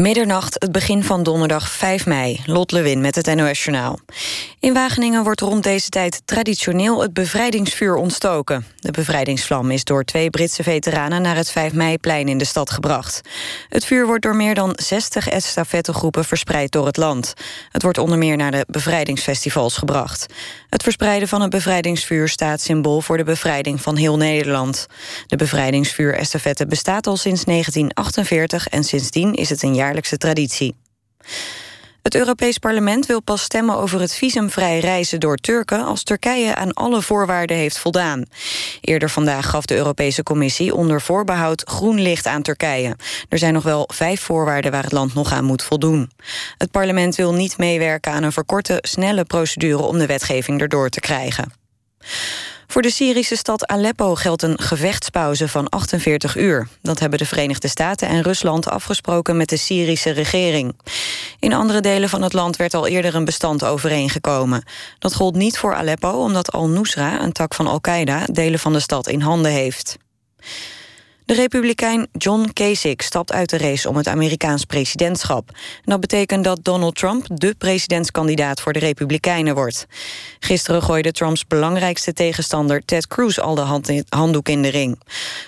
Middernacht, het begin van donderdag 5 mei. Lot Lewin met het NOS-journaal. In Wageningen wordt rond deze tijd traditioneel het bevrijdingsvuur ontstoken. De bevrijdingsvlam is door twee Britse veteranen... naar het 5 meiplein in de stad gebracht. Het vuur wordt door meer dan 60 estafettegroepen verspreid door het land. Het wordt onder meer naar de bevrijdingsfestivals gebracht. Het verspreiden van het bevrijdingsvuur staat symbool... voor de bevrijding van heel Nederland. De bevrijdingsvuur-estafette bestaat al sinds 1948... en sindsdien is het een jaar traditie. Het Europees Parlement wil pas stemmen over het visumvrij reizen door Turken als Turkije aan alle voorwaarden heeft voldaan. Eerder vandaag gaf de Europese Commissie onder voorbehoud groen licht aan Turkije. Er zijn nog wel vijf voorwaarden waar het land nog aan moet voldoen. Het parlement wil niet meewerken aan een verkorte, snelle procedure om de wetgeving erdoor te krijgen. Voor de Syrische stad Aleppo geldt een gevechtspauze van 48 uur. Dat hebben de Verenigde Staten en Rusland afgesproken met de Syrische regering. In andere delen van het land werd al eerder een bestand overeengekomen. Dat gold niet voor Aleppo omdat Al-Nusra, een tak van Al-Qaeda, delen van de stad in handen heeft. De republikein John Kasich stapt uit de race om het Amerikaans presidentschap. dat betekent dat Donald Trump de presidentskandidaat voor de Republikeinen wordt. Gisteren gooide Trumps belangrijkste tegenstander Ted Cruz al de handdoek in de ring.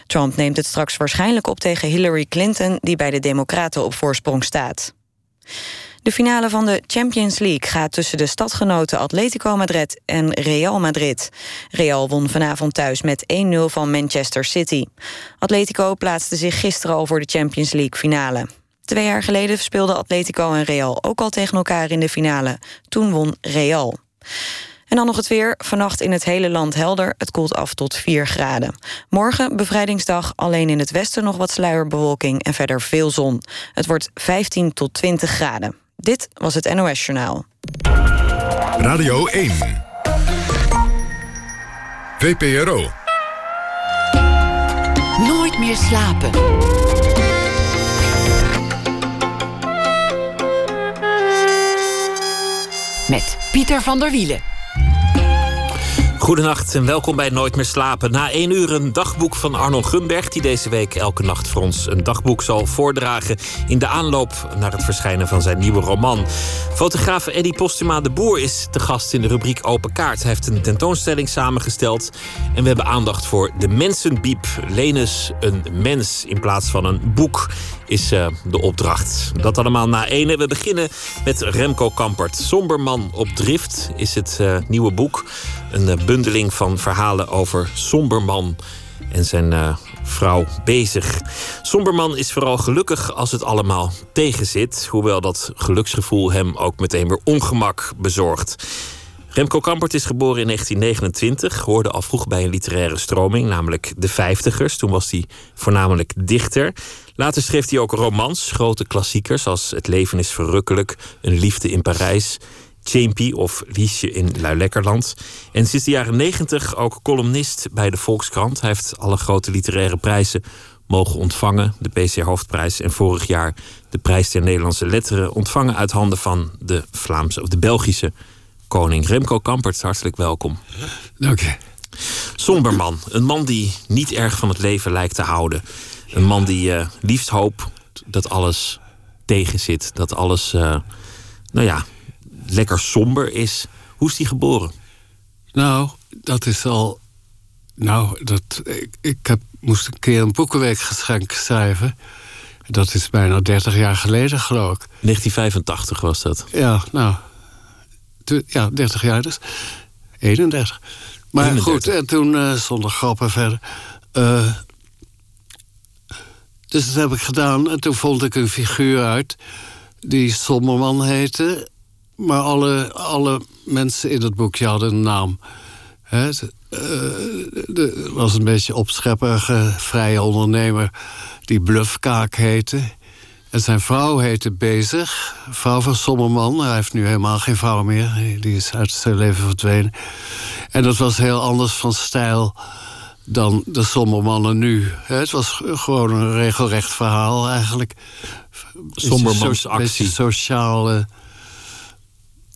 Trump neemt het straks waarschijnlijk op tegen Hillary Clinton... die bij de Democraten op voorsprong staat. De finale van de Champions League gaat tussen de stadgenoten Atletico Madrid en Real Madrid. Real won vanavond thuis met 1-0 van Manchester City. Atletico plaatste zich gisteren al voor de Champions League finale. Twee jaar geleden speelden Atletico en Real ook al tegen elkaar in de finale. Toen won Real. En dan nog het weer. Vannacht in het hele land helder. Het koelt af tot 4 graden. Morgen, bevrijdingsdag, alleen in het westen nog wat sluierbewolking... en verder veel zon. Het wordt 15 tot 20 graden. Dit was het NOS Journaal. Radio 1. VPRO. Nooit meer slapen. Met Pieter van der Wielen. Goedenacht en welkom bij Nooit meer slapen. Na één uur een dagboek van Arnold Gunberg... die deze week elke nacht voor ons een dagboek zal voordragen... in de aanloop naar het verschijnen van zijn nieuwe roman. Fotograaf Eddie Postuma de Boer is te gast in de rubriek Open Kaart. Hij heeft een tentoonstelling samengesteld... en we hebben aandacht voor de mensenbiep. Lenus, een mens in plaats van een boek is uh, de opdracht. Dat allemaal na ene. We beginnen met Remco Kampert. Somberman op drift is het uh, nieuwe boek. Een uh, bundeling van verhalen over Somberman en zijn vrouw bezig. Somberman is vooral gelukkig als het allemaal tegenzit. Hoewel dat geluksgevoel hem ook meteen weer ongemak bezorgt. Remco Kampert is geboren in 1929, hoorde al vroeg bij een literaire stroming, namelijk de Vijftigers. Toen was hij voornamelijk dichter. Later schreef hij ook romans, grote klassiekers als Het leven is verrukkelijk, Een liefde in Parijs, Champy of Liesje in Luilekkerland. En sinds de jaren 90 ook columnist bij de Volkskrant. Hij heeft alle grote literaire prijzen mogen ontvangen. De PC Hoofdprijs en vorig jaar de Prijs der Nederlandse Letteren ontvangen uit handen van de Vlaamse of de Belgische koning. Remco Kampert, hartelijk welkom. Dank je. Somberman, een man die niet erg van het leven lijkt te houden. Een man die uh, liefst hoopt dat alles tegen zit. Dat alles, uh, nou ja, lekker somber is. Hoe is die geboren? Nou, dat is al. Nou, dat, ik, ik heb, moest een keer een boekenweekgeschenk schrijven. Dat is bijna 30 jaar geleden, geloof ik. 1985 was dat. Ja, nou. Ja, 30 jaar dus. 31. Maar 31. goed, en toen uh, zonder grappen verder. Uh, dus dat heb ik gedaan. En toen vond ik een figuur uit die Sommerman heette. Maar alle, alle mensen in het boekje hadden een naam. Het uh, was een beetje opschepperige, vrije ondernemer die Bluffkaak heette. En zijn vrouw heette Bezig, vrouw van Sommerman. Hij heeft nu helemaal geen vrouw meer. Die is uit zijn leven verdwenen. En dat was heel anders van stijl dan de sombermannen nu. Het was gewoon een regelrecht verhaal eigenlijk. Sombermans actie. sociaal uh,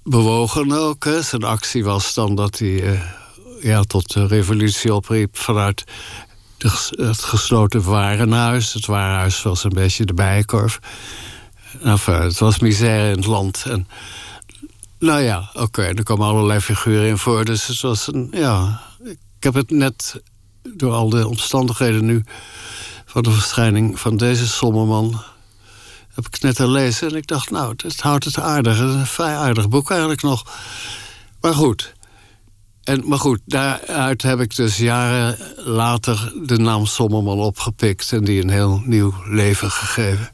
bewogen ook. Hè. Zijn actie was dan dat hij uh, ja, tot de revolutie opriep vanuit de, het gesloten warenhuis. Het warenhuis was een beetje de bijenkorf. Enfin, het was misère in het land. En, nou ja, oké, er komen allerlei figuren in voor. Dus het was een, ja... Ik heb het net door al de omstandigheden nu... van de verschijning van deze sommerman... heb ik net gelezen en ik dacht, nou, het houdt het aardig. Een vrij aardig boek eigenlijk nog. Maar goed, en, maar goed, daaruit heb ik dus jaren later de naam Sommerman opgepikt en die een heel nieuw leven gegeven.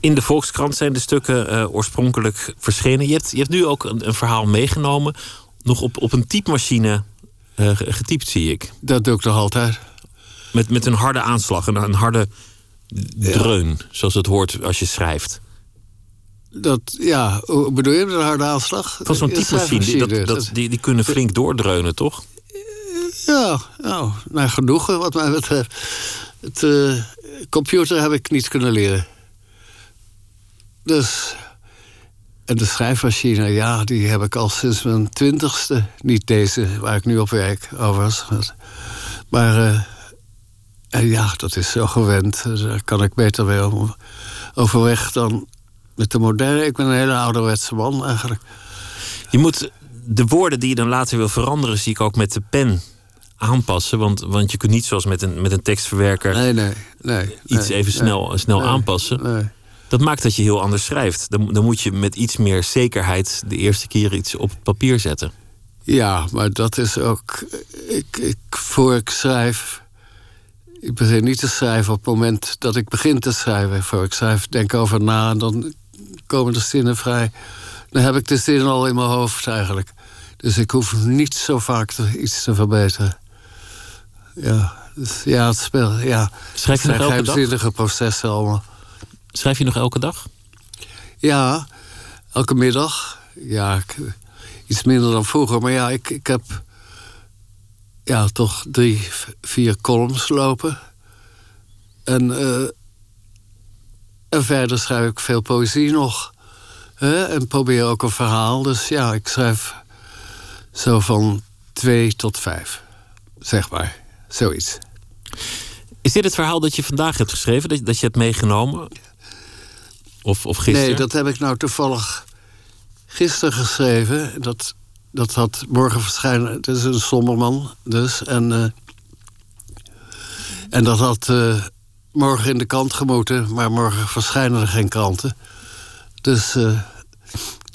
In de Volkskrant zijn de stukken uh, oorspronkelijk verschenen. Je hebt, je hebt nu ook een, een, verhaal meegenomen, nog op, op een typemachine uh, getypt, zie ik. Dat doe ik toch altijd. Met, met een harde aanslag, een, een harde dreun, zoals het hoort als je schrijft. Dat, ja, bedoel je met een harde aanslag? Van zo'n typemachine, die, dat, dat, die, die kunnen flink doordreunen, toch? Ja, nou, naar genoegen wat mij betreft. Het uh, computer heb ik niet kunnen leren. Dus... En de schrijfmachine, ja, die heb ik al sinds mijn twintigste. Niet deze, waar ik nu op werk, overigens. Maar uh, ja, dat is zo gewend. Daar kan ik beter mee overweg dan met de moderne. Ik ben een hele ouderwetse man eigenlijk. Je moet de woorden die je dan later wil veranderen, zie ik ook met de pen aanpassen. Want, want je kunt niet zoals met een, met een tekstverwerker nee, nee, nee, iets even snel, snel aanpassen. Dat maakt dat je heel anders schrijft. Dan, dan moet je met iets meer zekerheid de eerste keer iets op papier zetten. Ja, maar dat is ook. Ik, ik, voor ik schrijf ik begin niet te schrijven op het moment dat ik begin te schrijven. Voor ik schrijf, denk over na en dan komen de zinnen vrij. Dan heb ik de zinnen al in mijn hoofd eigenlijk. Dus ik hoef niet zo vaak te, iets te verbeteren. Ja, dus, ja, het speelt. Ja. Schrijf je nog elke dag? processen allemaal. Schrijf je nog elke dag? Ja, elke middag. Ja, iets minder dan vroeger. Maar ja, ik, ik heb ja, toch drie, vier columns lopen. En, uh, en verder schrijf ik veel poëzie nog. Hè? En probeer ook een verhaal. Dus ja, ik schrijf zo van twee tot vijf. Zeg maar, zoiets. Is dit het verhaal dat je vandaag hebt geschreven? Dat, dat je hebt meegenomen? Of, of gisteren? Nee, dat heb ik nou toevallig gisteren geschreven. Dat dat had morgen verschijnen. Het is een somberman dus. En, uh, en dat had uh, morgen in de krant gemoeten. Maar morgen verschijnen er geen kranten. Dus, uh,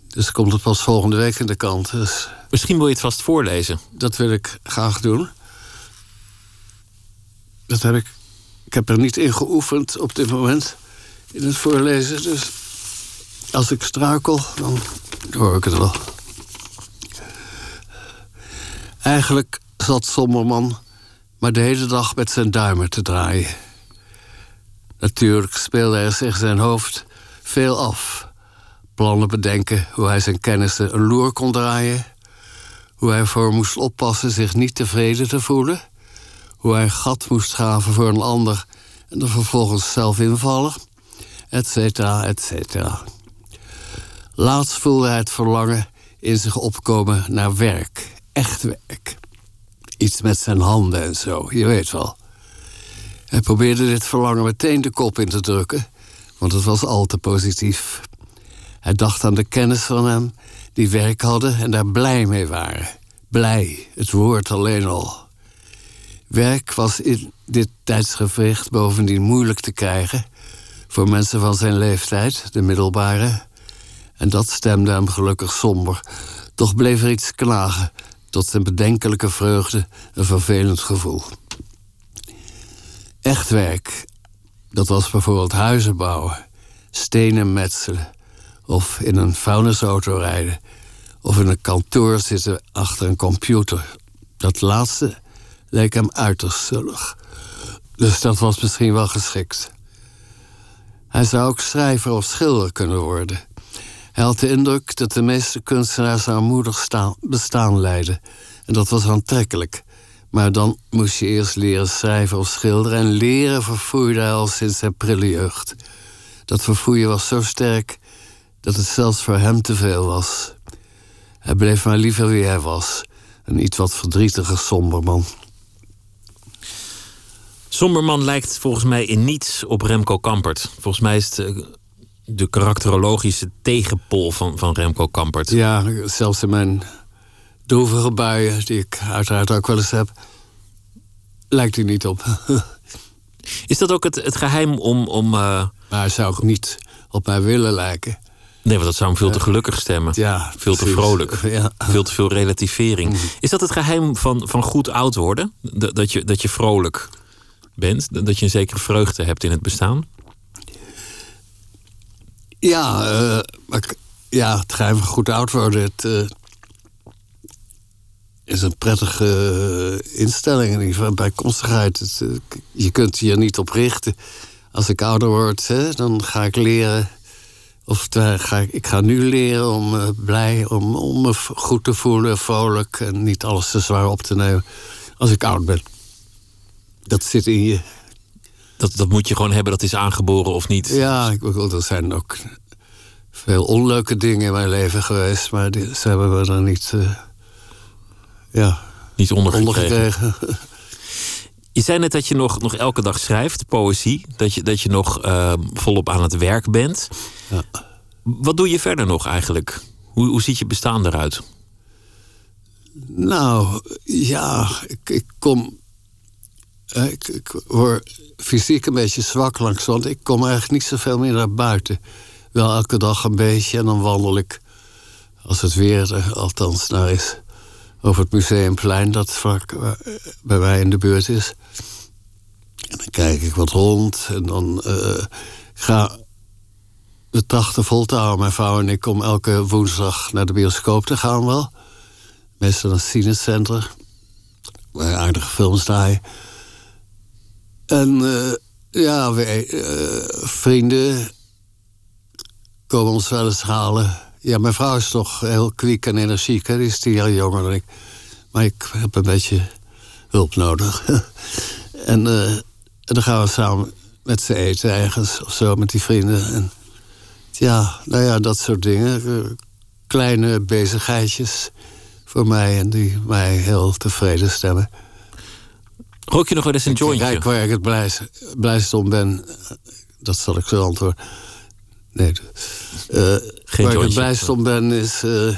dus komt het pas volgende week in de krant. Dus, Misschien wil je het vast voorlezen. Dat wil ik graag doen. Dat heb ik. Ik heb er niet in geoefend op dit moment. In het voorlezen. Dus als ik struikel, dan hoor ik het wel. Eigenlijk zat Sommerman maar de hele dag met zijn duimen te draaien. Natuurlijk speelde er zich zijn hoofd veel af. Plannen bedenken hoe hij zijn kennissen een loer kon draaien. Hoe hij ervoor moest oppassen zich niet tevreden te voelen. Hoe hij gat moest graven voor een ander en er vervolgens zelf invallen. Etcetera, etcetera. Laatst voelde hij het verlangen in zich opkomen naar werk echt werk. Iets met zijn handen en zo, je weet wel. Hij probeerde dit verlangen meteen de kop in te drukken, want het was al te positief. Hij dacht aan de kennis van hem, die werk hadden en daar blij mee waren. Blij, het woord alleen al. Werk was in dit tijdsgevricht bovendien moeilijk te krijgen voor mensen van zijn leeftijd, de middelbare. En dat stemde hem gelukkig somber. Toch bleef er iets knagen tot zijn bedenkelijke vreugde een vervelend gevoel. Echt werk, dat was bijvoorbeeld huizen bouwen, stenen metselen, of in een vuilnisauto rijden, of in een kantoor zitten achter een computer. Dat laatste leek hem uiterst zullig. Dus dat was misschien wel geschikt. Hij zou ook schrijver of schilder kunnen worden. Hij had de indruk dat de meeste kunstenaars armoedig bestaan leiden. En dat was aantrekkelijk. Maar dan moest je eerst leren schrijven of schilderen. En leren verfoeide hij al sinds zijn prille jeugd. Dat verfoeien was zo sterk dat het zelfs voor hem te veel was. Hij bleef maar liever wie hij was. Een iets wat verdrietige somberman. Somberman lijkt volgens mij in niets op Remco Kampert. Volgens mij is het eh, de karakterologische tegenpol van, van Remco Kampert. Ja, zelfs in mijn droevige buien, die ik uiteraard ook wel eens heb, lijkt hij niet op. Is dat ook het, het geheim om. om uh... Maar hij zou ook niet op mij willen lijken. Nee, want dat zou hem veel te gelukkig stemmen. Ja, veel te vrolijk. Ja. Veel te veel relativering. Mhm. Is dat het geheim van, van goed oud worden? Dat, dat, je, dat je vrolijk bent? Dat je een zekere vreugde hebt in het bestaan? Ja, uh, ja het van goed oud worden. Het uh, is een prettige uh, instelling. In ieder geval bijkomstigheid. Je kunt je niet op richten. Als ik ouder word, hè, dan ga ik leren. Of ga ik, ik ga nu leren om blij, om, om me goed te voelen, vrolijk en niet alles te zwaar op te nemen als ik oud ben. Dat zit in je. Dat, dat moet je gewoon hebben, dat is aangeboren of niet. Ja, ik bedoel, er zijn ook veel onleuke dingen in mijn leven geweest, maar die, ze hebben we er niet, uh, ja, niet ondergekregen. ondergekregen. Je zei net dat je nog, nog elke dag schrijft, poëzie. Dat je, dat je nog uh, volop aan het werk bent. Ja. Wat doe je verder nog eigenlijk? Hoe, hoe ziet je bestaan eruit? Nou, ja, ik, ik kom. Ik, ik word fysiek een beetje zwak langs, want ik kom eigenlijk niet zoveel meer naar buiten. Wel elke dag een beetje en dan wandel ik, als het weer er althans naar is, over het museumplein dat vlak bij mij in de buurt is. En dan kijk ik wat rond en dan uh, ga de trachten vol. Mijn vrouw en ik om elke woensdag naar de bioscoop te gaan wel. Meestal naar het cinecenter. Waar aardige films draaien. En uh, ja, uh, vrienden komen ons wel eens halen. Ja, mijn vrouw is toch heel kwiek en energiek. Hè? Die is tien jaar jonger dan ik. Maar ik heb een beetje hulp nodig. en, uh, en, dan gaan we samen met ze eten ergens of zo met die vrienden. En ja, nou ja, dat soort dingen. Kleine bezigheidjes voor mij en die mij heel tevreden stemmen. Rook je nog wel eens een jointje? Kijk, waar ik het blijst, blijst om ben, dat zal ik zo antwoorden. Nee, uh, Geen waar ik het blijst om ben is... Uh,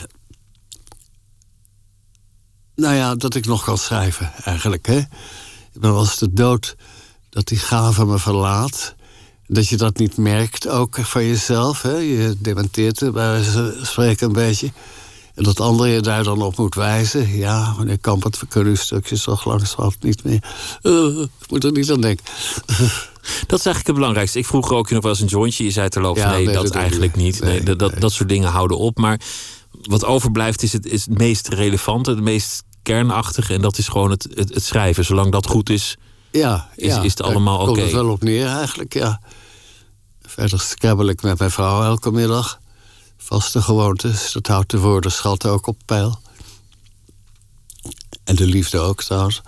nou ja, dat ik nog kan schrijven, eigenlijk. Hè? Ik ben wel eens de dood dat die gave me verlaat. Dat je dat niet merkt ook van jezelf. Hè? Je dementeert het bij spreken een beetje. En dat anderen je daar dan op moet wijzen. Ja, meneer Kampert, we kunnen uw stukjes toch langzamerhand niet meer. Uh, ik moet er niet aan denken. Dat is eigenlijk het belangrijkste. Ik vroeg ook je nog wel eens een jointje. Je zei terloops, Ja, nee, nee, dat eigenlijk niet. Nee, Nee, dat, dat, soort dingen houden op. Maar wat overblijft is het, is het meest relevante, het meest kernachtige. En dat is gewoon het, het, het schrijven. Zolang dat goed is, Ja, Is- ja, is het allemaal komt oké? het wel op neer eigenlijk, ja. Verder scrabbel ik met mijn vrouw elke middag. Vaste gewoontes, dat houdt de woordenschat ook op peil. En de liefde ook trouwens.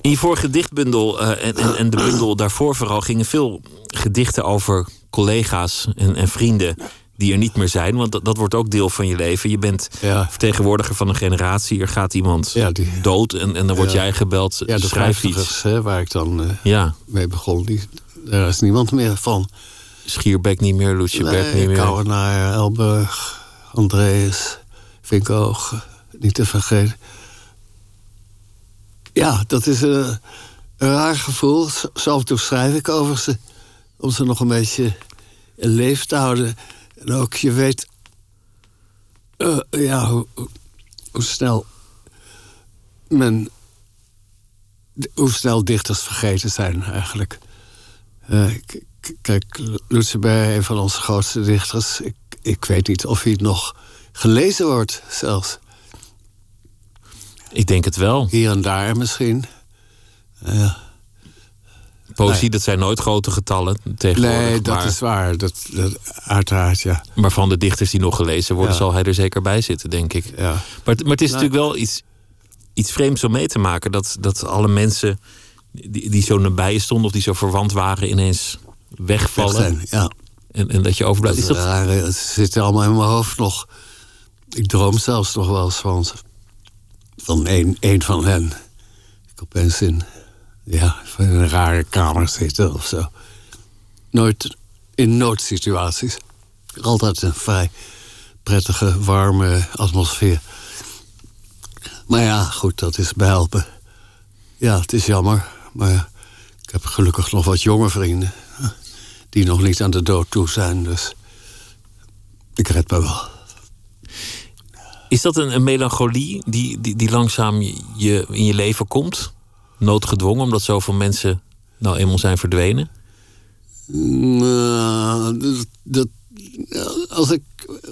In je vorige dichtbundel eh, en, en, en de bundel daarvoor vooral gingen veel gedichten over collega's en, en vrienden die er niet meer zijn. Want dat, dat wordt ook deel van je leven. Je bent Ja. vertegenwoordiger van een generatie. Er gaat iemand Ja, die- dood en, en dan word Ja. jij gebeld. Ja, de schrijf iets. hè, waar ik dan Ja, mee begon, die, daar is niemand meer van. Schierbeck niet meer, Lutjeberg niet Nee, meer. Kouwenaar, Elburg, Andreas, Vinkoog, niet te vergeten. Ja, dat is een, een raar gevoel. Z- Zo af en toe schrijf ik over ze. Om ze nog een beetje in leven te houden. En ook, je weet... eh, ja, hoe snel men... Hoe snel dichters vergeten zijn, eigenlijk. Eh, kijk, Lutzenberg, een van onze grootste dichters... Ik, ik weet niet of hij nog gelezen wordt, zelfs. Ik denk het wel. Hier en daar misschien. Ja. Poëzie, Nee. dat zijn nooit grote getallen tegenwoordig. Nee, dat maar, is waar. Dat, dat, uiteraard, ja. maar van de dichters die nog gelezen worden, Ja. zal hij er zeker bij zitten, denk ik. ja. Maar, het- maar het is Nou. natuurlijk wel iets, iets vreemds om mee te maken. Dat, dat alle mensen die, die zo nabij stonden of die zo verwant waren, ineens wegvallen. Zijn, ja. En, en dat je overblijft. Dat Is dat, raar, het zit allemaal in mijn hoofd nog. Ik droom zelfs nog wel eens van, van één, één van hen. Ik opeens in ja, in een rare kamer zitten of zo. Nooit in noodsituaties. Altijd een vrij prettige, warme atmosfeer. Maar ja, goed, dat is behelpen. Ja, het is jammer, maar ik heb gelukkig nog wat jonge vrienden... die nog niet aan de dood toe zijn, dus ik red me wel. Is dat een, een melancholie die, die, die langzaam je, in je leven komt? Noodgedwongen, omdat zoveel mensen nou eenmaal zijn verdwenen? Nou, dat, dat, als ik,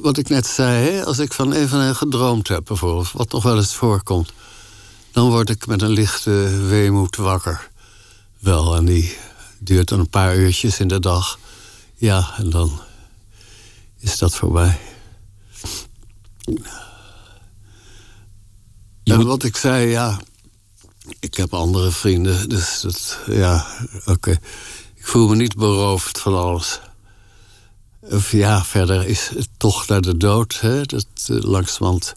wat ik net zei, als ik van even en gedroomd heb bijvoorbeeld, wat nog wel eens voorkomt, dan word ik met een lichte weemoed wakker. Wel, en die duurt dan een paar uurtjes in de dag. Ja, en dan is dat voorbij. En wat ik zei, ja, ik heb andere vrienden, dus dat, ja, oké. Ik voel me niet beroofd van alles. Of ja, verder is het toch naar de dood. Hè? Dat, uh, langzamerhand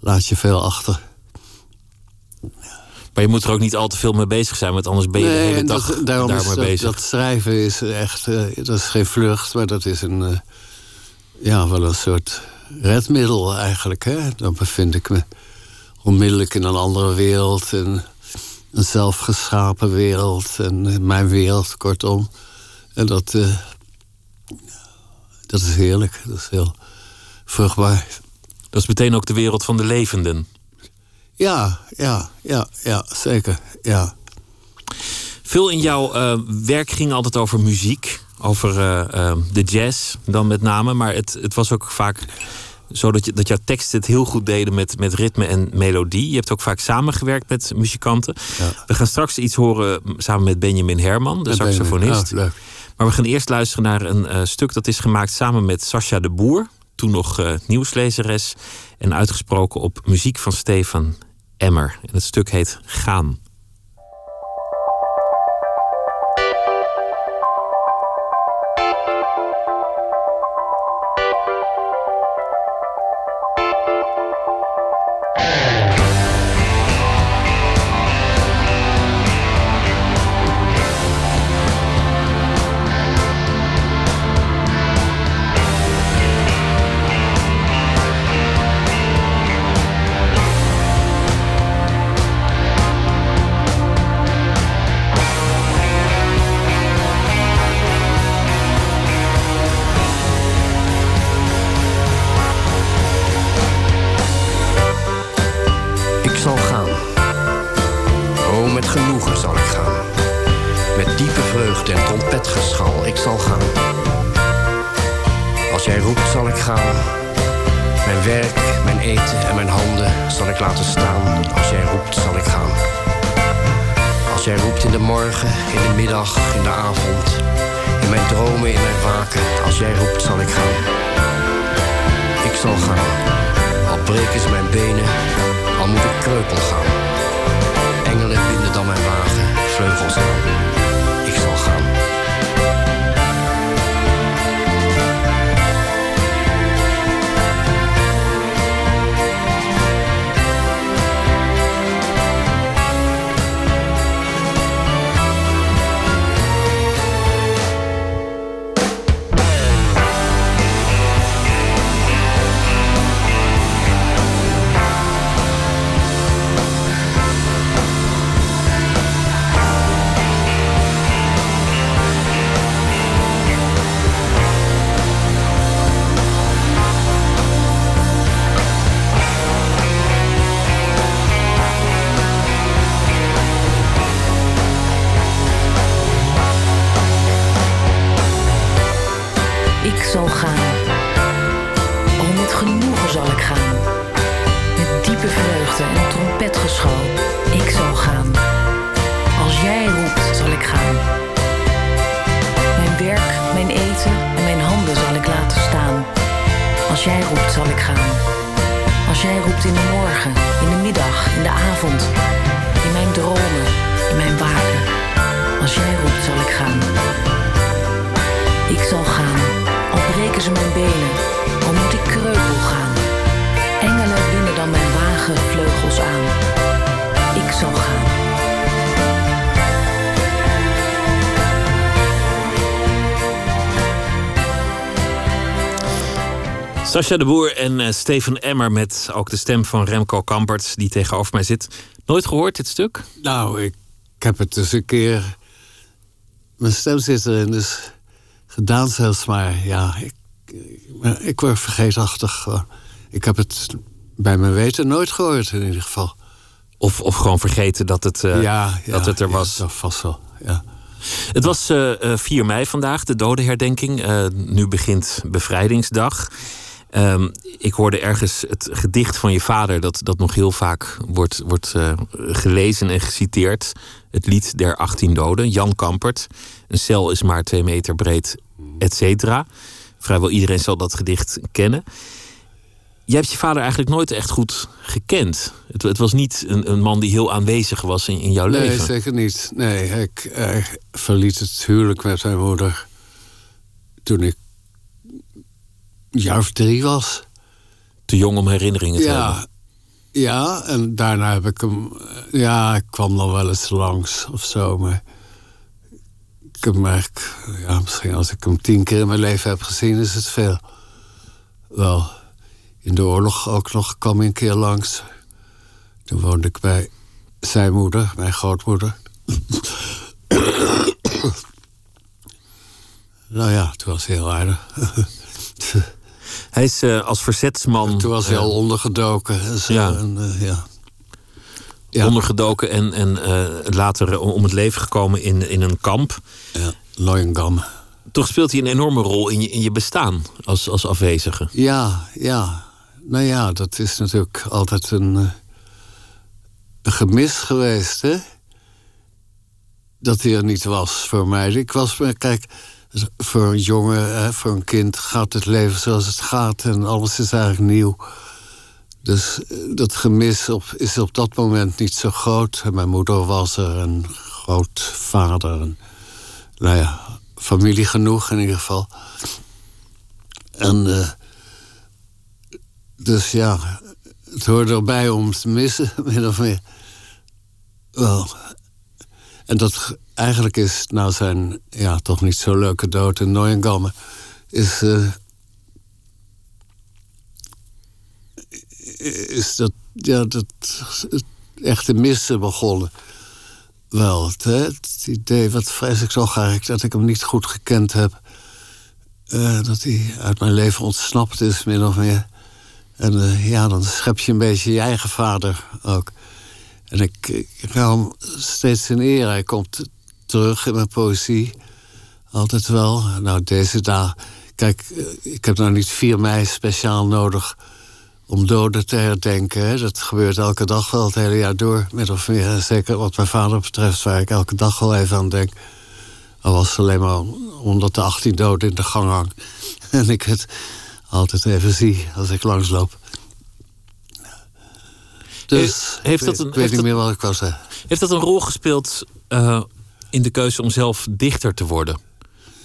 laat je veel achter. Maar je moet er ook niet al te veel mee bezig zijn, want anders ben je nee, de hele dag dat, daarom daar is dat, bezig. dat schrijven is echt, uh, dat is geen vlucht, maar dat is een, uh, ja, wel een soort redmiddel eigenlijk. Hè? Dan bevind ik me onmiddellijk in een andere wereld, en een zelfgeschapen wereld en mijn wereld, kortom. En dat, uh, dat is heerlijk, dat is heel vruchtbaar. Dat is meteen ook de wereld van de levenden. Ja, ja, ja, ja, zeker, ja. Veel in jouw uh, werk ging altijd over muziek, over uh, uh, de jazz dan met name. Maar het, het was ook vaak zo dat, je, dat jouw teksten het heel goed deden met, met ritme en melodie. Je hebt ook vaak samengewerkt met muzikanten. Ja. We gaan straks iets horen samen met Benjamin Herman, de saxofonist. Leuk. Maar we gaan eerst luisteren naar een stuk dat is gemaakt samen met Sascha de Boer. Toen nog nieuwslezeres. En uitgesproken op muziek van Stefan Emmer. En het stuk heet Gaan. Sascha de Boer en uh, Steven Emmer met ook de stem van Remco Kampert die tegenover mij zit. Nooit gehoord dit stuk? Nou, ik, ik heb het dus een keer. Mijn stem zit erin, dus gedaan zelfs maar. Ja, ik, ik, ik word vergeetachtig. Ik heb het bij mijn weten nooit gehoord in ieder geval. Of, of gewoon vergeten dat het, uh, ja, ja, dat het er was. Ja, vast wel, ja. Het was uh, 4 mei vandaag, de dodenherdenking. Uh, nu begint bevrijdingsdag. Um, ik hoorde ergens het gedicht van je vader, dat, dat nog heel vaak wordt, wordt uh, gelezen en geciteerd. Het lied der 18 doden, Jan Kampert. Een cel is maar twee meter breed, et cetera. Vrijwel iedereen zal dat gedicht kennen. Jij hebt je vader eigenlijk nooit echt goed gekend. Het, het was niet een, een, man die heel aanwezig was in, in jouw nee, leven. Nee, zeker niet. Nee, ik, ik verliet het huwelijk met mijn moeder toen ik jaar of drie was. Te jong om herinneringen te ja, hebben. Ja, en daarna heb ik hem... Ja, ik kwam nog wel eens langs of zo, maar... Ik heb eigenlijk... Ja, misschien als ik hem tien keer in mijn leven heb gezien, is het veel. Wel, in de oorlog ook nog kwam hij een keer langs. Toen woonde ik bij zijn moeder, mijn grootmoeder. nou ja, het was heel aardig. Hij is uh, als verzetsman. Toen was hij uh, al ondergedoken. Ja. En, uh, ja. ja. Ondergedoken en, en later om het leven gekomen in, in een kamp. Ja, Loyengam. Toch speelt hij een enorme rol in je, in je bestaan als, als afwezige. Ja, ja. Nou ja, dat is natuurlijk altijd een, een gemis geweest, hè? Dat hij er niet was voor mij. Ik was, kijk, voor een jongen, voor een kind gaat het leven zoals het gaat en alles is eigenlijk nieuw. Dus dat gemis op, is op dat moment niet zo groot. En mijn moeder was er, een grootvader. En, nou ja, familie genoeg in ieder geval. En uh, dus ja, het hoorde erbij om te missen, min of meer. Wel. En dat eigenlijk is nou zijn ja, toch niet zo leuke dood in Neuengamme... is, uh, is dat, ja, dat echte missen begonnen. Wel, het, het idee, wat vrees ik zo graag, dat ik hem niet goed gekend heb. Uh, dat hij uit mijn leven ontsnapt is, min of meer. En uh, ja, dan schep je een beetje je eigen vader ook. En ik, ik hem steeds in eer. Hij komt terug in mijn poëzie. Altijd wel. Nou, deze dag. Kijk, ik heb nou niet 4 mei speciaal nodig om doden te herdenken. Hè. Dat gebeurt elke dag wel het hele jaar door, min of meer. Zeker wat mijn vader betreft, waar ik elke dag wel even aan denk. Al was het alleen maar omdat de 18 doden in de gang hangt. En ik het altijd even zie als ik langsloop. Dus heeft dat een, ik weet niet meer wat ik wou zeggen. Heeft dat een rol gespeeld uh, in de keuze om zelf dichter te worden?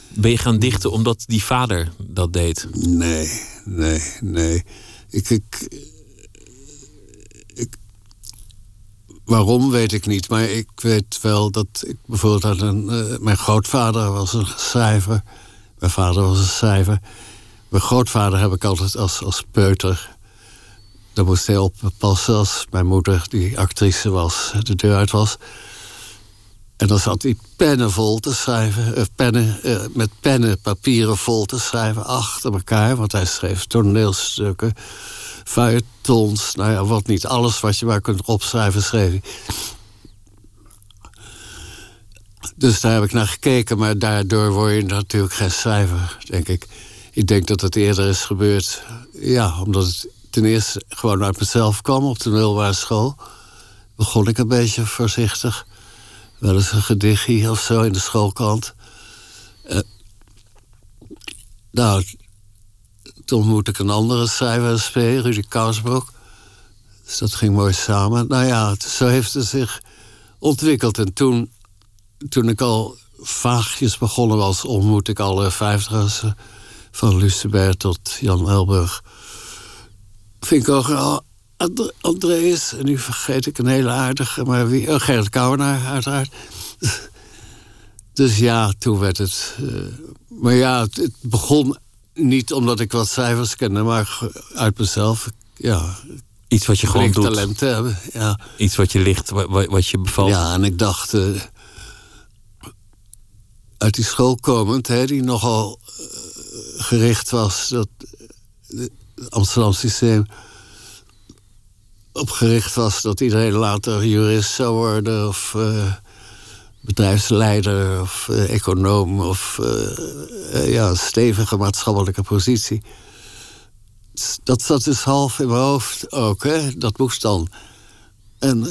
Ben je gaan dichten omdat die vader dat deed? Nee, nee, nee. Ik, ik, waarom weet ik niet, maar ik weet wel dat ik bijvoorbeeld had een. Uh, mijn grootvader was een schrijver. Mijn vader was een schrijver. Mijn grootvader heb ik altijd als, als peuter. Daar moest hij op passen als mijn moeder, die actrice was, de deur uit was. En dan zat hij pennen vol te schrijven, uh, pennen, uh, met pennen, papieren vol te schrijven achter elkaar. Want hij schreef toneelstukken, feuilletons, nou ja, wat niet. Alles wat je maar kunt opschrijven, schreef hij. Dus daar heb ik naar gekeken, maar daardoor word je natuurlijk geen schrijver, denk ik. Ik denk dat het eerder is gebeurd, ja, omdat het ten eerste gewoon uit mezelf kwam op de middelbare school. Begon ik een beetje voorzichtig wel eens een gedichtje of zo in de schoolkrant. Uh, nou, toen ontmoette ik een andere schrijver, SP, Rudy Kousbroek. Dus dat ging mooi samen. Nou ja, zo heeft het zich ontwikkeld. En toen, toen ik al vaagjes begonnen was, ontmoette ik alle vijftigers. Van Lucenberg tot Jan Elburg. Vind ik ook Andreas, en nu vergeet ik een hele aardige, maar wie? Oh, Gerrit Kouwenaar, uiteraard. dus ja, toen werd het. Uh, maar ja, het, het, begon niet omdat ik wat cijfers kende, maar uit mezelf. Ja, Iets wat je gewoon doet. talent hebben. Ja. Iets wat je ligt, wa- wa- wat je bevalt. Ja, en ik dacht, eh, uit die school komend, hè, die nogal eh, gericht was, dat eh, het Amsterdam systeem opgericht was dat iedereen later jurist zou worden of eh, bedrijfsleider of eh, econoom of eh, ja, stevige maatschappelijke positie. Dat zat dus half in mijn hoofd ook, hè? dat moest dan. En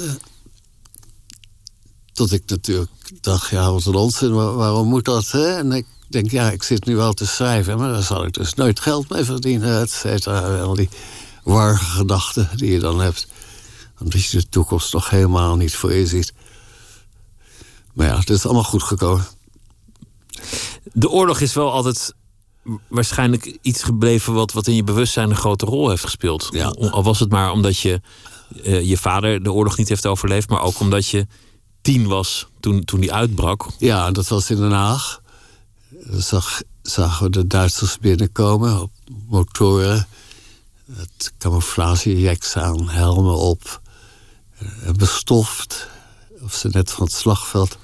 tot ik natuurlijk dacht, ja, wat een onzin, waar- waarom moet dat? Hè? En ik denk, ja, ik zit nu wel te schrijven, maar daar zal ik dus nooit geld mee verdienen, et cetera. Al die warge gedachten die je dan hebt. Omdat je de toekomst nog helemaal niet voor je ziet. Maar ja, het is allemaal goed gekomen. De oorlog is wel altijd waarschijnlijk iets gebleven wat, wat in je bewustzijn een grote rol heeft gespeeld. Ja. Al was het maar omdat je eh, je vader de oorlog niet heeft overleefd, maar ook omdat je tien was toen, toen die uitbrak. Ja, dat was in Den Haag. Zag, zagen we de Duitsers binnenkomen op motoren. Het camouflagejacks aan, helmen op. eh, bestoft. Of ze net van het slagveld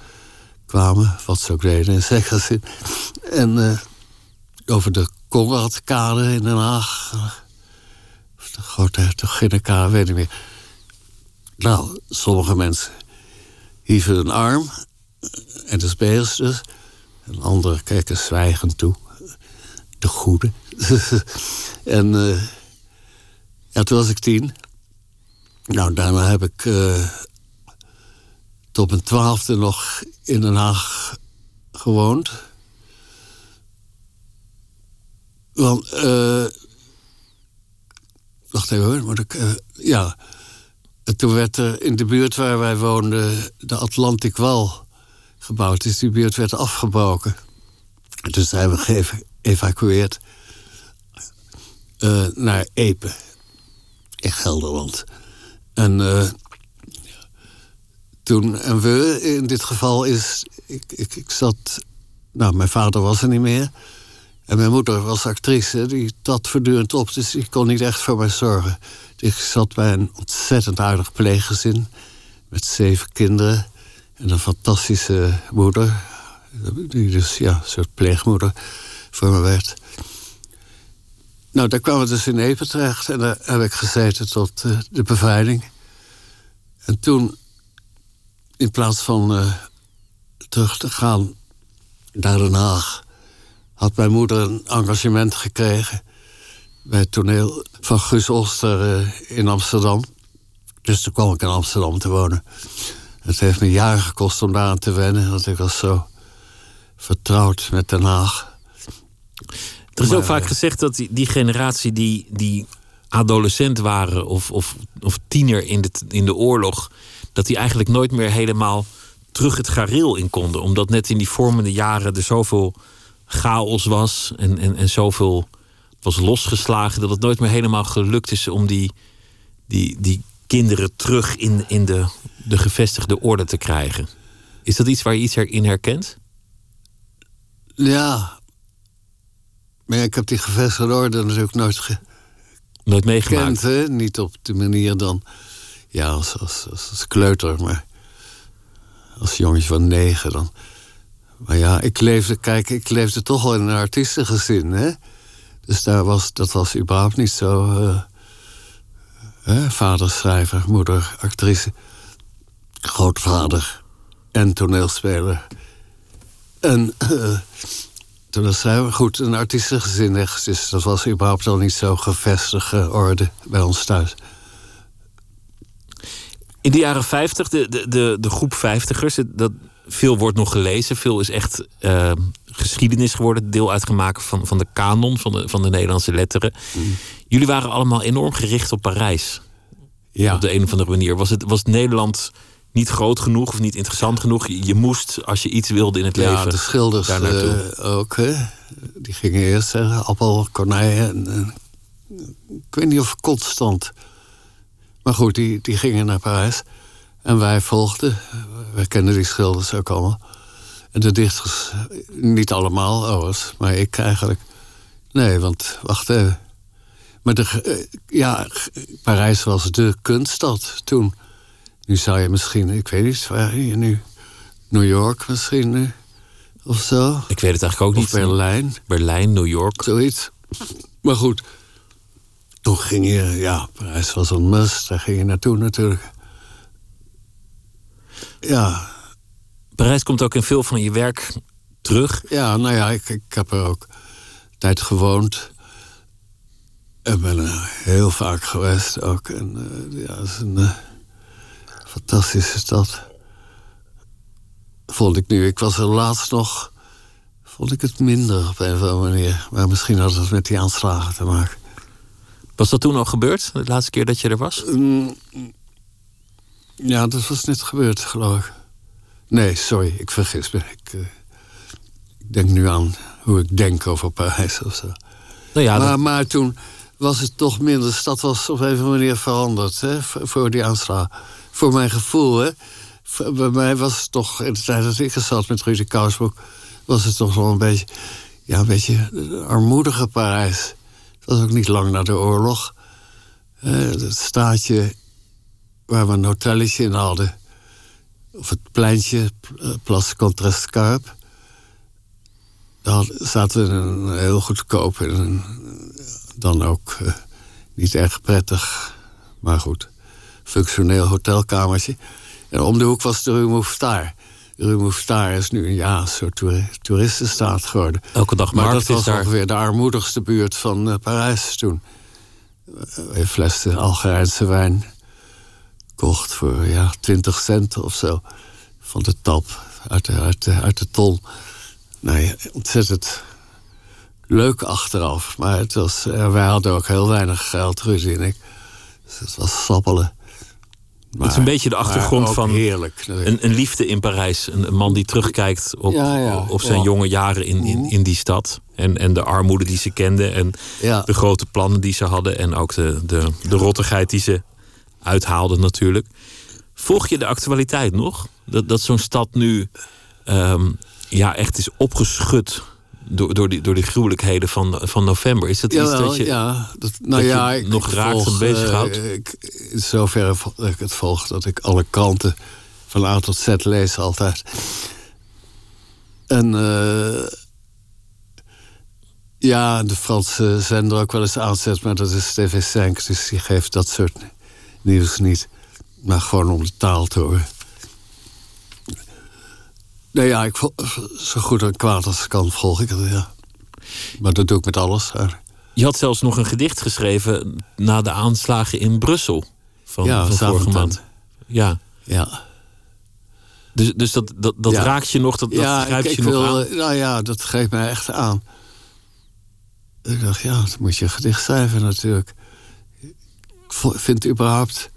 kwamen. Wat ze ook deden in zin. En eh, over de Konradkade in Den Haag. eh, Of de Grote Hertoginnekade, weet ik meer. Nou, sommige mensen hieven een arm. En de spelers dus. En anderen kijken zwijgend toe. De goede. en eh, ja, toen was ik tien. Nou, daarna heb ik eh, tot mijn twaalfde nog in Den Haag gewoond. Want, eh wacht even hoor, moet ik... eh, ja, en toen werd er in de buurt waar wij woonden de Atlantic Wall gebouwd. Dus die buurt werd afgebroken. En toen zijn we geëvacueerd naar Epe in Gelderland. En eh, toen, en we in dit geval is, ik, ik, ik zat, nou, mijn vader was er niet meer. En mijn moeder was actrice, die trad voortdurend op, dus die kon niet echt voor mij zorgen. Ik zat bij een ontzettend aardig pleeggezin met zeven kinderen en een fantastische moeder, die dus ja, een soort pleegmoeder voor me werd. Nou, daar kwamen we dus in Epe terecht en daar heb ik gezeten tot eh, de bevrijding. En toen, in plaats van eh, terug te gaan naar Den Haag, had mijn moeder een engagement gekregen bij het toneel van Guus Oster eh, in Amsterdam. Dus toen kwam ik in Amsterdam te wonen. Het heeft me jaren gekost om daaraan te wennen, want ik was zo vertrouwd met Den Haag. Er is Maar, ook vaak gezegd dat die, die generatie die, die adolescent waren of, of, of tiener in de, in de oorlog, dat die eigenlijk nooit meer helemaal terug het gareel in konden. Omdat net in die vormende jaren er zoveel chaos was en, en, en zoveel was losgeslagen, dat het nooit meer helemaal gelukt is om die, die, die kinderen terug in, in de, de gevestigde orde te krijgen. Is dat iets waar je iets in herkent? Ja. Maar ja, ik heb die gevestigde orde natuurlijk nooit gekend. Nooit meegemaakt. Hè? Niet op de manier dan... Ja, als, als, als, als kleuter, maar... Als jongetje van negen dan... Maar ja, ik leefde, kijk, ik leefde toch al in een artiestengezin, hè? Dus daar was, dat was überhaupt niet zo... hè? Vader schrijver, moeder actrice... grootvader en toneelspeler. En eh, toen was hij goed een artiestengezin echt. Dus dat was überhaupt al niet zo gevestigde orde bij ons thuis. In de jaren 50, de, de, de, de groep vijftigers, dat, veel wordt nog gelezen. Veel is echt eh, geschiedenis geworden. Deel uitgemaakt van, van de kanon van de, van de Nederlandse letteren. Jullie waren allemaal enorm gericht op Parijs. Ja, Op de een of andere manier. Was, het, was Nederland niet groot genoeg of niet interessant genoeg? Je, je moest, als je iets wilde in het ja leven... de schilders daar naartoe. eh, ook. Hè? Die gingen eerst zeggen appel, konijn. En, ik weet niet of constant. Maar goed, die, die gingen naar Parijs. En wij volgden. Wij kenden die schilders ook allemaal. En de dichters, niet allemaal, overigens, maar ik eigenlijk. Nee, want wacht even. Maar de, eh, ja, Parijs was de kunststad toen. Nu zou je misschien, ik weet niet, waar je nu? New York misschien nu? Of zo? Ik weet het eigenlijk ook Of niet. Berlijn, Berlijn, New York. zoiets. Maar goed, toen ging je, ja, Parijs was een must. Daar ging je naartoe natuurlijk. Ja, Parijs komt ook in veel van je werk terug. Ja, nou ja, ik, ik heb er ook tijd gewoond. En ben er heel vaak geweest ook. En eh, ja, is een eh, fantastische stad. Vond ik nu. Ik was er laatst nog. Vond ik het minder op een of andere manier. Maar misschien had het met die aanslagen te maken. Was dat toen al gebeurd? De laatste keer dat je er was? Mm, ja, dat was net gebeurd, geloof ik. Nee, sorry, ik vergis me. Ik, eh, ik denk nu aan hoe ik denk over Parijs of zo. Nou ja, dat- maar, toen was het toch minder. De stad was op een of andere manier veranderd hè, voor die aanslag. Voor mijn gevoel, hè. Bij mij was het toch, in de tijd dat ik zat met Ruud Kousbroek... was het toch wel een beetje, ja, een beetje armoedige Parijs. Het was ook niet lang na de oorlog. Eh, het staatje waar we een hotelletje in hadden... of het pleintje, eh, Place Contrast Carp... Daar zaten we een heel goedkoop... een dan ook eh, niet erg prettig, maar goed, functioneel hotelkamertje. En om de hoek was de Rue Mouffetard. De Rue Mouffetard is nu ja, een soort toeri- toeristenstaat geworden. elke dag Maar dat was daar. ongeveer de armoedigste buurt van eh, Parijs toen. Eh, Een fles de Algerijnse wijn kocht voor ja, 20 cent of zo. Van de tap, uit de, uit de, uit de ton. Nee, ontzettend leuk achteraf. Maar het was, eh, wij hadden ook heel weinig geld, Ruzie en ik. Dus het was sappelen. Het is een beetje de maar achtergrond van Heerlijk. een, een liefde in Parijs. Een, een man die terugkijkt op, Ja, ja, op zijn ja. jonge jaren in, in, in die stad. En, en de armoede die ze kenden. En de grote plannen die ze hadden. En ook de, de, de rottigheid die ze uithaalden natuurlijk. Volg je de actualiteit nog? Dat, dat zo'n stad nu ehm, ja, echt is opgeschud door, door, die, door die gruwelijkheden van, van november. Is dat iets Jawel, dat je... ja. Dat, nou dat je ja, ik nog raakt en volg, bezighoudt? eh, ik, in zoverre ik het volg dat ik alle kranten van A tot Z lees altijd. En eh, ja, de Franse zender ook wel eens aanzet, maar dat is TV5, dus die geeft dat soort nieuws niet. Maar gewoon om de taal te horen. Nou ja, ik zo goed en kwaad als ik kan volg ik het, ja. Maar dat doe ik met alles. eigenlijk. Je had zelfs nog een gedicht geschreven na de aanslagen in Brussel. Van, Ja, van vorige maand. Ja. Ja. Dus, dus dat, dat, dat Ja. raakt je nog, dat, dat ja, grijpt ik, je ik nog wil, aan. eh, Nou ja, dat geeft mij echt aan. Ik dacht, ja, dan moet je een gedicht schrijven natuurlijk. Ik vind überhaupt...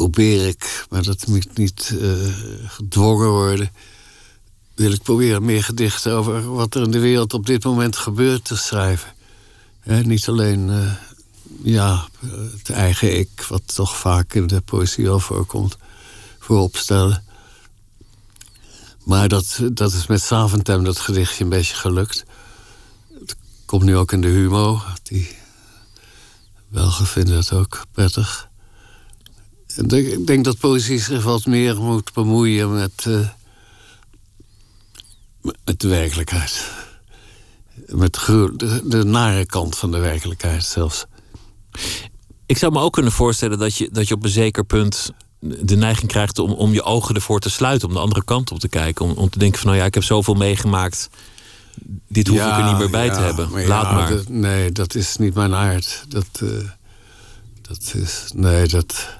Probeer ik, maar dat moet niet eh, gedwongen worden... wil ik proberen meer gedichten over wat er in de wereld op dit moment gebeurt te schrijven. Hè, niet alleen eh, ja, het eigen ik, wat toch vaak in de poëzie al voorkomt, voorop stellen. Maar dat, dat is met Saventem, dat gedichtje, een beetje gelukt. Het komt nu ook in de Humo. Die Belgen vinden het ook prettig. Ik- denk dat poëzie zich wat meer moet bemoeien met, eh, met- de werkelijkheid. Met de, de, nare kant van de werkelijkheid zelfs. Ik zou me ook kunnen voorstellen dat je, dat je op een zeker punt de neiging krijgt om, om je ogen ervoor te sluiten, om de andere kant op te kijken. Om, om te denken van nou ja, ik heb zoveel meegemaakt. Dit hoef ik er niet meer bij te hebben. maar Laat ja, maar. dat- nee, dat is niet mijn aard. Dat, eh, dat is. Nee, dat.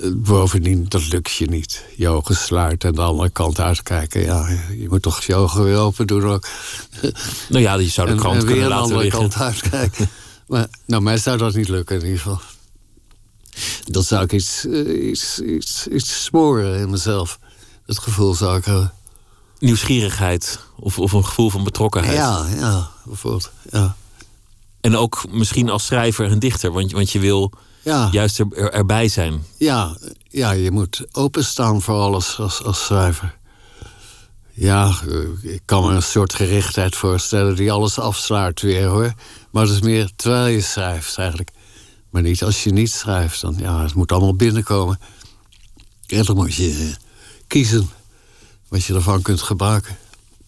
Eh, Bovendien, dat lukt je niet. Je ogen sluiten en de andere kant uitkijken. Ja, je moet toch je ogen weer open doen ook. Nou ja, je zou de en, krant en weer kunnen de laten andere liggen. kant uitkijken. maar nou, mij zou dat niet lukken in ieder geval. Dan zou ik iets, eh, iets, iets, iets smoren in mezelf. Dat gevoel zou ik hebben. Nieuwsgierigheid of, of een gevoel van betrokkenheid. Ja, ja, bijvoorbeeld. Ja. En ook misschien als schrijver en dichter, want, want je wil Ja. juist er, er- erbij zijn. Ja, ja, je moet openstaan voor alles als, als schrijver. Ja, ik kan me een soort gerichtheid voorstellen die alles afsluit weer hoor. Maar het is meer terwijl je schrijft eigenlijk. Maar niet als je niet schrijft. Dan, ja, het moet allemaal binnenkomen. En dan moet je kiezen wat je ervan kunt gebruiken.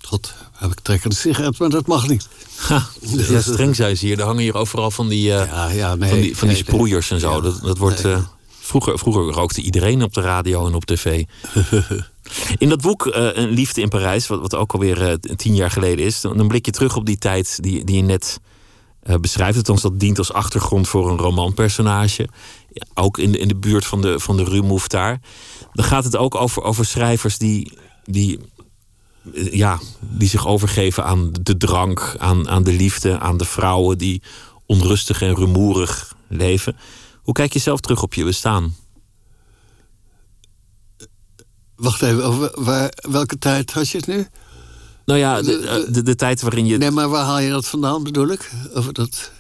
God, heb ik trek de sigaret, maar dat mag niet. Ha, ja, streng zijn ze hier. Er hangen hier overal van die, uh, ja, ja, nee, van die, van die nee, sproeiers en zo. dat, dat wordt, eh, vroeger, vroeger rookte iedereen op de radio en op tv. In dat boek eh, Een Liefde in Parijs, wat, wat ook alweer eh, tien jaar geleden is, dan, dan blik je terug op die tijd die, die je net eh, beschrijft. Althans, dat dient als achtergrond voor een romanpersonage. Ja, ook in de, in de buurt van de, van de Rue Mouffetard. Dan gaat het ook over, over schrijvers die, die, eh, ja, die zich overgeven aan de drank, aan, aan de liefde, aan de vrouwen die onrustig en rumoerig leven. Hoe kijk je zelf terug op je bestaan? Wacht even, over waar, welke tijd had je het nu? Nou ja, de, de, de tijd waarin je. Nee, maar waar haal je dat vandaan, bedoel ik? Over dat...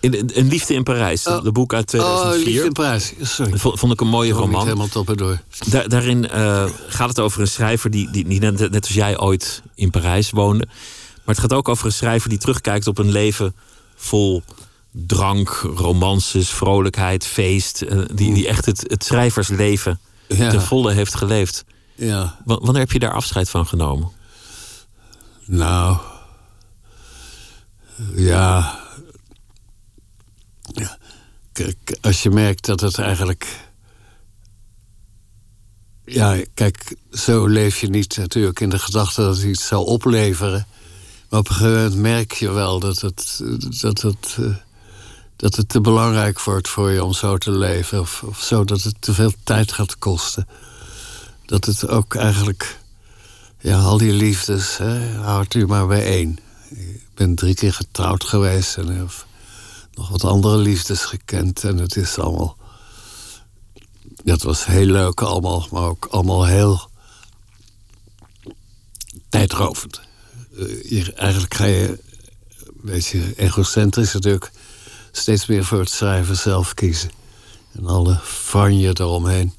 In, een Liefde in Parijs, de- Oh. de boek uit Oh, 2004. Liefde in Parijs. Sorry. Vond, vond ik een mooie Ik roman. helemaal top en door. Daar- daarin eh, gaat het over een schrijver die, die, die net, net als jij ooit in Parijs woonde. Maar het gaat ook over een schrijver die terugkijkt op een leven vol drank, romances, vrolijkheid, feest. eh, die, die echt het, het schrijversleven Ja. ten volle heeft geleefd. Ja, Wa- Wanneer heb je daar afscheid van genomen? nou... Ja. Als je merkt dat het eigenlijk... Ja, kijk, zo leef je niet natuurlijk in de gedachte dat het iets zal opleveren. Maar op een gegeven moment merk je wel dat het, dat het, eh, dat het te belangrijk wordt voor je om zo te leven. Of, of zo dat het te veel tijd gaat kosten. Dat het ook eigenlijk, ja, al die liefdes, hè, houdt u maar bij één. Ik ben drie keer getrouwd geweest en nog wat andere liefdes gekend. En het is allemaal, dat was heel leuk allemaal, maar ook allemaal heel tijdrovend. Eh, je, eigenlijk ga je een beetje egocentrisch natuurlijk steeds meer voor het schrijven zelf kiezen. En alle franje eromheen.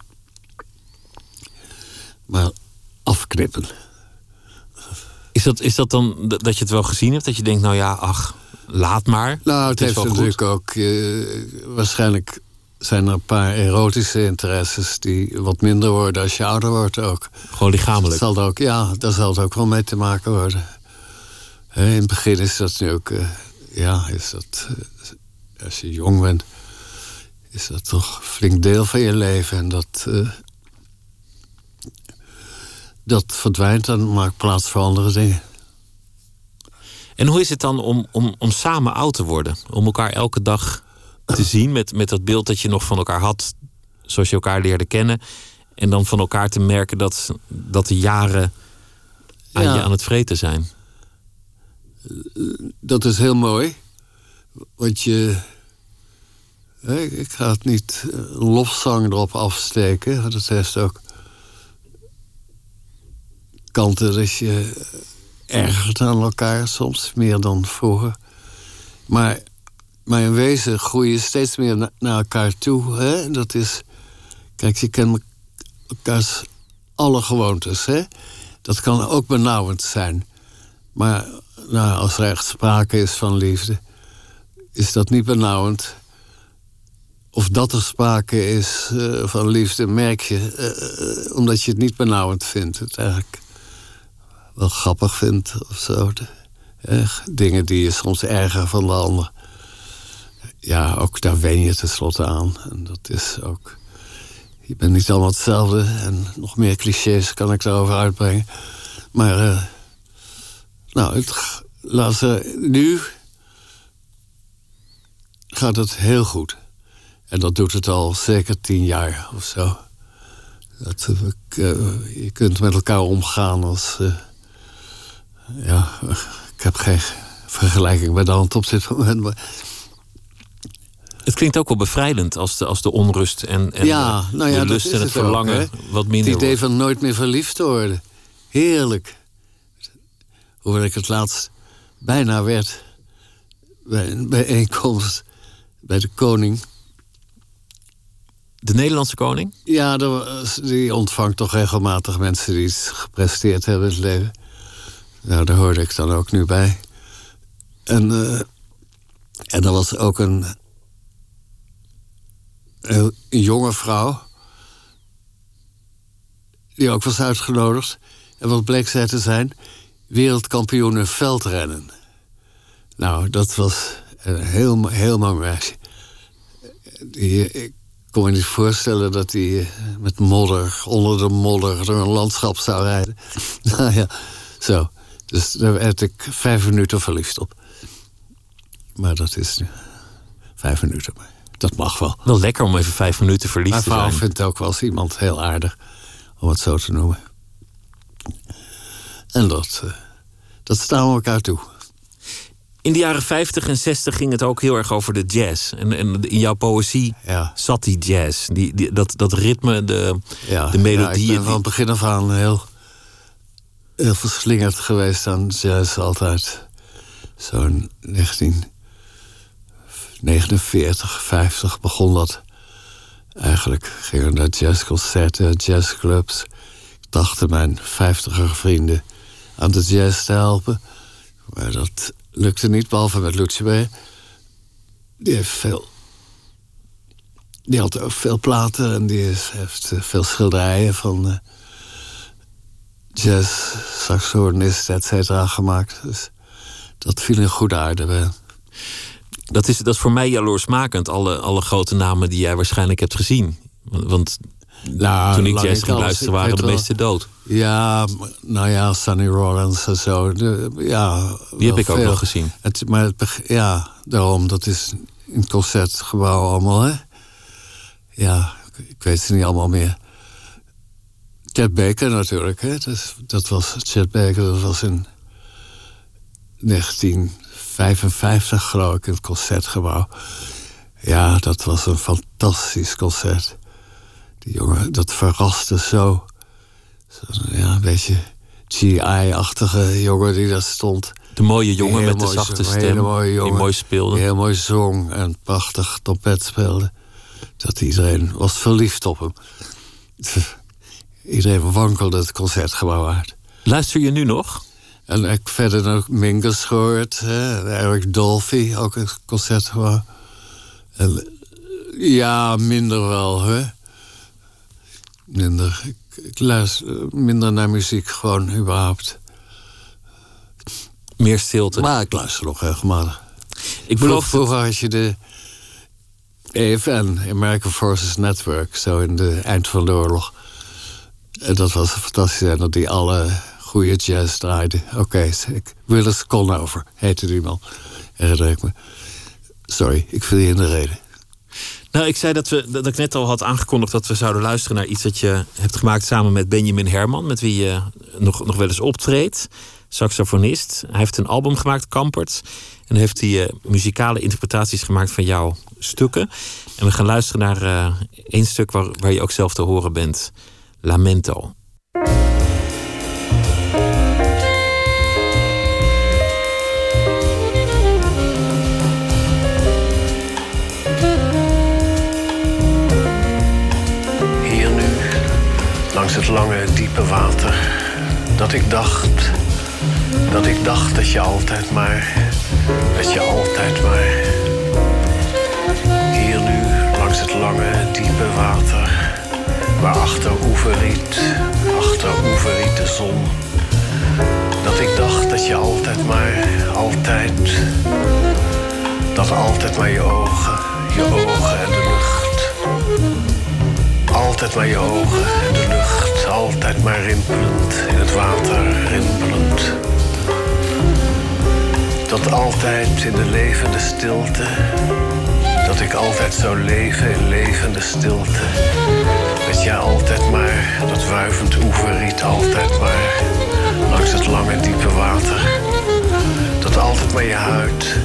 Maar afknippen. Is dat, is dat dan dat je het wel gezien hebt? Dat je denkt, nou ja, ach, laat maar. Nou, het, is heeft wel goed. natuurlijk ook. eh, waarschijnlijk zijn er een paar erotische interesses die wat minder worden als je ouder wordt ook. Gewoon lichamelijk. Dat zal er ook, ja, daar zal het ook wel mee te maken worden. In het begin is dat nu ook, eh, ja, is dat, eh, als je jong bent, is dat toch een flink deel van je leven. En dat, dat verdwijnt en maakt plaats voor andere dingen. En hoe is het dan om, om, om samen oud te worden? Om elkaar elke dag te zien met, met dat beeld dat je nog van elkaar had, zoals je elkaar leerde kennen. En dan van elkaar te merken dat, dat de jaren aan Ja. je aan het vreten zijn. dat is heel mooi. Want je. Ik ga het niet eh, lofzang erop afsteken. Het heeft ook kanten dat je ergert aan elkaar soms, meer dan vroeger. Maar, in wezen groei je steeds meer na- naar elkaar toe. Hè? Dat is. Kijk, je kent elkaars alle gewoontes. Hè? Dat kan ook benauwend zijn. Maar nou, als er echt sprake is van liefde, is dat niet benauwend. Of dat er sprake is eh, van liefde, merk je, eh, eh, omdat je het niet benauwend vindt. Het eigenlijk wel grappig vindt of zo. Eh, dingen die je soms erger van de ander. Ja, ook daar wen je tenslotte aan. En dat is ook. Je bent niet allemaal hetzelfde. En nog meer clichés kan ik daarover uitbrengen. Maar. eh, nou, het, g- laat ze, nu gaat het heel goed. En dat doet het al zeker tien jaar of zo. Dat, eh, je kunt met elkaar omgaan als. eh, ja, ik heb geen vergelijking bij de hand op dit moment. Maar Het klinkt ook wel bevrijdend als de, als de onrust en, en ja, de, nou ja, de lust en het het verlangen wat het minder idee wordt. van nooit meer verliefd te worden. Heerlijk. Hoewel ik het laatst bijna werd bij een bijeenkomst bij de koning. De Nederlandse koning? Ja, die ontvangt toch regelmatig mensen die iets gepresteerd hebben in het leven. Nou, daar hoorde ik dan ook nu bij. En, uh, en er was ook een, een, jonge vrouw. Die ook was uitgenodigd. En wat bleek zij te zijn? Wereldkampioene veldrennen. Nou, dat was een heel, heel mooi meisje. Ik kon me niet voorstellen dat hij met modder, onder de modder, door een landschap zou rijden. nou ja, zo. Dus daar werd ik vijf minuten verliefd op. Maar dat is nu vijf minuten. Maar dat mag wel. Wel lekker om even vijf minuten verliefd te zijn. Mijn vrouw vindt ook wel eens iemand heel aardig. Om het zo te noemen. En dat, uh, dat staan we elkaar toe. In de jaren 50 en 60 ging het ook heel erg over de jazz. En, en in jouw poëzie ja. zat die jazz. Die, die, dat, dat ritme, de, ja, de melodieën. Ja, ik ben van het begin af aan heel heel verslingerd geweest aan jazz altijd. Zo'n 1949, 50 begon dat. Eigenlijk gingen naar jazzconcerten, jazzclubs. Ik dacht mijn vijftiger vrienden aan de jazz te helpen. Maar dat lukte niet, behalve met Lucci Die heeft veel... Die had ook veel platen en die heeft veel schilderijen van... Jazz, saxofonist, et cetera, gemaakt. Dus dat viel in goede aarde bij dat is, dat is voor mij jaloersmakend, alle, alle grote namen die jij waarschijnlijk hebt gezien. Want nou, toen ik jazz ging luisteren, waren de meeste dood. Ja, nou ja, Sonny Rollins en zo. De, ja, die heb ik ook wel gezien. Het, maar het, ja, daarom, dat is in het concertgebouw allemaal, hè? Ja, ik weet ze niet allemaal meer. Chet Baker natuurlijk. Hè? Dat, dat was Chet Baker, dat was in 1955 geloof ik in het concertgebouw. Ja, dat was een fantastisch concert. Die jongen, dat verraste zo. ja, een beetje GI-achtige jongen die daar stond. De mooie jongen met de zachte stem. Hele mooie jongen, die mooi speelde. Die heel mooi zong en prachtig trompet speelde. Dat iedereen was verliefd op hem. Iedereen wankelde het concertgebouw uit. Luister je nu nog? En ik heb verder nog Mingus gehoord. Hè? Eric Dolphy, ook een concertgebouw. En, ja, minder wel, hè. Minder. Ik, ik, luister minder naar muziek, gewoon überhaupt. Meer stilte. Maar ik luister nog regelmatig. Ik beloof Vroeger had je de EFN, American Forces Network, zo in de eind van de oorlog. En dat was een fantastische zender die alle goede jazz draaide. Oké, okay, Willis Conover heette die man. Herinner ik me. Sorry, ik viel je in de reden. Nou, ik zei dat, we, dat ik net al had aangekondigd dat we zouden luisteren naar iets dat je hebt gemaakt samen met Benjamin Herman, met wie je nog, nog wel eens optreedt. Saxofonist. Hij heeft een album gemaakt, Kampert. En heeft hij muzikale interpretaties gemaakt van jouw stukken. En we gaan luisteren naar één stuk waar, waar je ook zelf te horen bent. Lamento. Hier nu, langs het lange, diepe water, dat ik dacht, dat ik dacht dat je altijd maar, dat je altijd maar. Hier nu, langs het lange, diepe water waar achter oeverriet, achter oeverriet de zon. Dat ik dacht dat je altijd maar, altijd, dat altijd maar je ogen, je ogen en de lucht. Altijd maar je ogen en de lucht, altijd maar rimpelend, in het water rimpelend. Dat altijd in de levende stilte, dat ik altijd zou leven in levende stilte. Dat jij altijd maar, dat wuivend oeverriet altijd maar, langs het lange diepe water. Dat altijd maar je huid,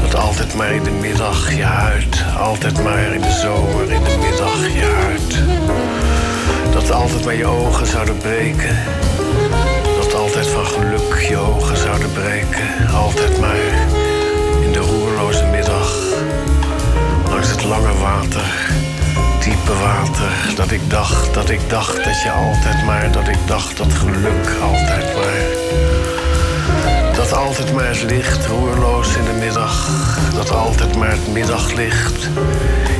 dat altijd maar in de middag je huid. Altijd maar in de zomer, in de middag je huid. Dat altijd maar je ogen zouden breken. Dat altijd van geluk je ogen zouden breken. Altijd maar in de roerloze middag, lange water diepe water. Dat ik dacht, dat ik dacht dat je altijd maar, dat ik dacht dat geluk altijd maar. altijd maar het licht, roerloos in de middag. Dat altijd maar het middaglicht.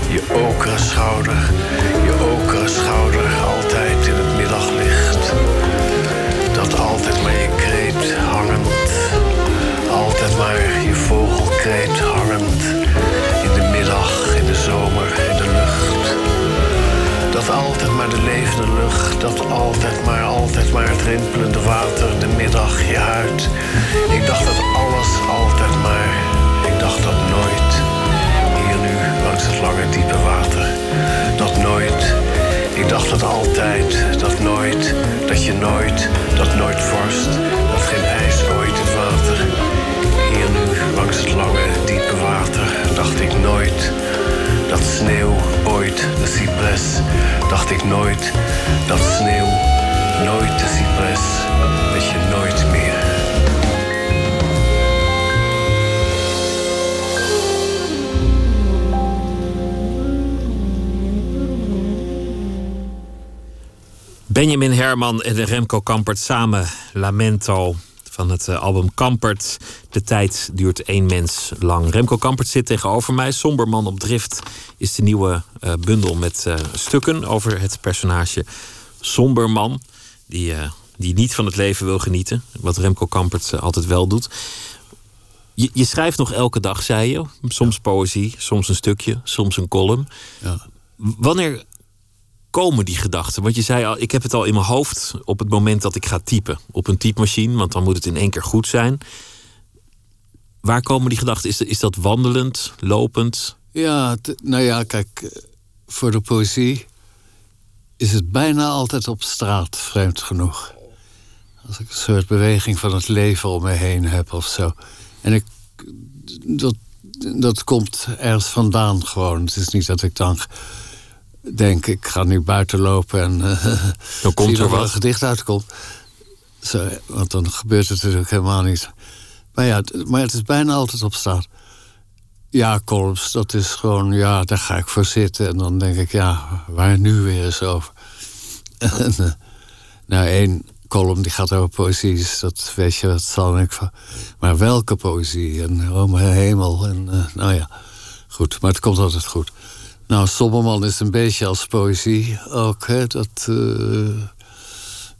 Je okere schouder, je okere schouder, altijd in het middaglicht. Dat altijd maar je kreet hangend. Altijd maar je vogelkreet hangend. Zomer, in de lucht. Dat altijd maar de levende lucht, dat altijd maar, altijd maar het rimpelende water, de middag, je huid. Ik dacht dat alles altijd maar, ik dacht dat nooit. Hier nu, langs het lange diepe water, dat nooit. Ik dacht dat altijd, dat nooit, dat je nooit, dat nooit vorst, dat geen ijs ooit het water. Hier nu, langs het lange diepe water, dacht ik nooit. Dat sneeuw ooit de cypres, dacht ik nooit. Dat sneeuw nooit de cypres, dat je nooit meer. Benjamin Herman en Remco Kampert samen Lamento van het eh, album Kampert. De tijd duurt één mens lang. Remco Kampert zit tegenover mij. Somberman op drift is de nieuwe eh, bundel met eh, stukken over het personage Somberman. Die, die niet van het leven wil genieten. Wat Remco Kampert altijd wel doet. Je, je schrijft nog elke dag, zei je. Soms poëzie, soms een stukje, soms een column. Ja. Wanneer komen die gedachten? Want je zei al, ik heb het al in mijn hoofd op het moment dat ik ga typen. Op een typemachine, want dan moet het in één keer goed zijn. Waar komen die gedachten? Is, is dat wandelend, lopend? Ja, nou ja, kijk, eh, voor de poëzie is het bijna altijd op straat, vreemd genoeg. Als ik een soort beweging van het leven om me heen heb of zo. En ik, dat, dat komt ergens vandaan gewoon. Het is niet dat ik dan denk, ik ga nu buiten lopen en eh, Dan komt er wat. een gedicht uitkomt. Zo, want dan gebeurt het natuurlijk helemaal niet. Maar ja, het- maar het is bijna altijd op straat. Ja, columns, dat is gewoon, ja, daar ga ik voor zitten. En dan denk ik, ja, waar nu weer eens over? en, eh, nou, één column die gaat over poëzie, dus dat weet je, dat zal ik van. Maar welke poëzie? En oh mijn hemel. En eh, nou ja, goed, maar het komt altijd goed. Nou, Sommerman is een beetje als poëzie ook, hè, dat.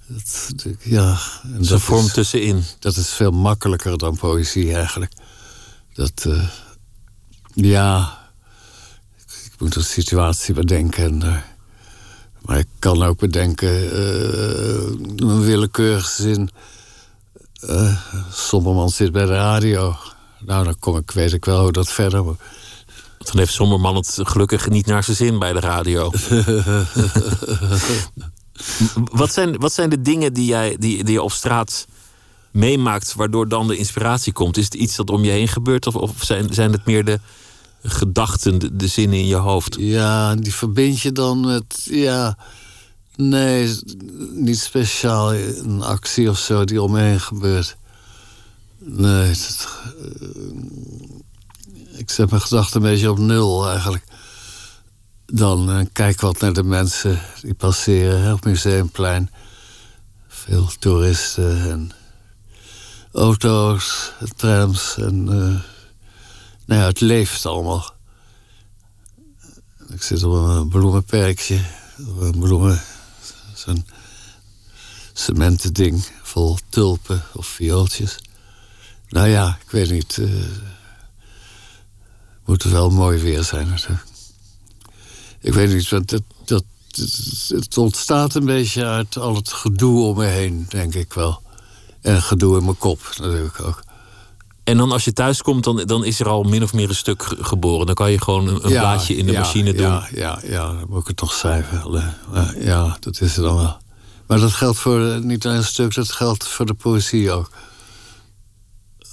dat ja, en Dat vorm is- tussenin. dat is veel makkelijker dan poëzie eigenlijk. Dat, eh, ja, ik, moet een situatie bedenken. En, eh, maar ik kan ook bedenken, een willekeurige zin. Sommerman zit bij de radio. Nou, dan kom ik, weet ik wel hoe dat verder moet. Dan heeft Sommerman het gelukkig niet naar zijn zin bij de radio. wat, zijn, wat zijn de dingen die, jij, die, die je op straat meemaakt, waardoor dan de inspiratie komt? Is het iets dat om je heen gebeurt, of, of zijn, zijn het meer de gedachten, de, de zinnen in je hoofd? Ja, die verbind je dan met. Ja, nee, niet speciaal een actie of zo die om me heen gebeurt. Nee, eh, ik zet mijn gedachten een beetje op nul eigenlijk. Dan eh, kijk wat naar de mensen die passeren hè, op Museumplein. Veel toeristen en auto's, trams en. eh, nou ja, het leeft allemaal. Ik zit op een bloemenperkje. Op een bloemen... Zo'n cementen ding vol tulpen of viooltjes. Nou ja, ik weet niet. eh moet wel mooi weer zijn. Ik weet niet, want dat, dat, het, het ontstaat een beetje uit al het gedoe om me heen, denk ik wel. En gedoe in mijn kop natuurlijk ook. En dan als je thuis komt, dan, dan is er al min of meer een stuk ge- geboren. Dan kan je gewoon een, een Ja, blaadje in de ja, machine doen. Ja, ja, ja, dan moet ik het nog schrijven. Eh, Ja, dat is het dan wel. Maar dat geldt voor eh, niet alleen een stuk, dat geldt voor de poëzie ook.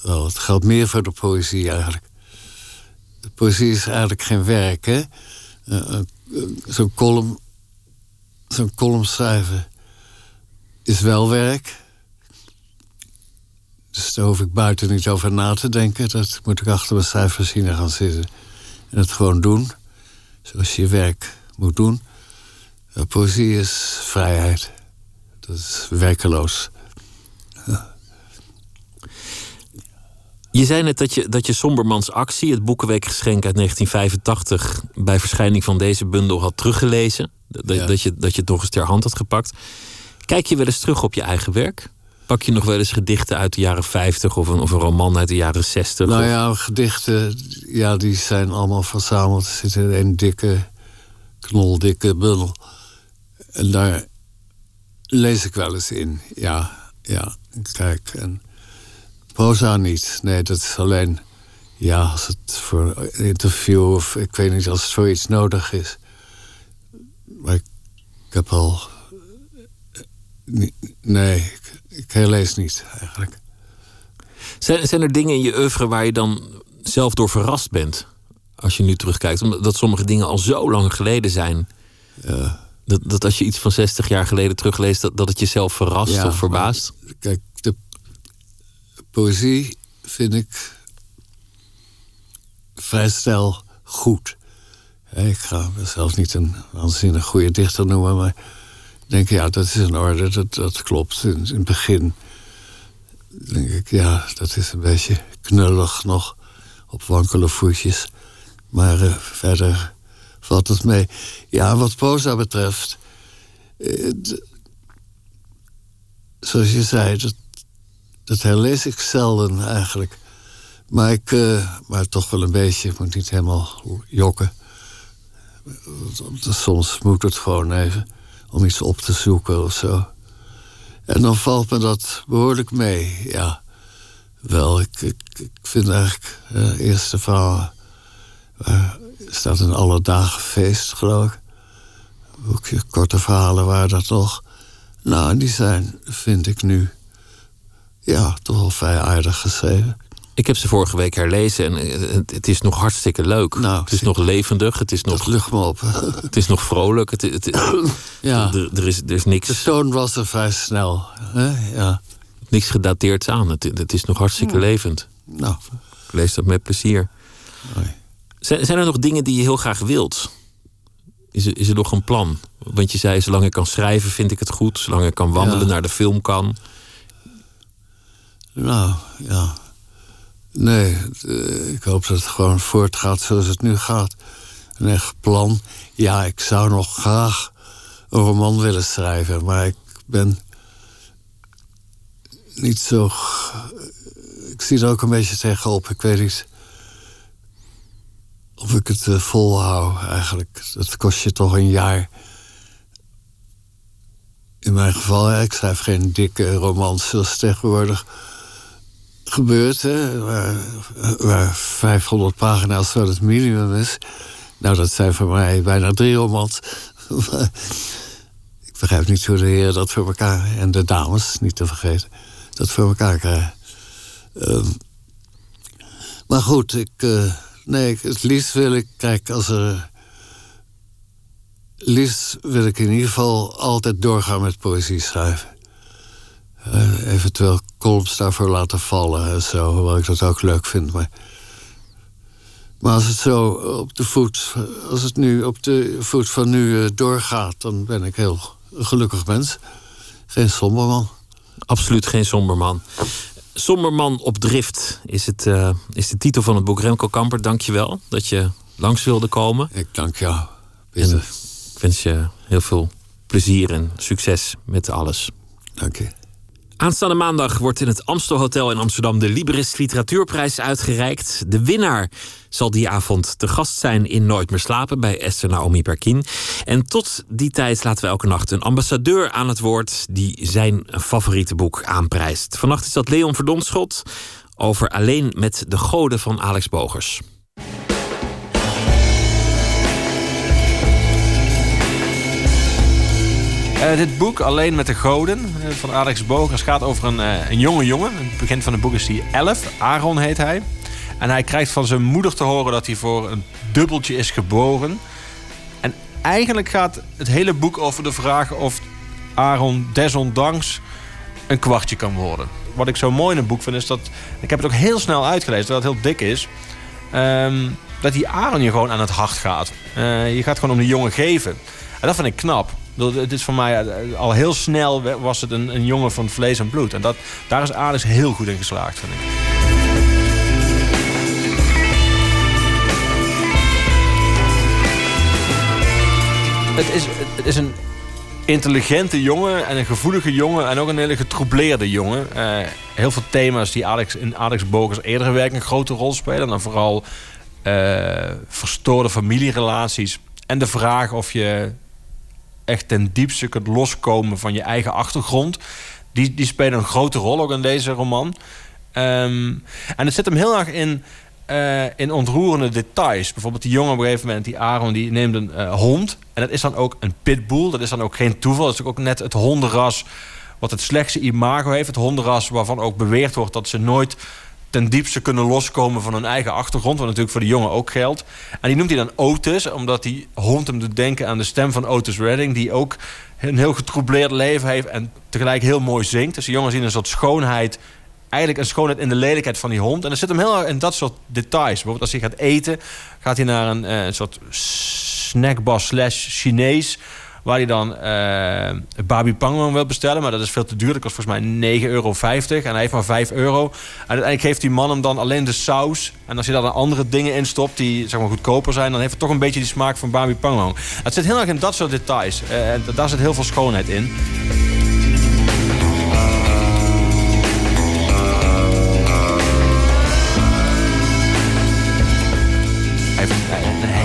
Wel, het geldt meer voor de poëzie eigenlijk. Poëzie is eigenlijk geen werk, hè? Eh, eh, zo'n column, zo'n column schrijven is wel werk. Dus daar hoef ik buiten niet over na te denken. Dat moet ik achter mijn schrijfmachine gaan zitten. En het gewoon doen. Zoals je werk moet doen. Eh, poëzie is vrijheid. Dat is werkeloos. Je zei net dat je, dat je Sombermans actie, het Boekenweekgeschenk uit 1985, bij verschijning van deze bundel had teruggelezen. Dat, Ja. dat, je, dat je het nog eens ter hand had gepakt. Kijk je wel eens terug op je eigen werk? Pak je nog wel eens gedichten uit de jaren 50 of een, of een roman uit de jaren 60? Nou Of- ja, gedichten, ja, die zijn allemaal verzameld. Er zit in een dikke, knoldikke bundel. En daar lees ik wel eens in. Ja, ja. Kijk, en proza niet. Nee, dat is alleen... Ja, als het voor een interview of ik weet niet, als het voor iets nodig is. Maar ik, ik heb al... Nee, ik, ik herlees niet eigenlijk. Zijn, zijn er dingen in je oeuvre waar je dan zelf door verrast bent? Als je nu terugkijkt. Omdat sommige dingen al zo lang geleden zijn. Dat, dat als je iets van 60 jaar geleden terugleest, dat, dat het jezelf verrast Ja, of verbaast. maar Kijk, poëzie vind ik vrij snel goed. Ik ga mezelf niet een waanzinnig goede dichter noemen, maar ik denk, ja, dat is in orde, dat, dat klopt. In, het begin denk ik, ja, dat is een beetje knullig nog, op wankele voetjes. Maar eh, verder valt het mee. Ja, wat proza betreft, eh, zoals je zei, dat, dat herlees ik zelden eigenlijk. Maar, ik, eh, maar toch wel een beetje, ik moet niet helemaal jokken. Soms moet het gewoon even om iets op te zoeken of zo. En dan valt me dat behoorlijk mee, ja. Wel, ik, vind eigenlijk eh eerste verhaal... waar staat een alle dagen feest, geloof ik. Boekje korte verhalen waren dat nog. Nou, die zijn, vind ik nu... ja, toch wel vrij aardig geschreven. Ik heb ze vorige week herlezen en eh, het, is nog hartstikke leuk. Nou, het is nog levendig, het is nog, lucht me op. het is nog vrolijk. Het, het, Ja. er, er, is, er is niks, De toon was er vrij snel. Hè? Ja, niks gedateerd aan. Het, het is nog hartstikke levend. nou, Ik lees dat met plezier. Zijn, zijn er nog dingen die je heel graag wilt? Is er, is er nog een plan? Want je zei, zolang ik kan schrijven, vind ik het goed. Zolang ik kan wandelen, Ja. naar de film kan. Nou, ja. Nee, eh, ik hoop dat het gewoon voortgaat zoals het nu gaat. Een echt plan. Ja, ik zou nog graag een roman willen schrijven, maar ik ben niet zo. g- Ik zie er ook een beetje tegenop. Ik weet niet of ik het eh, volhoud eigenlijk. Dat kost je toch een jaar. In mijn geval, ik schrijf geen dikke romans zoals tegenwoordig gebeurt. Hè, waar, waar 500 pagina's wel het minimum is. Nou, dat zijn voor mij bijna drie romans. ik begrijp niet hoe de heren dat voor elkaar... en de dames, niet te vergeten, dat voor elkaar krijgen. Ehm, maar goed, ik, eh, nee, het liefst wil ik... Kijk, als er... Liefst wil ik in ieder geval altijd doorgaan met poëzie schrijven. Eh, eventueel columns daarvoor laten vallen en zo, hoewel ik dat ook leuk vind. Maar, maar als het zo op de voet, als het nu op de voet van nu eh, doorgaat, dan ben ik heel gelukkig mens. Geen somberman. Absoluut geen somberman. Somberman op drift is, het, eh, is de titel van het boek. Remco Kamper, dank je wel dat je langs wilde komen. Ik dank jou. Ik wens je heel veel plezier en succes met alles. Dank je. Aanstaande maandag wordt in het Amstelhotel in Amsterdam de Libris Literatuurprijs uitgereikt. De winnaar zal die avond te gast zijn in Nooit meer slapen bij Esther Naomi Perkin. En tot die tijd laten we elke nacht een ambassadeur aan het woord die zijn favoriete boek aanprijst. Vannacht is dat Leon Verdonschot over Alleen met de goden van Alex Bogers. Eh, dit boek, Alleen met de Goden, eh, van Alex Bogers, gaat over een, eh, een jonge jongen. In het begin van het boek is hij 11. Aaron heet hij. En hij krijgt van zijn moeder te horen dat hij voor een dubbeltje is geboren. En eigenlijk gaat het hele boek over de vraag of Aaron desondanks een kwartje kan worden. Wat ik zo mooi in het boek vind is dat... Ik heb het ook heel snel uitgelezen, terwijl het heel dik is. ehm, dat die Aaron je gewoon aan het hart gaat. Je gaat gewoon om die jongen geven. En dat vind ik knap het is voor mij eh, al heel snel was het een, een jongen van vlees en bloed. En dat, daar is Alex heel goed in geslaagd, vind ik. Het is, het is een intelligente jongen en een gevoelige jongen en ook een hele getroubleerde jongen. Eh, heel veel thema's die Alex in Alex Bogers eerdere werk een grote rol spelen. Dan vooral uh, verstoorde familierelaties. En de vraag of je echt ten diepste kunt loskomen van je eigen achtergrond. Die, die spelen een grote rol ook in deze roman. Um, en het zit hem heel erg in uh, in ontroerende details. Bijvoorbeeld die jongen op een gegeven moment, die Aaron, die neemt een uh, hond. En dat is dan ook een pitbull. Dat is dan ook geen toeval. Dat is ook net het hondenras wat het slechtste imago heeft. Het hondenras waarvan ook beweerd wordt dat ze nooit ten diepste kunnen loskomen van hun eigen achtergrond. Wat natuurlijk voor de jongen ook geldt. En die noemt hij dan Otis, omdat die hond hem doet denken aan de stem van Otis Redding. Die ook een heel getroubleerd leven heeft en tegelijk heel mooi zingt. Dus de jongen zien een soort schoonheid eigenlijk een schoonheid in de lelijkheid van die hond. En er zit hem heel erg in dat soort details. Bijvoorbeeld als hij gaat eten, gaat hij naar een, uh, een soort snackbar slash Chinees... waar hij dan uh, Babi wil bestellen. Maar dat is veel te duur. Dat kost volgens mij 9,50 euro. En hij heeft maar 5 euro. En uiteindelijk geeft die man hem dan alleen de saus. En als je daar dan andere dingen in stopt die zeg maar, goedkoper zijn... dan heeft het toch een beetje die smaak van Babi Pangwang. Het zit heel erg in dat soort details. Uh, en daar zit heel veel schoonheid in.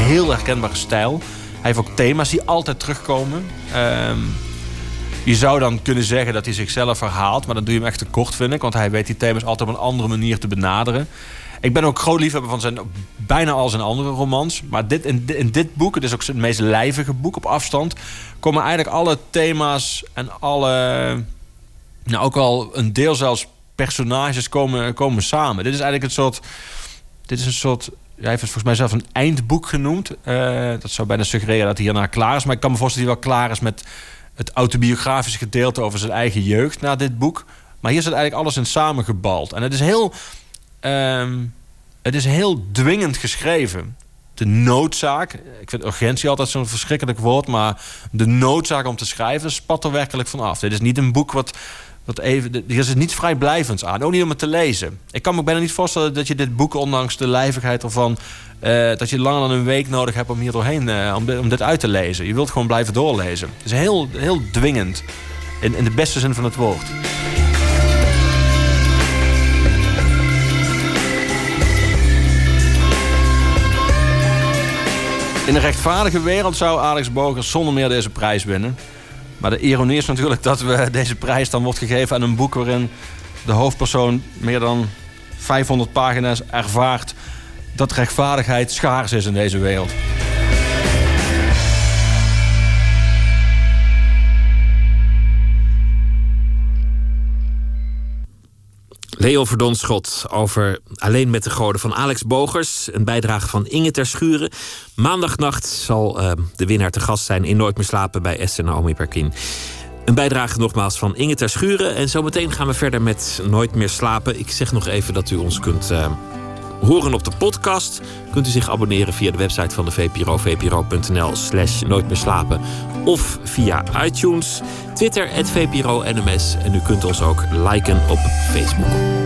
heel herkenbare stijl. Hij heeft ook thema's die altijd terugkomen. Ehm, je zou dan kunnen zeggen dat hij zichzelf verhaalt, maar dan doe je hem echt te kort, vind ik. Want hij weet die thema's altijd op een andere manier te benaderen. Ik ben ook groot liefhebber van zijn bijna al zijn andere romans. Maar dit, in, dit boek, het is ook zijn meest lijvige boek op afstand, komen eigenlijk alle thema's en alle. Nou, ook wel een deel zelfs personages komen, komen samen. Dit is eigenlijk een soort. Dit is een soort hij heeft het volgens mij zelf een eindboek genoemd. Uh, dat zou bijna suggereren dat hij hierna klaar is. Maar ik kan me voorstellen dat hij wel klaar is met het autobiografische gedeelte over zijn eigen jeugd na dit boek. Maar hier zit eigenlijk alles in samengebald. En het is heel, um, het is heel dwingend geschreven. De noodzaak, ik vind urgentie altijd zo'n verschrikkelijk woord, maar de noodzaak om te schrijven spat er werkelijk van af. Dit is niet een boek wat dat even, er is niet vrijblijvend aan. Ook niet om het te lezen. Ik kan me bijna niet voorstellen dat je dit boek, ondanks de lijvigheid ervan... Uh, dat je langer dan een week nodig hebt om hier doorheen om, om, dit uit te lezen. Je wilt gewoon blijven doorlezen. Het is heel, heel dwingend. In, in de beste zin van het woord. In een rechtvaardige wereld zou Alex Boger zonder meer deze prijs winnen. Maar de ironie is natuurlijk dat we deze prijs dan wordt gegeven aan een boek waarin de hoofdpersoon meer dan 500 pagina's ervaart dat rechtvaardigheid schaars is in deze wereld. Leo Verdonschot over Alleen met de Goden van Alex Bogers. Een bijdrage van Inge ter Schuren. Maandagnacht zal uh, de winnaar te gast zijn in Nooit meer slapen bij Esther Naomi Perkin. Een bijdrage nogmaals van Inge ter Schuren. En zometeen gaan we verder met Nooit meer slapen. Ik zeg nog even dat u ons kunt uh, horen op de podcast. Kunt u zich abonneren via de website van de VPRO. vpro.nl slash nooit meer slapen. Of via iTunes. Twitter, het VPRO NMS. En u kunt ons ook liken op Facebook.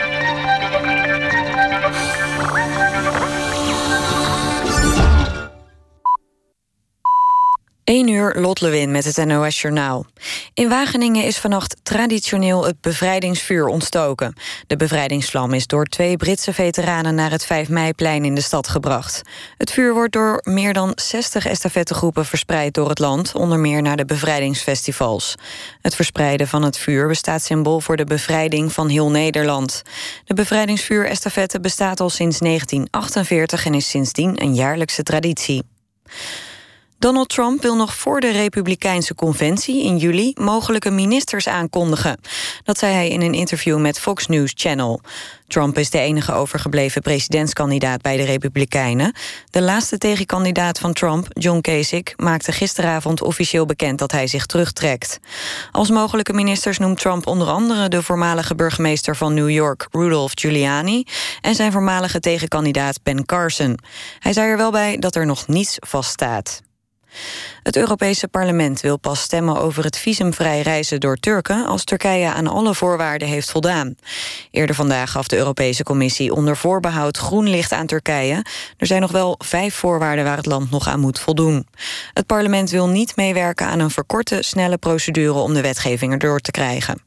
1 uur Lot Lewin met het NOS Journaal. In Wageningen is vannacht traditioneel het bevrijdingsvuur ontstoken. De bevrijdingsvlam is door twee Britse veteranen... naar het 5 meiplein in de stad gebracht. Het vuur wordt door meer dan 60 estafettegroepen verspreid door het land... onder meer naar de bevrijdingsfestivals. Het verspreiden van het vuur bestaat symbool voor de bevrijding van heel Nederland. De bevrijdingsvuur-estafette bestaat al sinds 1948... en is sindsdien een jaarlijkse traditie. Donald Trump wil nog voor de Republikeinse conventie in juli mogelijke ministers aankondigen. Dat zei hij in een interview met Fox News Channel. Trump is de enige overgebleven presidentskandidaat bij de Republikeinen. De laatste tegenkandidaat van Trump, John Kasich, maakte gisteravond officieel bekend dat hij zich terugtrekt. Als mogelijke ministers noemt Trump onder andere de voormalige burgemeester van New York, Rudolph Giuliani, en zijn voormalige tegenkandidaat Ben Carson. Hij zei er wel bij dat er nog niets vaststaat. Het Europese parlement wil pas stemmen over het visumvrij reizen door Turken als Turkije aan alle voorwaarden heeft voldaan. Eerder vandaag gaf de Europese Commissie onder voorbehoud groen licht aan Turkije. Er zijn nog wel vijf voorwaarden waar het land nog aan moet voldoen. Het parlement wil niet meewerken aan een verkorte, snelle procedure om de wetgeving erdoor te krijgen.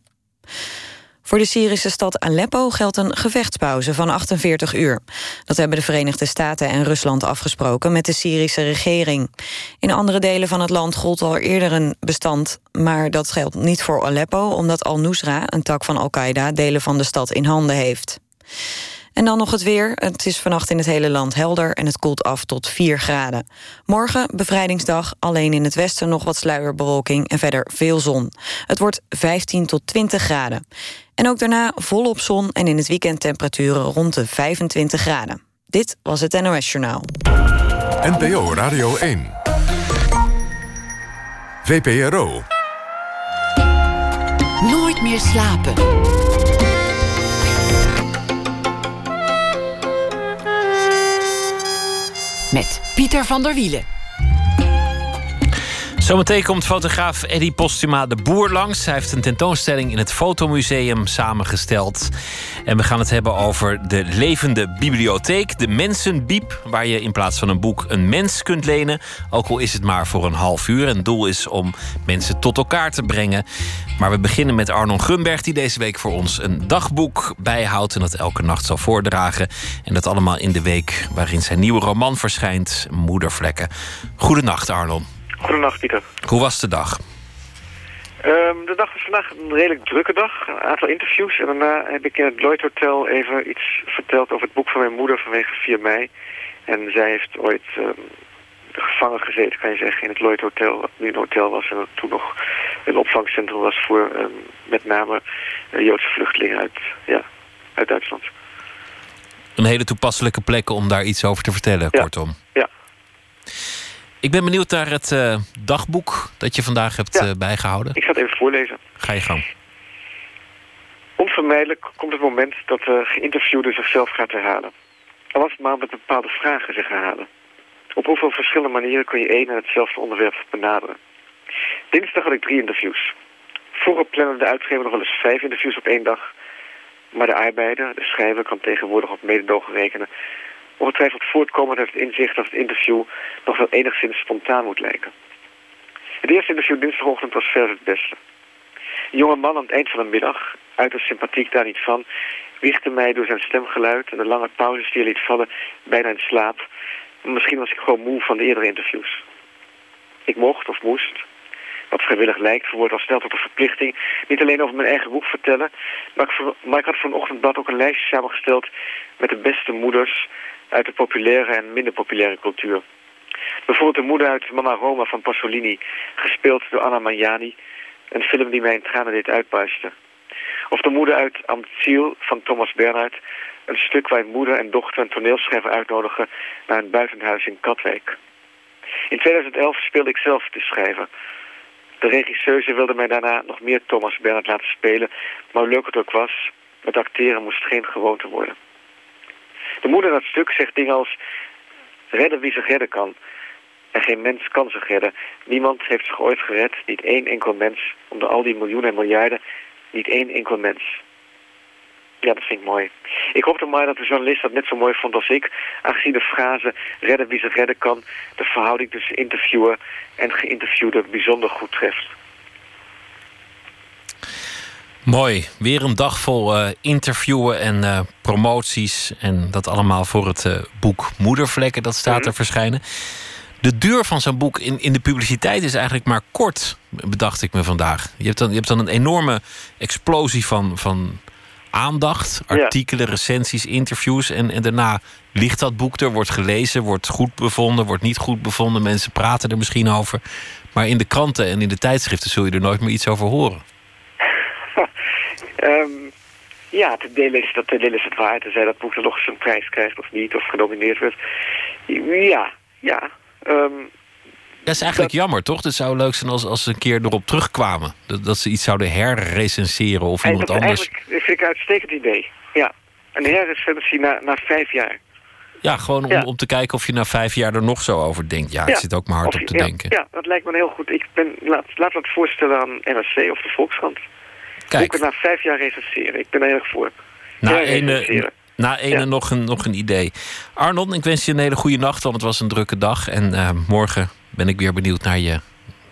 Voor de Syrische stad Aleppo geldt een gevechtspauze van 48 uur. Dat hebben de Verenigde Staten en Rusland afgesproken met de Syrische regering. In andere delen van het land gold al eerder een bestand, maar dat geldt niet voor Aleppo, omdat Al-Nusra, een tak van Al-Qaeda, delen van de stad in handen heeft. En dan nog het weer. Het is vannacht in het hele land helder en het koelt af tot 4 graden. Morgen, bevrijdingsdag, alleen in het westen nog wat sluierbewolking en verder veel zon. Het wordt 15 tot 20 graden. En ook daarna volop zon en in het weekend temperaturen rond de 25 graden. Dit was het NOS Journaal. NPO Radio 1. VPRO. Nooit meer slapen. Met Pieter van der Wielen. Zometeen komt fotograaf Eddie Postuma de Boer langs. Hij heeft een tentoonstelling in het Fotomuseum samengesteld. En we gaan het hebben over de levende bibliotheek, de Mensenbiep, waar je in plaats van een boek een mens kunt lenen. Ook al is het maar voor een half uur. En het doel is om mensen tot elkaar te brengen. Maar we beginnen met Arnon Grunberg, die deze week voor ons een dagboek bijhoudt en dat elke nacht zal voordragen. En dat allemaal in de week waarin zijn nieuwe roman verschijnt, Moedervlekken. Goedenacht, Arnon. Goedenacht, Pieter. Hoe was de dag? Um, de dag was vandaag een redelijk drukke dag. Een aantal interviews. En daarna heb ik in het Lloyd Hotel even iets verteld over het boek van mijn moeder vanwege 4 mei. En zij heeft ooit um, gevangen gezeten, kan je zeggen, in het Lloyd Hotel. Wat nu een hotel was en toen nog een opvangcentrum was voor um, met name uh, Joodse vluchtelingen uit, ja, uit Duitsland. Een hele toepasselijke plek om daar iets over te vertellen, ja. kortom. Ja. Ik ben benieuwd naar het uh, dagboek dat je vandaag hebt Ja. uh, bijgehouden. Ik ga het even voorlezen. Ga je gang. Onvermijdelijk komt het moment dat de geïnterviewde zichzelf gaat herhalen. Al was het maar met bepaalde vragen zich herhalen. Op hoeveel verschillende manieren kun je één en hetzelfde onderwerp benaderen? Dinsdag had ik drie interviews. Vroeger plannen de uitgever nog wel eens vijf interviews op één dag. Maar de arbeider, de schrijver, kan tegenwoordig op mededogen rekenen. Ongetwijfeld voortkomend uit het inzicht dat het interview nog wel enigszins spontaan moet lijken. Het eerste interview dinsdagochtend was verder het beste. Een jonge man aan het eind van de middag, uiterst sympathiek daar niet van, wiegde mij door zijn stemgeluid en de lange pauzes die hij liet vallen bijna in slaap. Misschien was ik gewoon moe van de eerdere interviews. Ik mocht of moest, wat vrijwillig lijkt, verwoord al snel tot een verplichting, niet alleen over mijn eigen boek vertellen, maar ik, maar ik had voor een ochtendblad ook een lijstje samengesteld met de beste moeders uit de populaire en minder populaire cultuur. Bijvoorbeeld de moeder uit Mama Roma van Pasolini, gespeeld door Anna Magnani, een film die mij in tranen deed uitbarsten. Of de moeder uit Amtsiel van Thomas Bernhard, een stuk waar moeder en dochter een toneelschrijver uitnodigen naar een buitenhuis in Katwijk. In 2011 speelde ik zelf de schrijver. De regisseuse wilde mij daarna nog meer Thomas Bernhard laten spelen, maar hoe leuk het ook was, het acteren moest geen gewoonte worden. De moeder in dat stuk zegt dingen als redden wie zich redden kan. En geen mens kan zich redden. Niemand heeft zich ooit gered, niet één enkel mens. Onder al die miljoenen en miljarden, niet één enkel mens. Ja, dat vind ik mooi. Ik hoopte maar dat de journalist dat net zo mooi vond als ik. Aangezien de frase redden wie zich redden kan... de verhouding tussen interviewer en geïnterviewde bijzonder goed treft. Mooi. Weer een dag vol uh, interviewen en uh, promoties. En dat allemaal voor het uh, boek Moedervlekken. Dat staat Mhm. er verschijnen. De duur van zo'n boek in, in de publiciteit is eigenlijk maar kort, bedacht ik me vandaag. Je hebt dan, je hebt dan een enorme explosie van, van aandacht. Ja. Artikelen, recensies, interviews. En, en daarna ligt dat boek er, wordt gelezen, wordt goed bevonden, wordt niet goed bevonden. Mensen praten er misschien over. Maar in de kranten en in de tijdschriften zul je er nooit meer iets over horen. Ehm, ja, ten dele is dat dele is het waar. Tenzij dat boek dan nog eens een prijs krijgt of niet, of genomineerd wordt. Ja, ja. ehm, Dat is eigenlijk jammer, toch? Het zou leuk zijn als, als ze een keer erop terugkwamen. Dat, dat ze iets zouden herrecenseren of iemand dat anders. eigenlijk vind ik een uitstekend idee. Ja, een herrecensie na, na vijf jaar. Ja, gewoon om, Ja. om te kijken of je na vijf jaar er nog zo over denkt. Ja, ik zit ook maar hard Of- op te ja, denken. Ja, dat lijkt me heel goed. Ik ben, laat, laat dat voorstellen aan NRC of de Volkskrant. Kijk. Boeken na vijf jaar recenseren. Ik ben er heel erg voor. Na Ja, ene, na ene Ja. nog, een, nog een idee. Arnon, ik wens je een hele goede nacht, want het was een drukke dag. En eh, morgen ben ik weer benieuwd naar je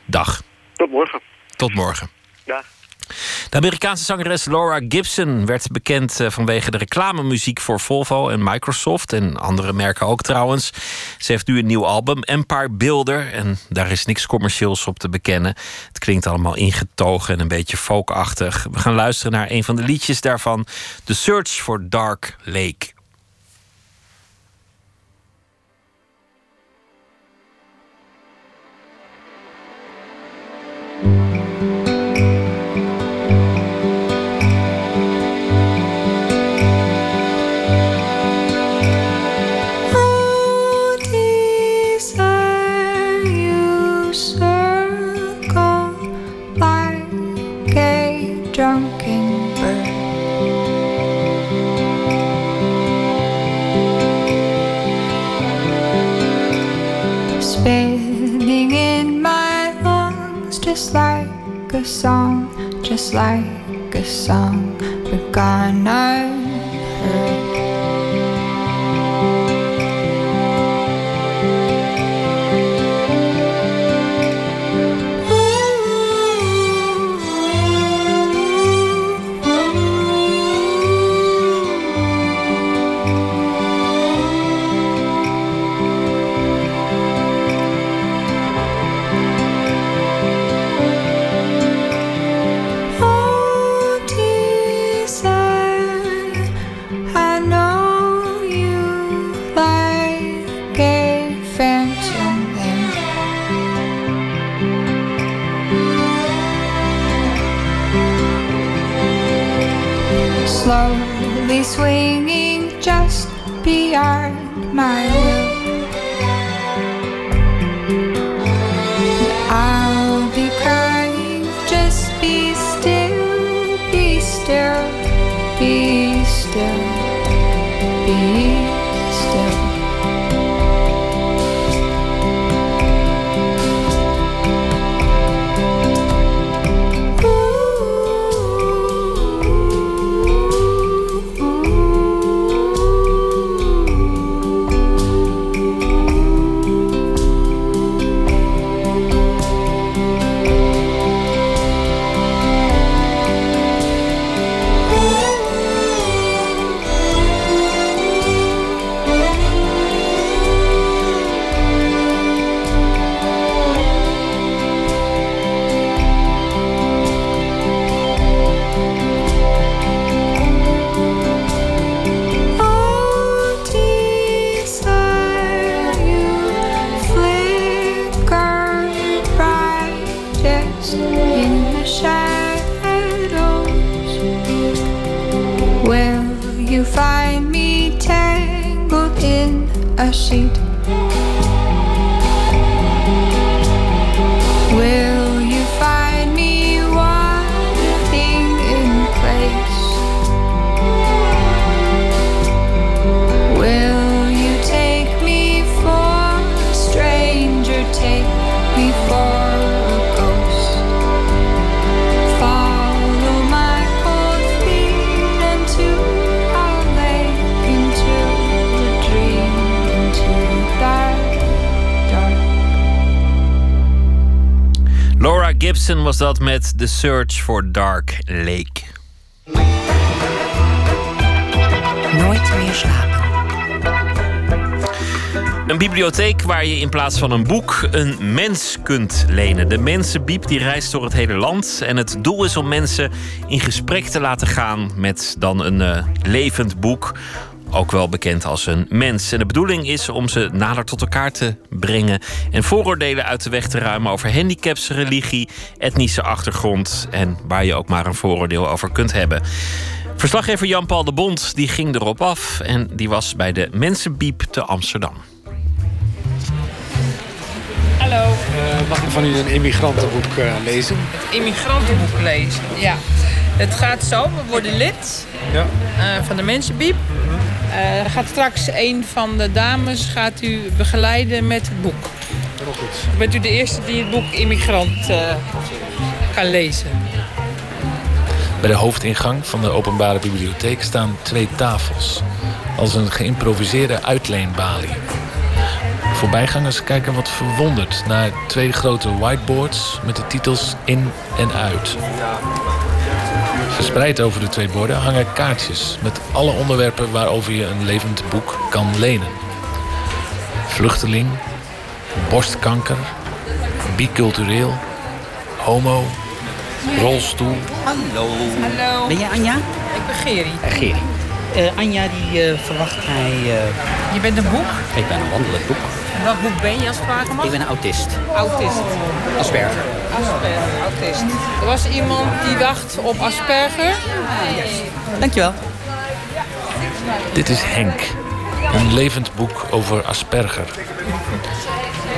dag. Tot morgen. Tot morgen. Dag. De Amerikaanse zangeres Laura Gibson werd bekend eh, vanwege de reclamemuziek voor Volvo en Microsoft en andere merken ook trouwens. Ze heeft nu een nieuw album, Empire Builder, en daar is niks commercieels op te bekennen. Het klinkt allemaal ingetogen en een beetje folkachtig. We gaan luisteren naar een van de liedjes daarvan, The Search for Dark Lake. Just like a song, just like a song begun unheard. Oh, dat met The Search for Dark Lake. Nooit meer slapen. Een bibliotheek waar je in plaats van een boek een mens kunt lenen. De Mensenbiep die reist door het hele land. En het doel is om mensen in gesprek te laten gaan met dan een eh, levend boek. Ook wel bekend als een mens. En de bedoeling is om ze nader tot elkaar te brengen. En vooroordelen uit de weg te ruimen over handicaps, religie, etnische achtergrond. En waar je ook maar een vooroordeel over kunt hebben. Verslaggever Jan-Paul de Bond die ging erop af. En die was bij de Mensenbiep te Amsterdam. Hallo. Eh, mag ik van u een immigrantenboek eh, lezen? Het immigrantenboek lezen, ja. Het gaat zo, we worden lid Ja. eh, van de Mensenbiep. Eh, er gaat straks een van de dames gaat u begeleiden met het boek. Heel goed. Bent u de eerste die het boek Immigrant eh, kan lezen? Bij de hoofdingang van de openbare bibliotheek staan twee tafels. Als een geïmproviseerde uitleenbalie. Voorbijgangers kijken wat verwonderd naar twee grote whiteboards met de titels in en uit. Verspreid over de twee borden hangen kaartjes met alle onderwerpen waarover je een levend boek kan lenen. Vluchteling, borstkanker, bicultureel, homo, rolstoel, Hallo. Hallo. Ben jij Anja? Ik ben Geri. Eh, Geri. Eh, Anja die eh, verwacht mij... eh, Je bent een boek. ik ben een wandelend boek. Welk boek ben je als ik vragen mag? Ik ben een autist. Autist. Asperger. Asperger, autist. Er was iemand die wacht op Asperger. Dankjewel. Dit is Henk. Een levend boek over Asperger.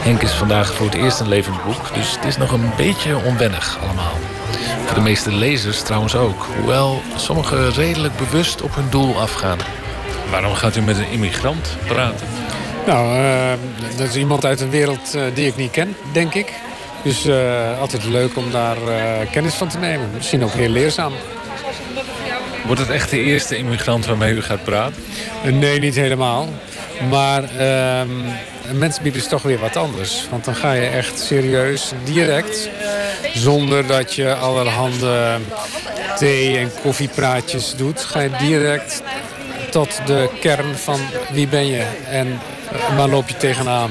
Henk is vandaag voor het eerst een levend boek, dus het is nog een beetje onwennig allemaal. Voor de meeste lezers trouwens ook, hoewel sommigen redelijk bewust op hun doel afgaan. Waarom gaat u met een immigrant praten? Nou, eh, dat is iemand uit een wereld eh, die ik niet ken, denk ik. Dus eh, altijd leuk om daar eh, kennis van te nemen. Misschien ook heel leerzaam. Wordt het echt de eerste immigrant waarmee u gaat praten? Nee, niet helemaal. Maar ehm een mensenbiep is toch weer wat anders. Want dan ga je echt serieus, direct... zonder dat je allerhande thee- en koffiepraatjes doet... ga je direct tot de kern van wie ben je en waar loop je tegenaan.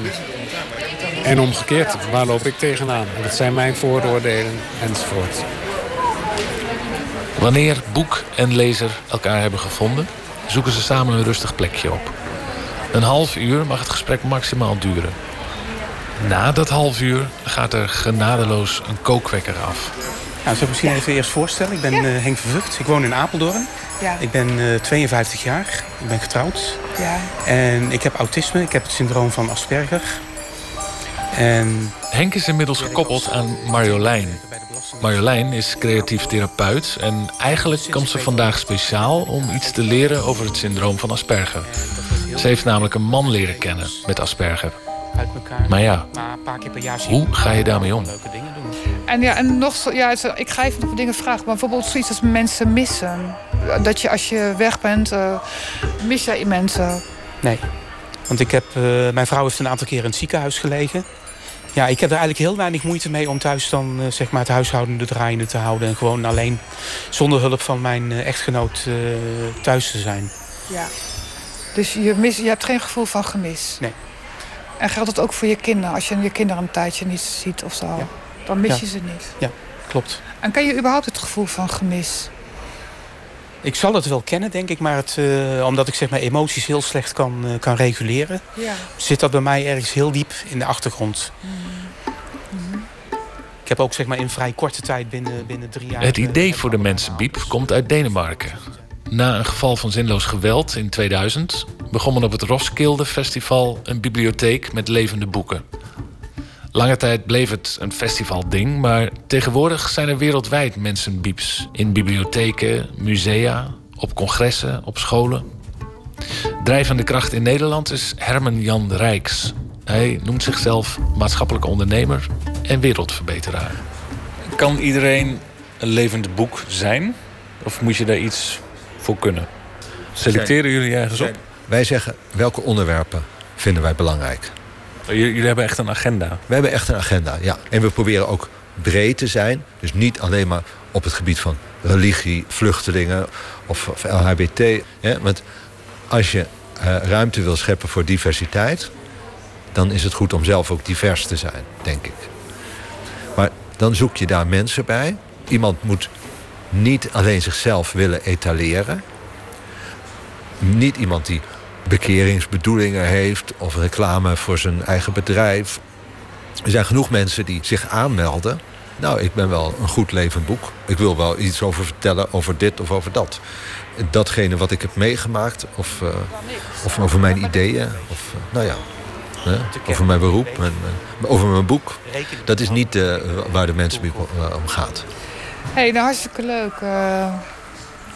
En omgekeerd, waar loop ik tegenaan? Wat zijn mijn vooroordelen enzovoort. Wanneer boek en lezer elkaar hebben gevonden, zoeken ze samen een rustig plekje op. Een half uur mag het gesprek maximaal duren. Na dat half uur gaat er genadeloos een kookwekker af. Nou, zou ik misschien even eerst voorstellen. Ik ben Ja. eh, Henk Vervugt. Ik woon in Apeldoorn. Ja. Ik ben eh, 52 jaar. Ik ben getrouwd. Ja. En ik heb autisme. Ik heb het syndroom van Asperger. En Henk is inmiddels gekoppeld aan Marjolein. Marjolein is creatief therapeut en eigenlijk komt ze vandaag speciaal om iets te leren over het syndroom van Asperger. Ze heeft namelijk een man leren kennen met Asperger. Uit elkaar. Maar ja, Maar een paar keer per jaar hoe ga je daarmee om? Leuke dingen doen. En ja, en nog zo, ja, ik ga even nog wat dingen vragen. Maar bijvoorbeeld zoiets als mensen missen. Dat je als je weg bent, eh, mis jij mensen. Nee. Want ik heb, eh, mijn vrouw heeft een aantal keer in het ziekenhuis gelegen. Ja, ik heb er eigenlijk heel weinig moeite mee om thuis dan eh, zeg maar het huishouden de draaiende te houden. En gewoon alleen zonder hulp van mijn eh, echtgenoot eh, thuis te zijn. Ja. Dus je, mis, je hebt geen gevoel van gemis. Nee. En geldt het ook voor je kinderen? Als je je kinderen een tijdje niet ziet of zo, dan mis Ja. je ze niet. Ja, klopt. En ken je überhaupt het gevoel van gemis? Ik zal het wel kennen, denk ik, maar het, eh, omdat ik zeg maar emoties heel slecht kan, eh, kan reguleren, Ja. zit dat bij mij ergens heel diep in de achtergrond. Ik heb ook zeg maar in vrij korte tijd binnen, binnen drie jaar. Het idee voor de Mensenbiep komt uit Denemarken. Na een geval van zinloos geweld in 2000 begon men op het Roskilde Festival een bibliotheek met levende boeken. Lange tijd bleef het een festivalding, maar tegenwoordig zijn er wereldwijd mensenbieps. In bibliotheken, musea, op congressen, op scholen. Drijvende kracht in Nederland is Herman Jan Rijks. Hij noemt zichzelf maatschappelijke ondernemer en wereldverbeteraar. Kan iedereen een levend boek zijn? Of moet je daar iets voor kunnen? Selecteren jullie ergens op? Wij zeggen welke onderwerpen vinden wij belangrijk. J- Jullie hebben echt een agenda. We hebben echt een agenda, ja. En we proberen ook breed te zijn. Dus niet alleen maar op het gebied van religie, vluchtelingen of, of LHBT. Hè? Want als je uh, ruimte wil scheppen voor diversiteit... dan is het goed om zelf ook divers te zijn, denk ik. Maar dan zoek je daar mensen bij. Iemand moet niet alleen zichzelf willen etaleren. Niet iemand die bekeringsbedoelingen heeft of reclame voor zijn eigen bedrijf. Er zijn genoeg mensen die zich aanmelden. Nou, ik ben wel een goed levend boek. Ik wil wel iets over vertellen over dit of over dat. Datgene wat ik heb meegemaakt of, uh, of over mijn ideeën. Of, uh, nou ja, over mijn beroep en uh, over mijn boek. Dat is niet waar de mensen om gaat. Hé, hey, nou hartstikke leuk.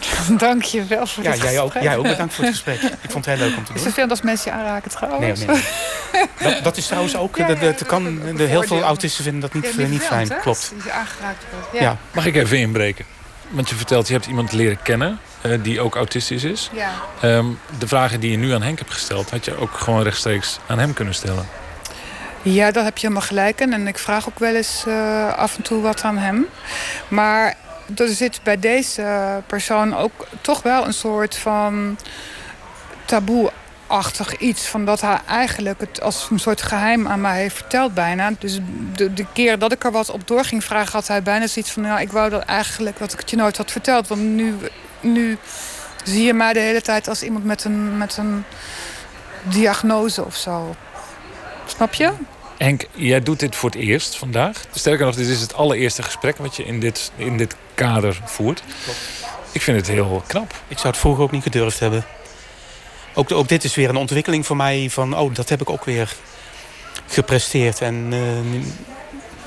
Dank je wel voor ja, dit jij ook, gesprek. jij ook bedankt voor het gesprek. Ik vond het heel leuk om te doen. Is er veel als mensen je aanraken trouwens? Nee, nee, nee. Dat, dat, is trouwens ook... Ja, ja, de, kan, de, heel veel autisten vinden dat niet, ja, niet fijn. Hè? Klopt. Je aangeraakt wordt. Ja. Ja. Mag ik even inbreken? Want je vertelt, je hebt iemand leren kennen uh, die ook autistisch is. Ja. Um, de vragen die je nu aan Henk hebt gesteld... had je ook gewoon rechtstreeks aan hem kunnen stellen. Ja, dat heb je helemaal gelijk in. En ik vraag ook wel eens uh, af en toe wat aan hem. Maar er zit bij deze persoon ook toch wel een soort van taboe-achtig iets. Van dat hij eigenlijk het als een soort geheim aan mij heeft verteld bijna. Dus de, de keer dat ik er wat op door ging vragen... had hij bijna zoiets van... Nou, ik wou dat eigenlijk dat ik het je nooit had verteld. Want nu, nu zie je mij de hele tijd als iemand met een, met een diagnose of zo. Snap je? Henk, jij doet dit voor het eerst vandaag. Sterker nog, dit is het allereerste gesprek wat je in dit, in dit kader voert. Ik vind het heel knap. Ik zou het vroeger ook niet gedurfd hebben. Ook, ook dit is weer een ontwikkeling voor mij van... oh, dat heb ik ook weer gepresteerd. En uh,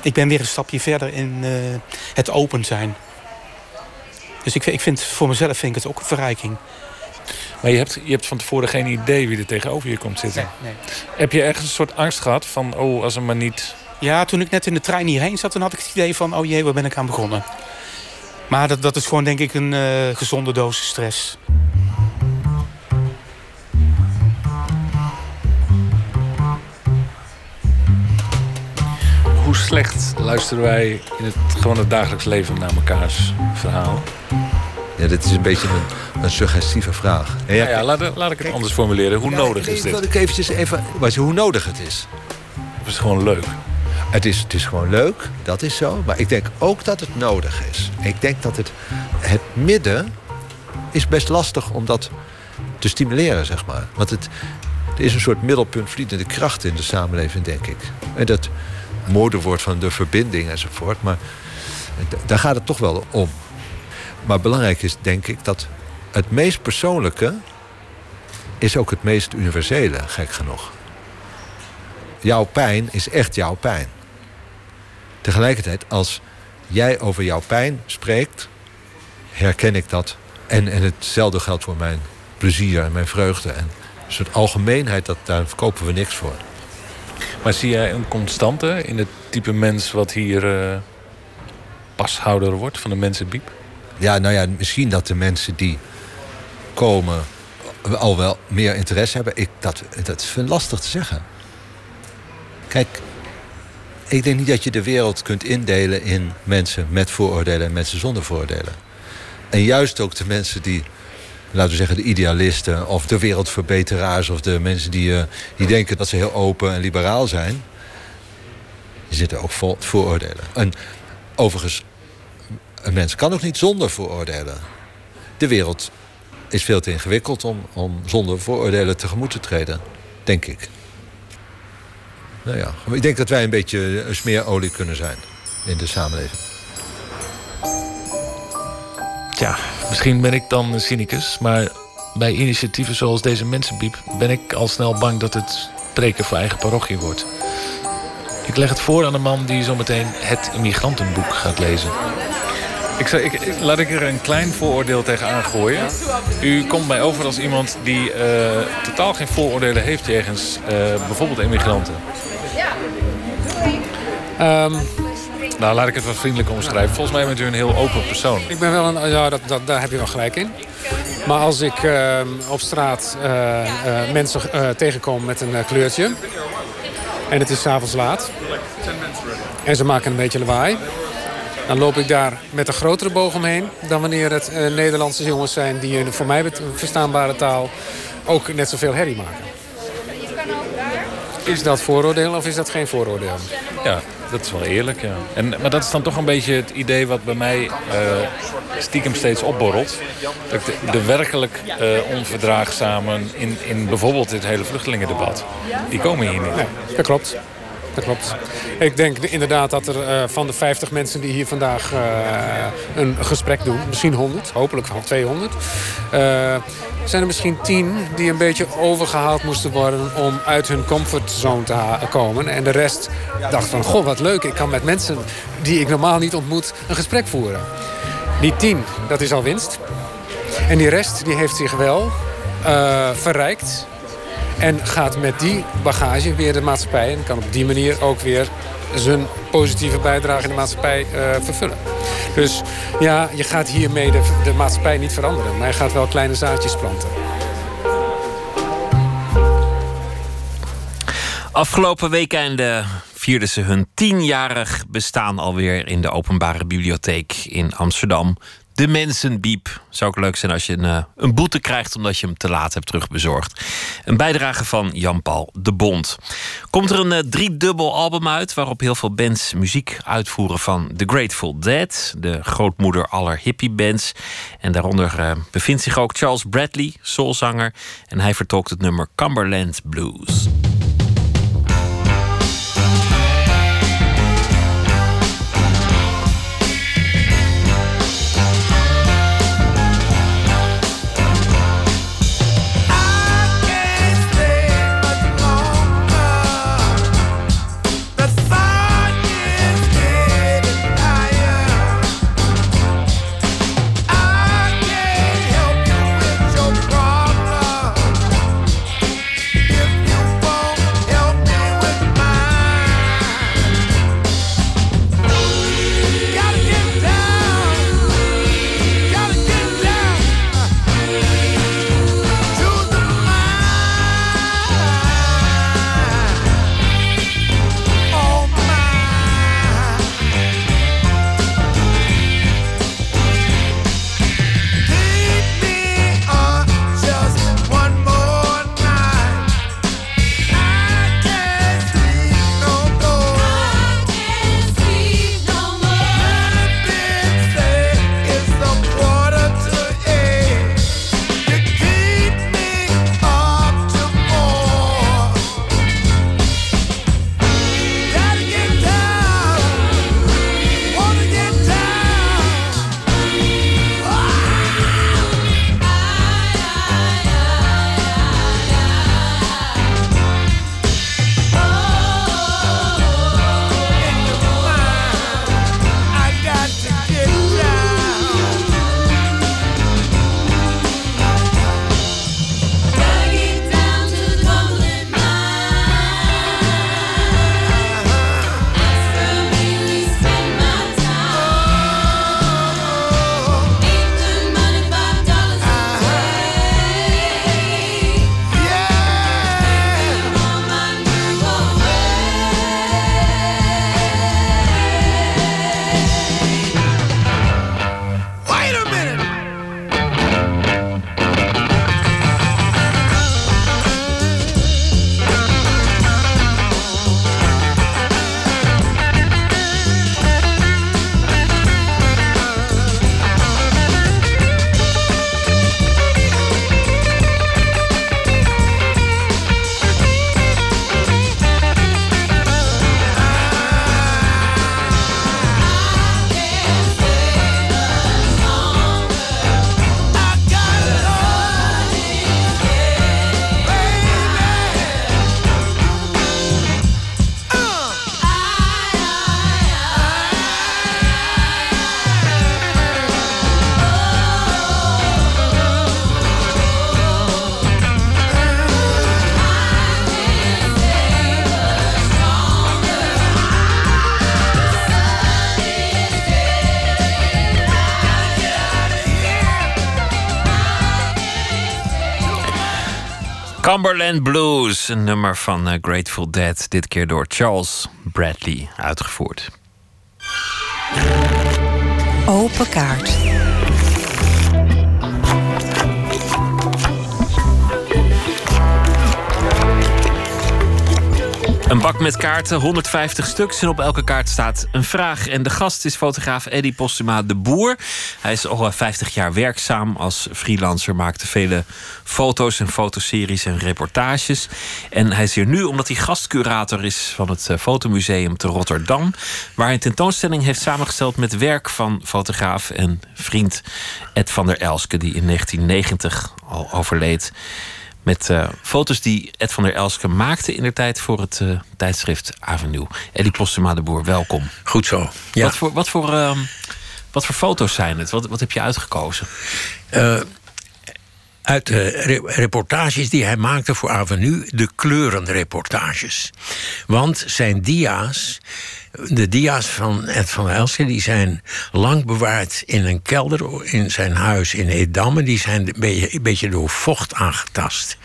ik ben weer een stapje verder in uh, het open zijn. Dus ik, ik vind voor mezelf vind ik het ook een verrijking. Maar je hebt, je hebt van tevoren geen idee wie er tegenover je komt zitten. Nee, nee. Heb je ergens een soort angst gehad van, oh, als er maar niet... Ja, toen ik net in de trein hierheen zat, dan had ik het idee van... oh jee, waar ben ik aan begonnen? Maar dat, dat is gewoon denk ik een uh, gezonde dosis stress. Hoe slecht luisteren wij in het gewoon het dagelijks leven naar mekaars verhaal? Ja, dit is een beetje een, een suggestieve vraag. Ja, ja, ja laat, laat, ik het anders formuleren. Hoe ja, nodig is dit? Wil ik eventjes even... Maar hoe nodig het is. Of is het gewoon leuk? Het is, het is gewoon leuk, dat is zo. Maar ik denk ook dat het nodig is. Ik denk dat het, het midden is best lastig om dat te stimuleren, zeg maar. Want het, er is een soort middelpunt vliedende kracht in de samenleving, denk ik. En dat modewoord van de verbinding enzovoort. Maar daar gaat het toch wel om. Maar belangrijk is, denk ik, dat het meest persoonlijke... is ook het meest universele, gek genoeg. Jouw pijn is echt jouw pijn. Tegelijkertijd, als jij over jouw pijn spreekt... herken ik dat. En, en hetzelfde geldt voor mijn plezier en mijn vreugde. En een soort algemeenheid, dat, daar verkopen we niks voor. Maar zie jij een constante in het type mens... wat hier uh, pashouder wordt van de mensenbiep? Ja, nou ja, misschien dat de mensen die komen al wel meer interesse hebben. Ik, dat, dat vind ik lastig te zeggen. Kijk, ik denk niet dat je de wereld kunt indelen in mensen met vooroordelen en mensen zonder vooroordelen. En juist ook de mensen die, laten we zeggen, de idealisten of de wereldverbeteraars of de mensen die, uh, die denken dat ze heel open en liberaal zijn, die zitten ook vol vooroordelen. En overigens, een mens kan ook niet zonder vooroordelen. De wereld is veel te ingewikkeld om, om zonder vooroordelen tegemoet te treden, denk ik. Nou ja, ik denk dat wij een beetje smeerolie kunnen zijn in de samenleving. Tja, misschien ben ik dan een cynicus, maar bij initiatieven zoals deze Mensenbiep ben ik al snel bang dat het preken voor eigen parochie wordt. Ik leg het voor aan een man die zometeen het immigrantenboek gaat lezen. Ik, zou, ik, laat ik er een klein vooroordeel tegen aangooien. U komt mij over als iemand die uh, totaal geen vooroordelen heeft jegens uh, bijvoorbeeld immigranten. Um, nou, laat ik het wat vriendelijk omschrijven. Volgens mij bent u een heel open persoon. Ik ben wel een... Ja, dat, dat, daar heb je wel gelijk in. Maar als ik uh, op straat mensen tegenkom met een kleurtje... en het is s'avonds laat... en ze maken een beetje lawaai... Dan loop ik daar met een grotere boog omheen dan wanneer het eh, Nederlandse jongens zijn die in voor mij verstaanbare taal ook net zoveel herrie maken. Is dat vooroordeel of is dat geen vooroordeel? Ja, dat is wel eerlijk, ja. En, maar dat is dan toch een beetje het idee wat bij mij eh, stiekem steeds opborrelt. Dat ik de, de werkelijk eh, onverdraagzamen in, in bijvoorbeeld dit hele vluchtelingendebat, die komen hier niet. Nee, dat klopt. Dat klopt. Ik denk inderdaad dat er eh, van de 50 mensen die hier vandaag eh, een gesprek doen, misschien 100, hopelijk wel 200, eh, zijn er misschien 10 die een beetje overgehaald moesten worden om uit hun comfortzone te komen. En de rest dacht van, goh wat leuk, ik kan met mensen die ik normaal niet ontmoet een gesprek voeren. Die 10, dat is al winst. En die rest die heeft zich wel verrijkt en gaat met die bagage weer de maatschappij... en kan op die manier ook weer zijn positieve bijdrage in de maatschappij eh, vervullen. Dus ja, je gaat hiermee de, de maatschappij niet veranderen... maar je gaat wel kleine zaadjes planten. Afgelopen weekend vierden ze hun tienjarig bestaan alweer in de openbare bibliotheek in Amsterdam. De Mensenbiep. Zou ook leuk zijn als je een, eh, een boete krijgt omdat je hem te laat hebt terugbezorgd. Een bijdrage van Jan-Paul de Bond. Komt er een eh, driedubbel album uit waarop heel veel bands muziek uitvoeren van The Grateful Dead, de grootmoeder aller hippiebands. En daaronder eh, bevindt zich ook Charles Bradley, soulzanger. En hij vertolkt het nummer Cumberland Blues. Cumberland Blues, een nummer van eh, Grateful Dead. Dit keer door Charles Bradley uitgevoerd. Open kaart. Een bak met kaarten, 150 stuks. En op elke kaart staat een vraag. En de gast is fotograaf Eddy Postuma de Boer. Hij is al 50 jaar werkzaam als freelancer. Maakte vele foto's en fotoseries en reportages. En hij is hier nu omdat hij gastcurator is van het eh, Fotomuseum te Rotterdam. Waar hij een tentoonstelling heeft samengesteld met werk van fotograaf en vriend Ed van der Elske. Die in 1990 al overleed. Met uh, foto's die Ed van der Elske maakte in de tijd voor het uh, tijdschrift Avenue. Eddie Postema de Boer, welkom. Goed zo. Ja. Wat, voor, wat, voor, uh, wat voor foto's zijn het? Wat, wat heb je uitgekozen? uit de re reportages die hij maakte voor Avenue, de kleurenreportages. Want zijn dia's de dia's van Ed van Elske die zijn lang bewaard in een kelder in zijn huis in Edamme. Die zijn een beetje, een beetje door vocht aangetast.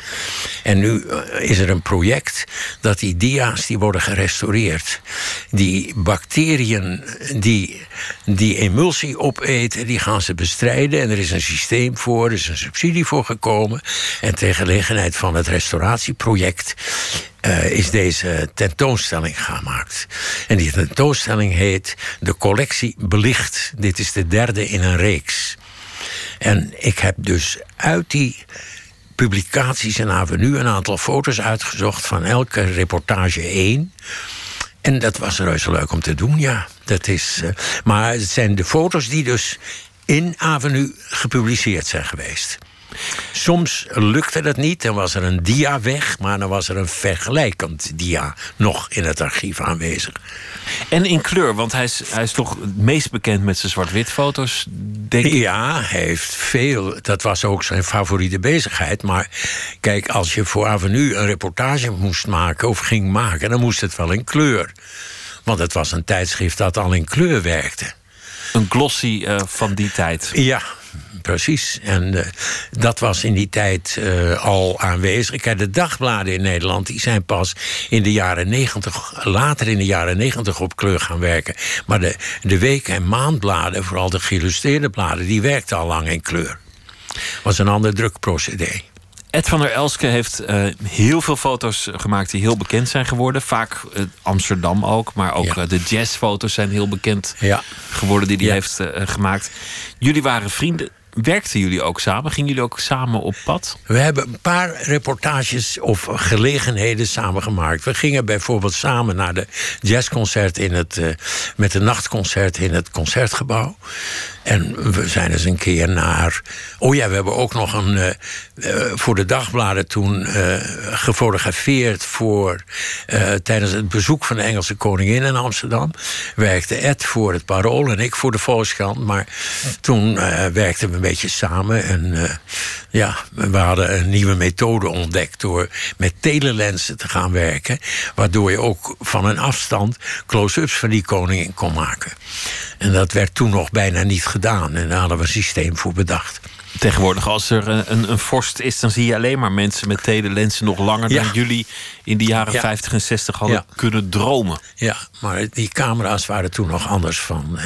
En nu is er een project dat die dia's die worden gerestaureerd. Die bacteriën die die emulsie opeten, die gaan ze bestrijden. En er is een systeem voor, er is een subsidie voor gekomen. En ter van het restauratieproject uh, is deze tentoonstelling gemaakt. En die tentoonstelling heet De collectie belicht. Dit is de derde in een reeks. En ik heb dus uit die publicaties in Avenue een aantal foto's uitgezocht van elke reportage één. En dat was reuze leuk om te doen, ja. Dat is, uh, maar het zijn de foto's die dus in Avenue gepubliceerd zijn geweest. Soms lukte dat niet, dan was er een dia weg, maar dan was er een vergelijkend dia nog in het archief aanwezig. En in kleur, want hij is, hij is toch het meest bekend met zijn zwart-wit foto's, denk ik. Ja, hij heeft veel. Dat was ook zijn favoriete bezigheid. Maar kijk, als je voor Avenue een reportage moest maken of ging maken, dan moest het wel in kleur. Want het was een tijdschrift dat al in kleur werkte. Een glossy uh, van die tijd. Ja, precies. En uh, dat was in die tijd uh, al aanwezig. Kijk, de dagbladen in Nederland die zijn pas in de jaren negentig, later in de jaren negentig op kleur gaan werken. Maar de, de week- en maandbladen, vooral de geïllustreerde bladen, die werkten al lang in kleur. Was een ander drukprocedé. Ed van der Elske heeft uh, heel veel foto's gemaakt die heel bekend zijn geworden. Vaak uh, Amsterdam ook, maar ook ja. uh, de jazzfoto's zijn heel bekend ja. geworden die hij ja. heeft gemaakt. Jullie waren vrienden. Werkten jullie ook samen? Gingen jullie ook samen op pad? We hebben een paar reportages of gelegenheden samen gemaakt. We gingen bijvoorbeeld samen naar de jazzconcert in het, met een nachtconcert in het concertgebouw. En we zijn eens een keer naar. Oh ja, we hebben ook nog een. Uh, uh, voor de dagbladen toen uh, gefotografeerd. voor. tijdens het bezoek van de Engelse koningin in Amsterdam. Werkte Ed voor het Parool en ik voor de Volkskrant. Maar toen werkten we een beetje samen. En ja, we hadden een nieuwe methode ontdekt. door met telelensen te gaan werken. Waardoor je ook van een afstand close-ups van die koningin kon maken. En dat werd toen nog bijna niet gedaan. En daar hadden we een systeem voor bedacht. Tegenwoordig, als er een, een vorst is, dan zie je alleen maar mensen met telelensen nog langer ja. dan jullie in de jaren ja. 50 en 60 hadden ja. kunnen dromen. Ja, maar die camera's waren toen nog anders van, eh,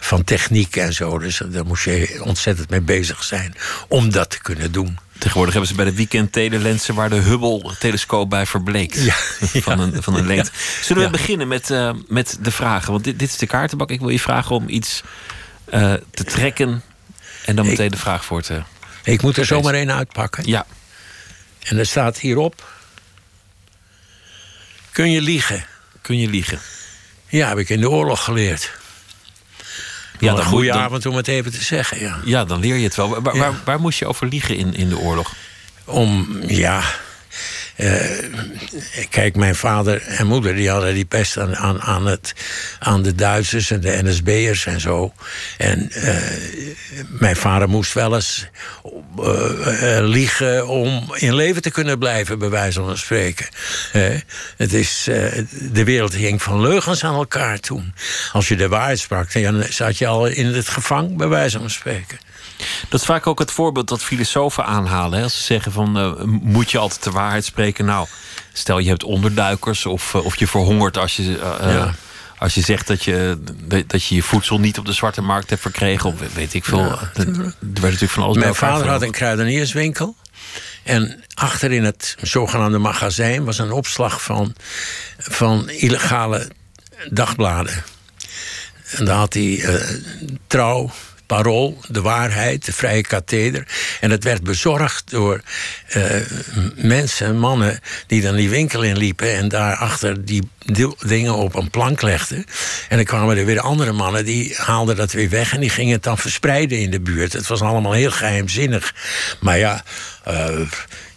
van techniek en zo. Dus daar moest je ontzettend mee bezig zijn om dat te kunnen doen. Tegenwoordig hebben ze bij de weekend telelensen waar de Hubble-telescoop bij verbleekt. Ja, van, een, van een. Zullen we beginnen met, uh, met de vragen? Want dit, dit, is de kaartenbak. Ik wil je vragen om iets uh, te trekken en dan meteen ik, de vraag voor te. Ik moet er zomaar één uitpakken. Ja. En er staat hierop. Kun je liegen? Kun je liegen? Ja, heb ik in de oorlog geleerd. Ja, een goede avond om het even te zeggen. Ja, ja dan leer je het wel. Waar, ja. waar, waar moest je over liegen in, in de oorlog? Om, ja. Uh, kijk, mijn vader en moeder die hadden die pest aan, aan, aan, het, aan de Duitsers en de NSB'ers en zo. En uh, mijn vader moest wel eens uh, liegen om in leven te kunnen blijven, bij wijze van spreken. het is, de wereld hing van leugens aan elkaar toen. Als je de waarheid sprak, dan zat je al in het gevangen, bij wijze van spreken. Dat is vaak ook het voorbeeld dat filosofen aanhalen. Hè? Als ze zeggen van, uh, moet je altijd de waarheid spreken? Nou, stel je hebt onderduikers of, uh, of je verhongert als je, uh, ja. Als je zegt dat je, dat je je voedsel niet op de zwarte markt hebt verkregen, of weet ik veel. Ja, er werd natuurlijk van alles Mijn vader had een kruidenierswinkel. En achter in het zogenaamde magazijn was een opslag van, van illegale dagbladen. En daar had hij eh, Trouw, Parool, De Waarheid, De Vrije Katheder. En het werd bezorgd door eh, mensen, mannen... die dan die winkel inliepen en daarachter die dingen op een plank legden. En dan kwamen er weer andere mannen, die haalden dat weer weg... en die gingen het dan verspreiden in de buurt. Het was allemaal heel geheimzinnig. Maar ja... eh,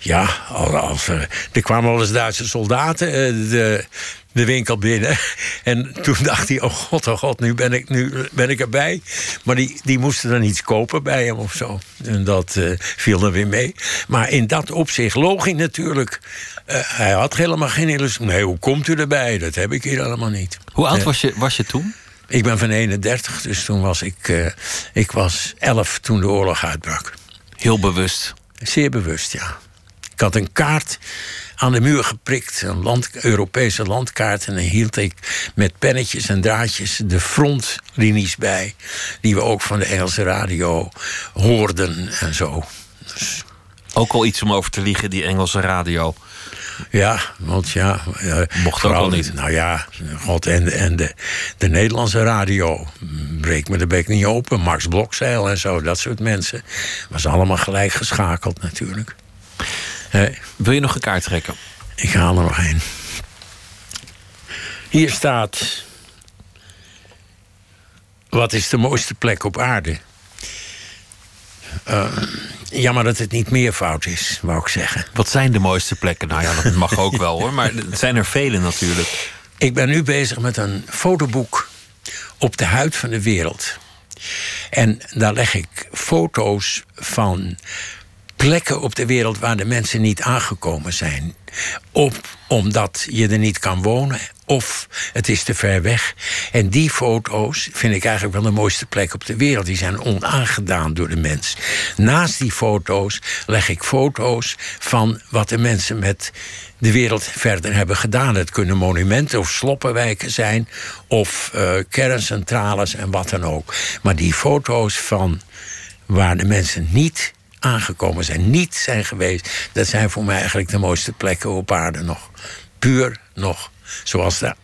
ja, als, eh, er kwamen wel eens Duitse soldaten de, de winkel binnen. En toen dacht hij, oh god, oh god, nu ben ik, nu ben ik erbij. Maar die, die moesten dan iets kopen bij hem of zo. En dat eh, viel dan weer mee. Maar in dat opzicht loog hij natuurlijk. Eh, hij had helemaal geen illusie. Nee, hoe komt u erbij? Dat heb ik hier allemaal niet. Hoe oud was je, was je toen? Ik ben van 31, dus toen was ik, eh, ik was 11 toen de oorlog uitbrak. Heel bewust? Zeer bewust, ja. Ik had een kaart aan de muur geprikt, een land, Europese landkaart. En dan hield ik met pennetjes en draadjes de frontlinies bij. Die we ook van de Engelse radio hoorden en zo. Ook al iets om over te liegen, die Engelse radio. Ja, want ja... Mocht ook vooral- al niet. Nou ja, god, en, en de, de Nederlandse radio. Breek me de bek niet open. Max Blokzeil en zo, dat soort mensen. Was allemaal gelijk geschakeld natuurlijk. Wil je nog een kaart trekken? Ik haal er nog een. Hier staat... Wat is de mooiste plek op aarde? Eh, jammer dat het niet meervoud is, wou ik zeggen. Wat zijn de mooiste plekken? Nou ja, dat mag ook wel hoor. Maar het zijn er vele natuurlijk. Ik ben nu bezig met een fotoboek op de huid van de wereld. En daar leg ik foto's van plekken op de wereld waar de mensen niet aangekomen zijn. Op omdat je er niet kan wonen of het is te ver weg. En die foto's vind ik eigenlijk wel de mooiste plek op de wereld. Die zijn onaangedaan door de mens. Naast die foto's leg ik foto's van wat de mensen met de wereld verder hebben gedaan. Het kunnen monumenten of sloppenwijken zijn, of eh, kerncentrales en wat dan ook. Maar die foto's van waar de mensen niet aangekomen zijn, niet zijn geweest, dat zijn voor mij eigenlijk de mooiste plekken op aarde nog. Puur nog, zoals de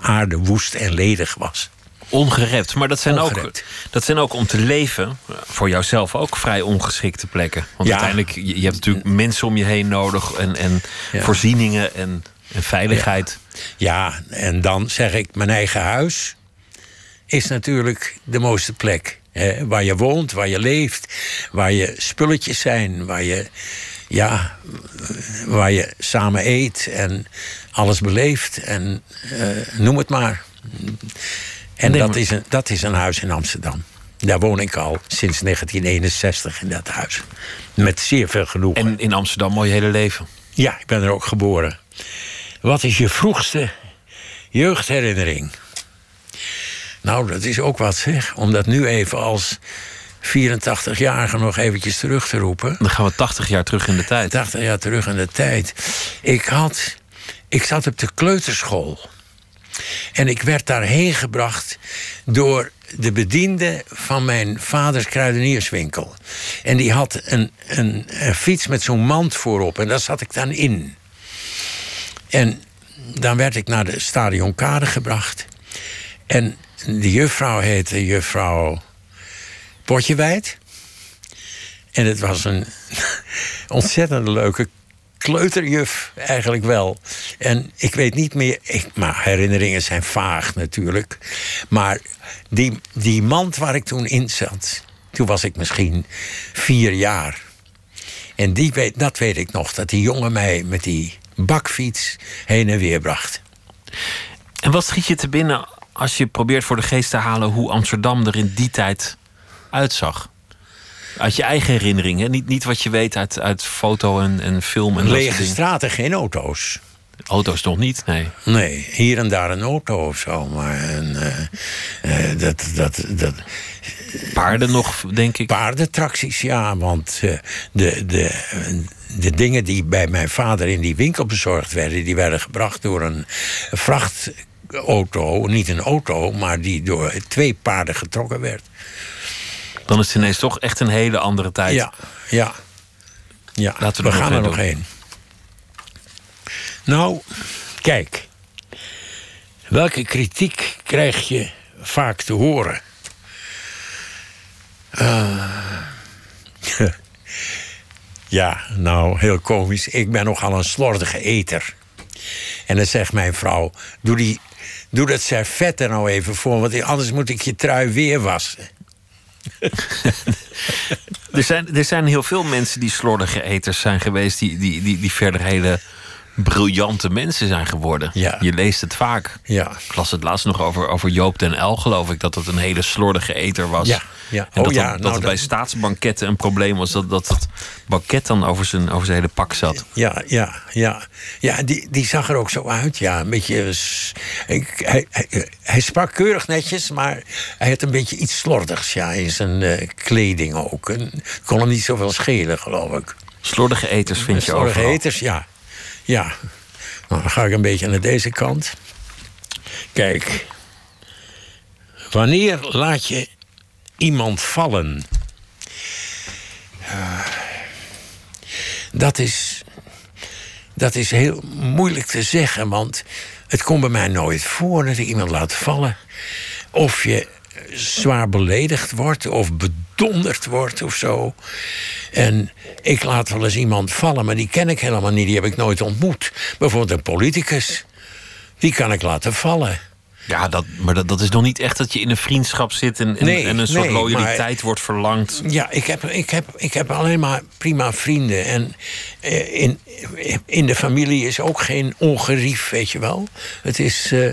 aarde woest en ledig was. Ongerept. Maar dat zijn, ook, dat zijn ook om te leven, voor jouzelf ook vrij ongeschikte plekken. Want Ja. uiteindelijk, je, je hebt natuurlijk mensen om je heen nodig en, en Ja. voorzieningen en, en veiligheid. Ja, en dan zeg ik, mijn eigen huis is natuurlijk de mooiste plek. Waar je woont, waar je leeft, waar je spulletjes zijn, waar je, ja, waar je samen eet en alles beleeft. En eh, noem het maar. En Nee, dat, maar- is een, dat is een huis in Amsterdam. Daar woon ik al sinds 1961 in dat huis. Met zeer veel genoegen. En in Amsterdam al je hele leven. Ja, ik ben er ook geboren. Wat is je vroegste jeugdherinnering? Nou, dat is ook wat zeg. Om dat nu even als 84-jarige nog eventjes terug te roepen. Dan gaan we 80 jaar terug in de tijd. 80 jaar terug in de tijd. Ik, had, ik zat op de kleuterschool. En ik werd daarheen gebracht door de bediende van mijn vaders kruidenierswinkel. En die had een, een, een fiets met zo'n mand voorop. En daar zat ik dan in. En dan werd ik naar de stadionkade gebracht. En die juffrouw heette juffrouw Potjewijd. En het was een ontzettend leuke kleuterjuf, eigenlijk wel. En ik weet niet meer, ik, maar herinneringen zijn vaag natuurlijk. Maar die, die mand waar ik toen in zat, toen was ik misschien vier jaar. En die weet, dat weet ik nog, dat die jongen mij met die bakfiets heen en weer bracht. En wat schiet je te binnen als je probeert voor de geest te halen hoe Amsterdam er in die tijd uitzag? Uit je eigen herinneringen, niet, niet wat je weet uit, uit foto en, en film en Lege straten, geen auto's. Auto's nog niet, nee. Nee, hier en daar een auto of zo. Maar een, eh, eh, dat, dat, dat, Paarden nog, denk ik. Paardentracties, ja. Want eh, de, de, de dingen die bij mijn vader in die winkel bezorgd werden... die werden gebracht door een auto, niet een auto, maar die door twee paarden getrokken werd. Dan is het ineens toch echt een hele andere tijd. Ja, ja. ja. Laten we, we gaan er nog heen. Nou, kijk. Welke kritiek krijg je vaak te horen? Eh, ja, nou, heel komisch. Ik ben nogal een slordige eter. En dan zegt mijn vrouw: Doe, die, doe dat servet er nou even voor, want anders moet ik je trui weer wassen. Er zijn, er zijn heel veel mensen die slordige eters zijn geweest, die, die, die, die verder hele briljante mensen zijn geworden. Je leest het vaak. Ja. Ik las het laatst nog over, over Joop den El, geloof ik, dat het een hele slordige eter was. Ja, ja. En Oh dat, ja, dat, dat nou, het bij dat- staatsbanketten een probleem was dat, dat het banket dan over zijn, over zijn hele pak zat. Ja, ja, ja. Ja, die, die zag er ook zo uit. Ja, een beetje. s- Ik, hij, hij, hij sprak keurig netjes, maar hij had een beetje iets slordigs ja, in zijn eh, kleding ook. En kon hem niet zoveel schelen, geloof ik. Slordige eters vind je Slordige overal. eters, ja. Ja. Nou, dan ga ik een beetje naar deze kant. Kijk. Wanneer laat je iemand vallen? Eh, dat is. Dat is heel moeilijk te zeggen, want het komt bij mij nooit voor dat ik iemand laat vallen. Of je zwaar beledigd wordt of bedonderd wordt of zo. En ik laat wel eens iemand vallen, maar die ken ik helemaal niet. Die heb ik nooit ontmoet. Bijvoorbeeld een politicus. Die kan ik laten vallen. Ja, dat, maar dat, dat is nog niet echt dat je in een vriendschap zit en, en, Nee, en een soort nee, loyaliteit wordt verlangd. Ja, ik heb, ik heb, ik heb alleen maar prima vrienden. En eh, in, in de familie is ook geen ongerief, weet je wel. Het is, eh,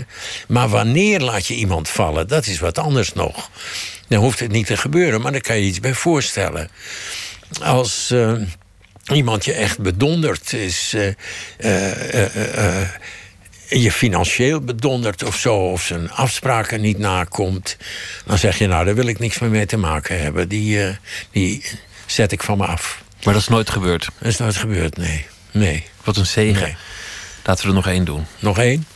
maar wanneer laat je iemand vallen, dat is wat anders nog. Dan hoeft het niet te gebeuren, maar daar kan je iets bij voorstellen. Als eh, iemand je echt bedondert, is. Je financieel bedondert of zo, of zijn afspraken niet nakomt, dan zeg je, nou, daar wil ik niks meer mee te maken hebben. Die, eh, die zet ik van me af. Maar dat is nooit gebeurd. Dat is nooit gebeurd, nee. nee. Wat een zegen. Nee. Laten we er nog één doen. Nog één.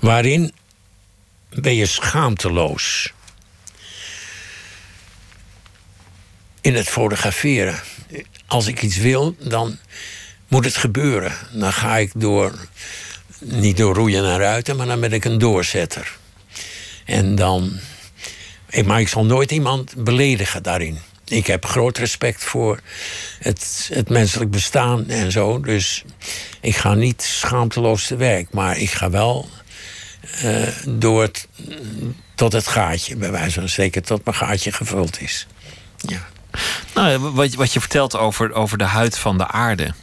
Waarin ben je schaamteloos? In het fotograferen. Als ik iets wil, dan moet het gebeuren. Dan ga ik door, niet door roeien en ruiten, maar dan ben ik een doorzetter. En dan. Maar ik zal nooit iemand beledigen daarin. Ik heb groot respect voor het, het menselijk bestaan en zo. Dus ik ga niet schaamteloos te werk. Maar ik ga wel eh, door tot het gaatje, bij wijze van spreken, tot mijn gaatje gevuld is. Nou, ja, wat, wat je vertelt over, over de huid van de aarde.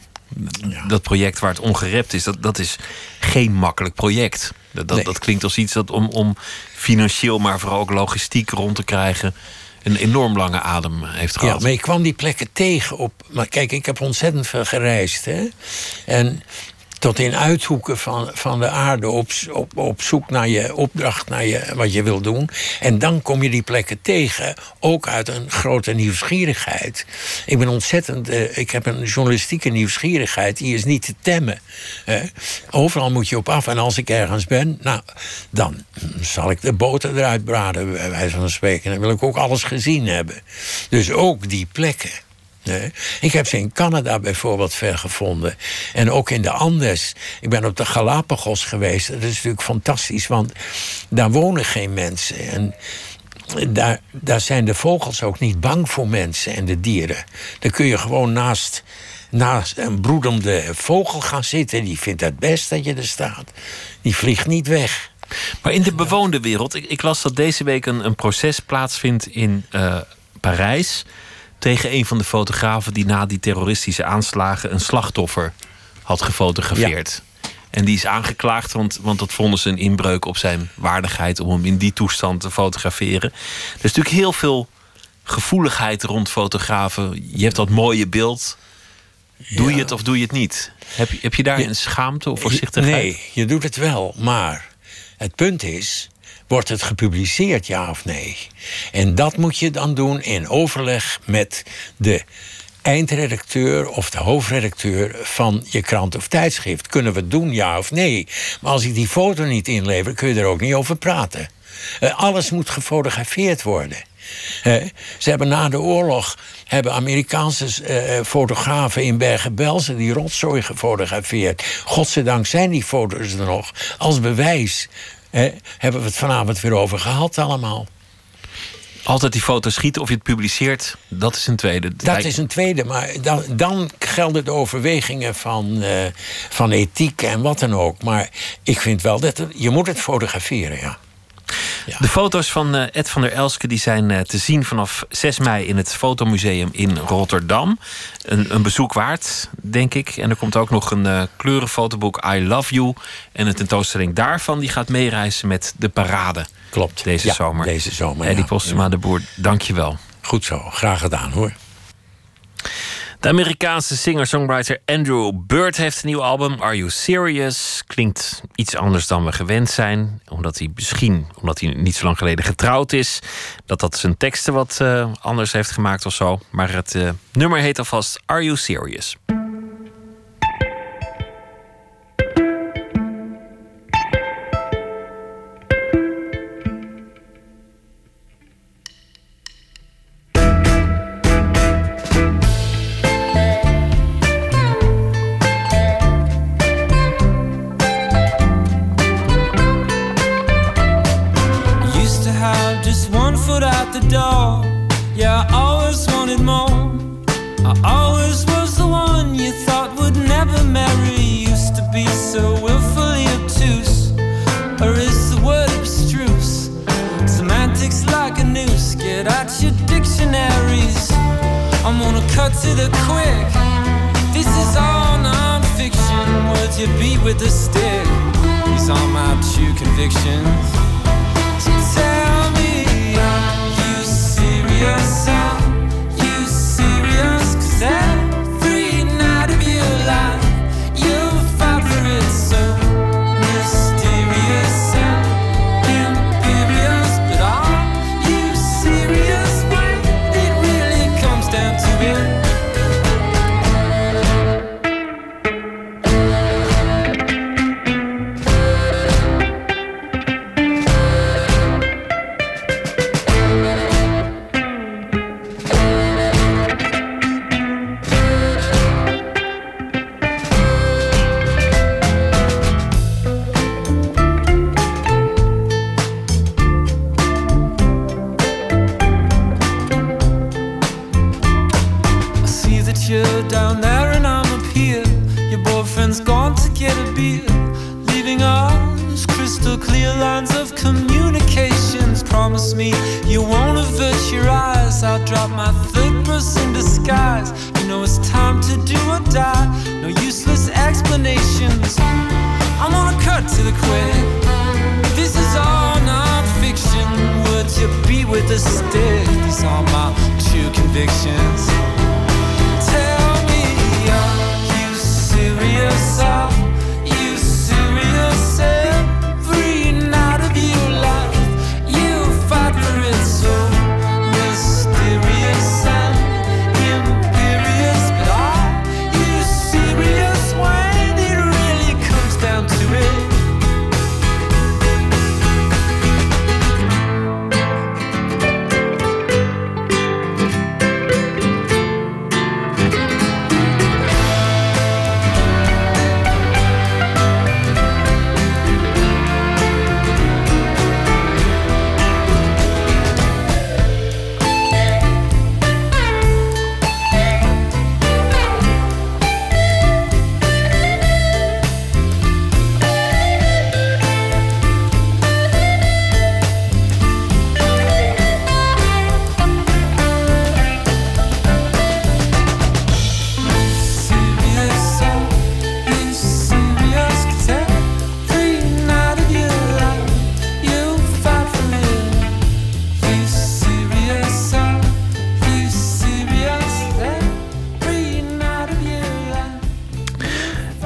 Dat project waar het ongerept is, dat, dat is geen makkelijk project. Dat, dat, dat klinkt als iets dat om, om financieel, maar vooral ook logistiek rond te krijgen. een enorm lange adem heeft gehad. Ja, maar ik kwam die plekken tegen op. Maar kijk, ik heb ontzettend veel gereisd. Hè? En tot in uithoeken van, van de aarde op, op, op zoek naar je opdracht, naar je, wat je wil doen. En dan kom je die plekken tegen, ook uit een grote nieuwsgierigheid. Ik ben ontzettend, eh, ik heb een journalistieke nieuwsgierigheid, die is niet te temmen. overal moet je op af. En als ik ergens ben, nou, dan zal ik de boter eruit braden, bij wijze van spreken. Dan wil ik ook alles gezien hebben. Dus ook die plekken. Ik heb ze in Canada bijvoorbeeld ver gevonden. En ook in de Andes. Ik ben op de Galapagos geweest. Dat is natuurlijk fantastisch, want daar wonen geen mensen. En daar, daar zijn de vogels ook niet bang voor mensen en de dieren. Daar kun je gewoon naast, naast een broedende vogel gaan zitten. Die vindt het best dat je er staat. Die vliegt niet weg. Maar in de bewoonde wereld, ik, ik las dat deze week een, een proces plaatsvindt in eh, Parijs. Tegen een van de fotografen die na die terroristische aanslagen een slachtoffer had gefotografeerd. En die is aangeklaagd, want, want dat vonden ze een inbreuk op zijn waardigheid om hem in die toestand te fotograferen. Er is natuurlijk heel veel gevoeligheid rond fotografen. Je hebt dat mooie beeld. Doe je het of doe je het niet? Heb je, heb je daar een schaamte of voorzichtigheid? Nee, je doet het wel. Maar het punt is, wordt het gepubliceerd, ja of nee? En dat moet je dan doen in overleg met de eindredacteur of de hoofdredacteur van je krant of tijdschrift. Kunnen we het doen, ja of nee? Maar als ik die foto niet inlever, kun je er ook niet over praten. Eh, alles moet gefotografeerd worden. Eh, ze hebben na de oorlog hebben Amerikaanse eh, fotografen in Bergen-Belsen die rotzooi gefotografeerd. Godzijdank zijn die foto's er nog. Als bewijs hebben we het vanavond weer over gehad allemaal. Altijd die foto schieten of je het publiceert, dat is een tweede. Dat is een tweede, maar dan, dan gelden de overwegingen van, eh, van ethiek en wat dan ook. Maar ik vind wel dat je moet het fotograferen, ja. De foto's van eh, Ed van der Elske die zijn eh, te zien vanaf 6 mei in het Fotomuseum in Rotterdam. Een, een bezoek waard, denk ik. En er komt ook nog een eh, kleurenfotoboek I Love You. En een tentoonstelling daarvan die gaat meereizen met de parade. Klopt. Deze Ja, zomer. deze zomer, Eddie ja. Postema de Boer, dank je wel. Goed zo, graag gedaan hoor. De Amerikaanse singer-songwriter Andrew Bird heeft een nieuw album, Are You Serious? Klinkt iets anders dan we gewend zijn. Omdat hij misschien, omdat hij niet zo lang geleden getrouwd is, dat dat zijn teksten wat eh, anders heeft gemaakt of zo. Maar het eh, nummer heet alvast Are You Serious?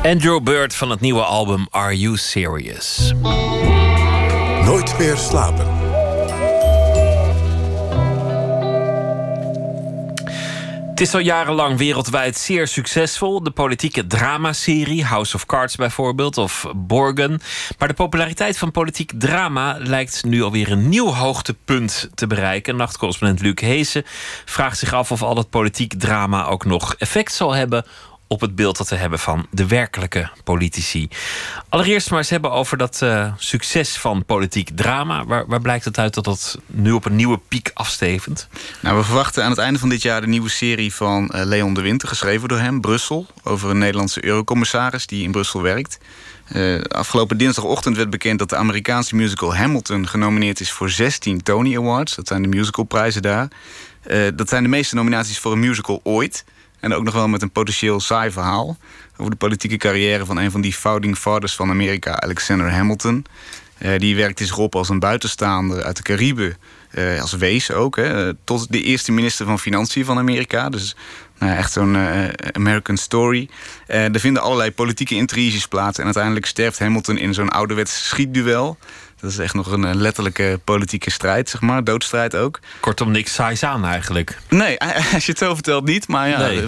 Andrew Bird van het nieuwe album Are You Serious? Nooit meer slapen. Het is al jarenlang wereldwijd zeer succesvol. De politieke dramaserie, House of Cards bijvoorbeeld, of Borgen. Maar de populariteit van politiek drama lijkt nu alweer een nieuw hoogtepunt te bereiken. Nachtcorrespondent Luc Heesen vraagt zich af of al het politiek drama ook nog effect zal hebben op het beeld dat we hebben van de werkelijke politici. Allereerst maar eens hebben over dat uh, succes van politiek drama. Waar, waar, blijkt het uit dat dat nu op een nieuwe piek afstevend? Nou, we verwachten aan het einde van dit jaar de nieuwe serie van uh, Leon de Winter, geschreven door hem, Brussel, over een Nederlandse eurocommissaris die in Brussel werkt. Uh, afgelopen dinsdagochtend werd bekend dat de Amerikaanse musical Hamilton genomineerd is voor 16 Tony Awards. Dat zijn de musicalprijzen daar. dat zijn de meeste nominaties voor een musical ooit. En ook nog wel met een potentieel saai verhaal. Over de politieke carrière van een van die founding fathers van Amerika, Alexander Hamilton. Uh, die werkte zich op als een buitenstaander uit de Cariben. Uh, als wees ook. Hè, tot de eerste minister van Financiën van Amerika. Dus nou, echt zo'n uh, American story. er vinden allerlei politieke intriges plaats. En uiteindelijk sterft Hamilton in zo'n ouderwets schietduel. Dat is echt nog een letterlijke politieke strijd, zeg maar. Doodstrijd ook. Kortom, niks saais aan eigenlijk. Nee, als je het zo vertelt niet. Maar ja, nee.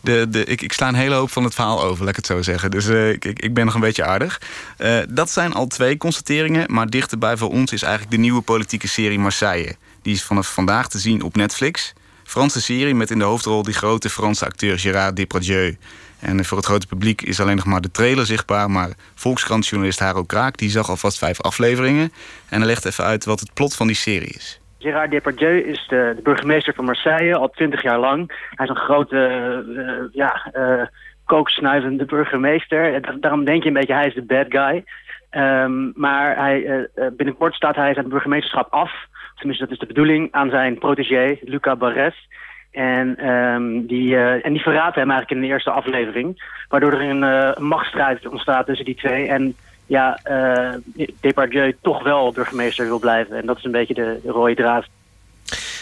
de, de, ik, ik sla een hele hoop van het verhaal over, laat ik het zo zeggen. Dus uh, ik, ik ben nog een beetje aardig. Uh, dat zijn al twee constateringen. Maar dichterbij voor ons is eigenlijk de nieuwe politieke serie Marseille. Die is vanaf vandaag te zien op Netflix. Franse serie met in de hoofdrol die grote Franse acteur Gérard Depardieu. En voor het grote publiek is alleen nog maar de trailer zichtbaar. Maar Volkskrantjournalist Haro Kraak die zag alvast vijf afleveringen. En hij legt even uit wat het plot van die serie is. Gérard Depardieu is de, de, burgemeester van Marseille al twintig jaar lang. Hij is een grote, uh, ja, uh, kooksnuivende burgemeester. Daarom denk je een beetje, hij is de bad guy. Um, maar hij, binnenkort staat hij zijn burgemeesterschap af. Tenminste, dat is de bedoeling aan zijn protégé, Lucas Barres. En, um, die, uh, en die verraadt hem eigenlijk in de eerste aflevering. Waardoor er een, uh, machtsstrijd ontstaat tussen die twee. En ja, uh, Depardieu toch wel burgemeester wil blijven. En dat is een beetje de, de rode draad.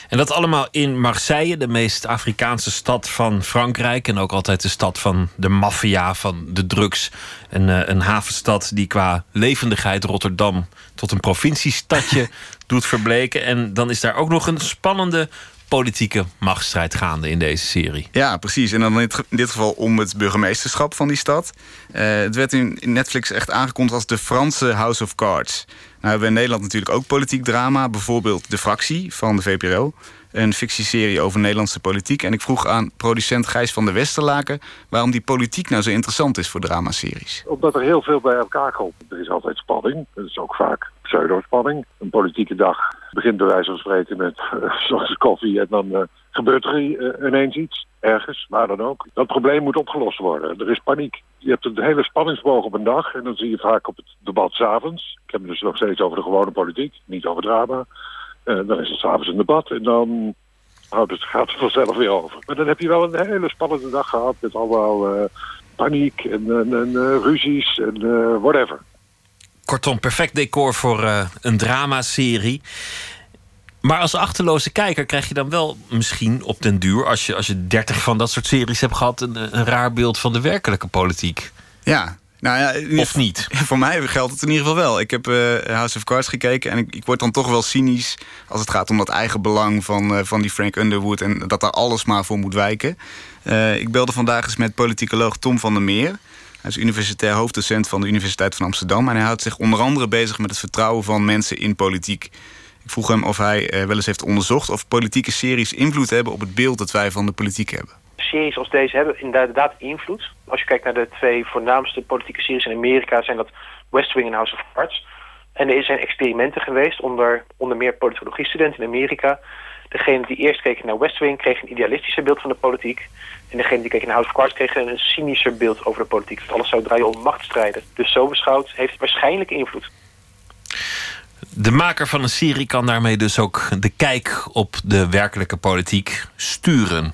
En dat allemaal in Marseille, de meest Afrikaanse stad van Frankrijk. En ook altijd de stad van de maffia, van de drugs. Een havenstad die qua levendigheid Rotterdam tot een provinciestadje doet verbleken. En dan is daar ook nog een spannende politieke machtsstrijd gaande in deze serie. Ja, precies. En dan in dit geval om het burgemeesterschap van die stad. Uh, het werd in Netflix echt aangekondigd als de Franse House of Cards. Nou hebben we in Nederland natuurlijk ook politiek drama. Bijvoorbeeld De Fractie van de VPRO. Een fictieserie over Nederlandse politiek. En ik vroeg aan producent Gijs van der Westerlaken... waarom die politiek nou zo interessant is voor dramaseries. Omdat er heel veel bij elkaar komt. Er is altijd spanning. Dat is ook vaak pseudo-spanning. Een politieke dag begint bij wijze van spreken met uh, koffie... en dan uh, gebeurt er uh, ineens iets, ergens, waar dan ook. Dat probleem moet opgelost worden. Er is paniek. Je hebt een hele spanningsboog op een dag... en dan zie je vaak op het debat s'avonds. Ik heb het dus nog steeds over de gewone politiek, niet over drama... Dan is het s'avonds een debat en dan houdt het, gaat het vanzelf weer over. Maar dan heb je wel een hele spannende dag gehad met allemaal paniek en, en, en ruzies en whatever. Kortom, perfect decor voor een dramaserie. Maar als achterloze kijker krijg je dan wel misschien op den duur... als je, als je dertig van dat soort series hebt gehad... een, een raar beeld van de werkelijke politiek. Ja, nou ja, of niet? Voor mij geldt het in ieder geval wel. Ik heb uh, House of Cards gekeken en ik, ik, word dan toch wel cynisch als het gaat om dat eigen belang van, uh, van die Frank Underwood en dat daar alles maar voor moet wijken. Uh, ik belde vandaag eens met politicoloog Tom van der Meer. Hij is universitair hoofddocent van de Universiteit van Amsterdam en hij houdt zich onder andere bezig met het vertrouwen van mensen in politiek. Ik vroeg hem of hij wel eens heeft onderzocht of politieke series invloed hebben op het beeld dat wij van de politiek hebben series als deze hebben inderdaad invloed. Als je kijkt naar de twee voornaamste politieke series in Amerika... zijn dat West Wing en House of Cards. En er zijn experimenten geweest onder, onder meer politologiestudenten in Amerika. Degene die eerst keken naar West Wing kreeg een idealistischer beeld van de politiek. En degene die keken naar House of Cards kreeg een cynischer beeld over de politiek. Dat alles zou draaien om machtsstrijden. Dus zo beschouwd heeft het waarschijnlijk invloed. De maker van een serie kan daarmee dus ook de kijk op de werkelijke politiek sturen.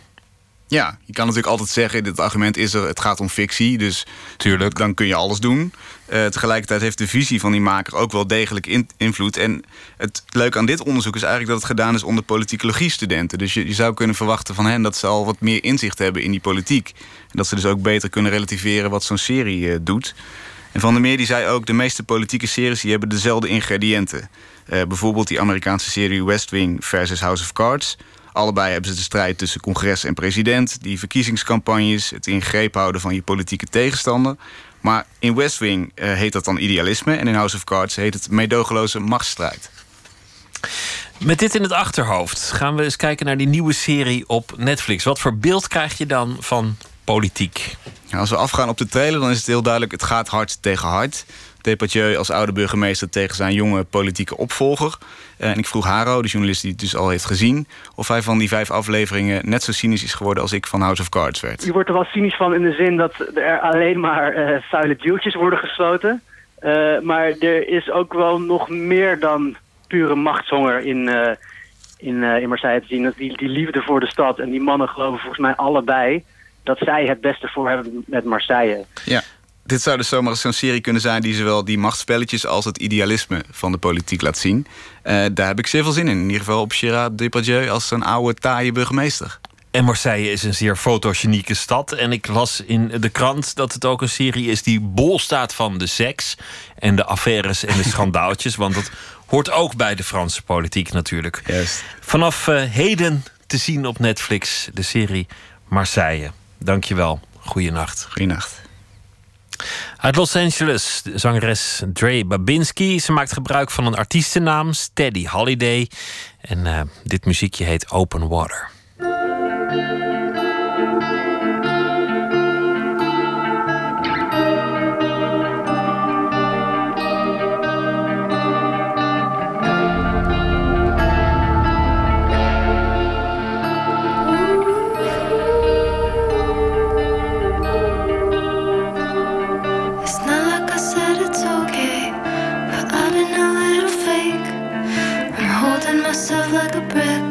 Ja, je kan natuurlijk altijd zeggen, dit argument is er, het gaat om fictie, dus Tuurlijk. dan kun je alles doen. Uh, tegelijkertijd heeft de visie van die maker ook wel degelijk in, invloed. En het leuke aan dit onderzoek is eigenlijk dat het gedaan is onder politicologie-studenten. Dus je, je, zou kunnen verwachten van hen dat ze al wat meer inzicht hebben in die politiek. En dat ze dus ook beter kunnen relativeren wat zo'n serie uh, doet. En Van der Meer die zei ook, de meeste politieke series die hebben dezelfde ingrediënten. Uh, bijvoorbeeld die Amerikaanse serie West Wing versus House of Cards Allebei hebben ze de strijd tussen congres en president, die verkiezingscampagnes, het in greep houden van je politieke tegenstander. Maar in West Wing eh, heet dat dan idealisme en in House of Cards heet het meedogenloze machtsstrijd. Met dit in het achterhoofd gaan we eens kijken naar die nieuwe serie op Netflix. Wat voor beeld krijg je dan van politiek? Ja, als we afgaan op de trailer, dan is het heel duidelijk: het gaat hard tegen hard. Depardieu als oude burgemeester tegen zijn jonge politieke opvolger. Eh, en ik vroeg Haro, de journalist die het dus al heeft gezien... of hij van die vijf afleveringen net zo cynisch is geworden... als ik van House of Cards werd. Je wordt er wel cynisch van in de zin dat er alleen maar eh vuile deeltjes worden gesloten. Eh, maar er is ook wel nog meer dan pure machtshonger in, in, in Marseille te zien. Dat Die, die liefde voor de stad en die mannen geloven volgens mij allebei... dat zij het beste voor hebben met Marseille. Ja. Dit zou dus zomaar zo'n serie kunnen zijn... die zowel die machtsspelletjes als het idealisme van de politiek laat zien. Eh, daar heb ik zeer veel zin in. In ieder geval op Gérard Depardieu als een oude, taaie burgemeester. En Marseille is een zeer fotogenieke stad. En ik las in de krant dat het ook een serie is die bol staat van de seks en de affaires en de schandaaltjes. Want dat hoort ook bij de Franse politiek natuurlijk. Vanaf eh, heden te zien op Netflix de serie Marseille. Dankjewel. Goeienacht. Goeienacht. Uit Los Angeles, zangeres Dre Babinski. Ze maakt gebruik van een artiestennaam, Steady Holiday. En eh, dit muziekje heet Open Water. Myself like a brick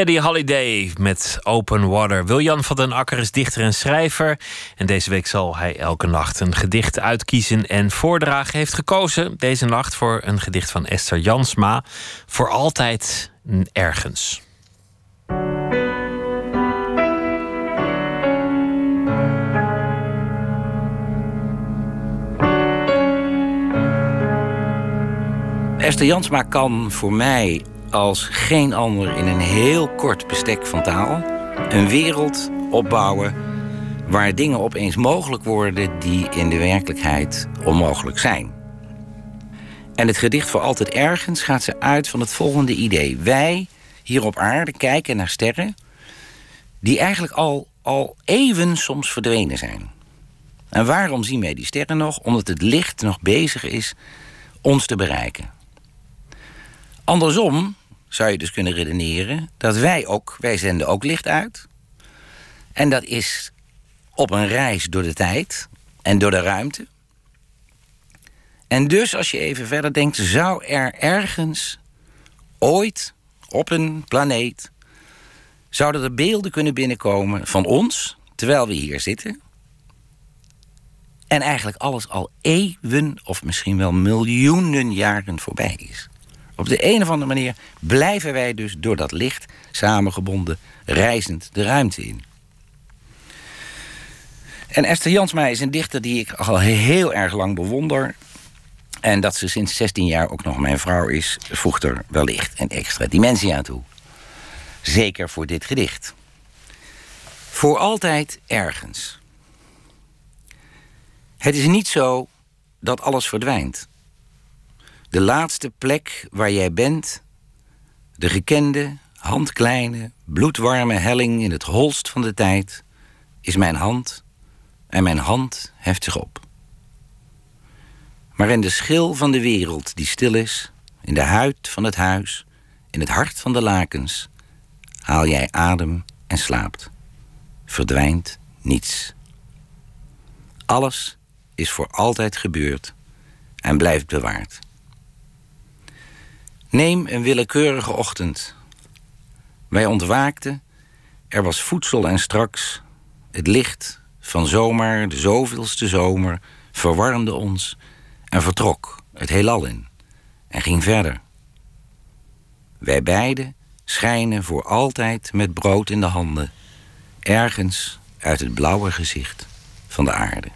Steady Holiday met Open Water. Wiljan van den Akker is dichter en schrijver. En deze week zal hij elke nacht een gedicht uitkiezen en voordragen. Heeft gekozen deze nacht voor een gedicht van Esther Jansma. Voor altijd ergens. Esther Jansma kan voor mij als geen ander in een heel kort bestek van taal een wereld opbouwen waar dingen opeens mogelijk worden die in de werkelijkheid onmogelijk zijn. En het gedicht voor altijd ergens gaat ze uit van het volgende idee. Wij hier op aarde kijken naar sterren die eigenlijk al, al even soms verdwenen zijn. En waarom zien wij die sterren nog? Omdat het licht nog bezig is ons te bereiken. Andersom zou je dus kunnen redeneren dat wij ook, wij zenden ook licht uit. En dat is op een reis door de tijd en door de ruimte. En dus, als je even verder denkt, zou er ergens ooit op een planeet. zouden er beelden kunnen binnenkomen van ons, terwijl we hier zitten. En eigenlijk alles al eeuwen of misschien wel miljoenen jaren voorbij is. Op de een of andere manier blijven wij dus door dat licht samengebonden, reizend de ruimte in. En Esther Jansma is een dichter die ik al heel erg lang bewonder. En dat ze sinds 16 jaar ook nog mijn vrouw is, voegt er wellicht een extra dimensie aan toe. Zeker voor dit gedicht. Voor altijd ergens. Het is niet zo dat alles verdwijnt. De laatste plek waar jij bent, de gekende, handkleine, bloedwarme helling in het holst van de tijd, is mijn hand en mijn hand heft zich op. Maar in de schil van de wereld die stil is, in de huid van het huis, in het hart van de lakens, haal jij adem en slaapt. Verdwijnt niets. Alles is voor altijd gebeurd en blijft bewaard. Neem een willekeurige ochtend. Wij ontwaakten, er was voedsel en straks. Het licht van zomer, de zoveelste zomer, verwarmde ons en vertrok het heelal in en ging verder. Wij beiden schijnen voor altijd met brood in de handen, ergens uit het blauwe gezicht van de aarde.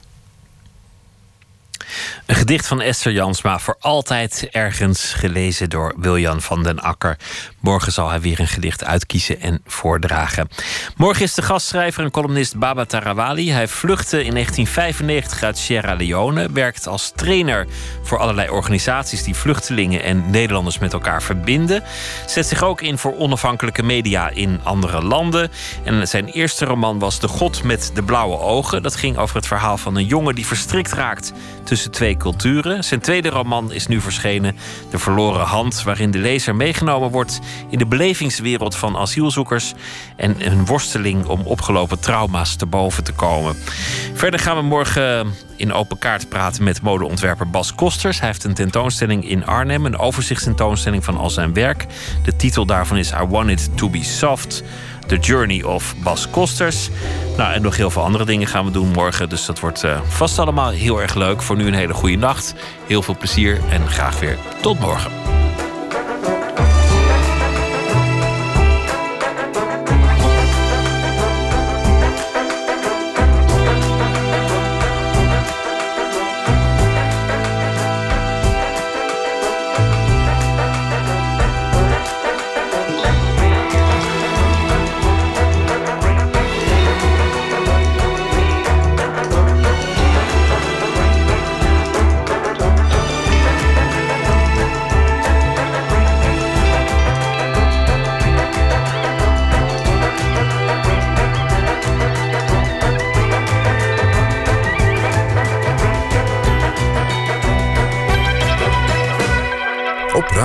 Een gedicht van Esther Jansma, voor altijd ergens gelezen door Wiljan van den Akker. Morgen zal hij weer een gedicht uitkiezen en voordragen. Morgen is de gastschrijver en columnist Baba Tarawali. Hij vluchtte in 1995 uit Sierra Leone, werkt als trainer voor allerlei organisaties die vluchtelingen en Nederlanders met elkaar verbinden. Zet zich ook in voor onafhankelijke media in andere landen. En zijn eerste roman was De God met de Blauwe Ogen. Dat ging over het verhaal van een jongen die verstrikt raakt tussen culturen. Zijn tweede roman is nu verschenen, De Verloren Hand, waarin de lezer meegenomen wordt in de belevingswereld van asielzoekers en hun worsteling om opgelopen trauma's te boven te komen. Verder gaan we morgen in open kaart praten met modeontwerper Bas Kosters. Hij heeft een tentoonstelling in Arnhem, een overzichtstentoonstelling van al zijn werk. De titel daarvan is I Want It To Be Soft. The Journey of Bas Kosters. Nou, en nog heel veel andere dingen gaan we doen morgen. Dus dat wordt uh, vast allemaal heel erg leuk. Voor nu een hele goede nacht. Heel veel plezier en graag weer tot morgen.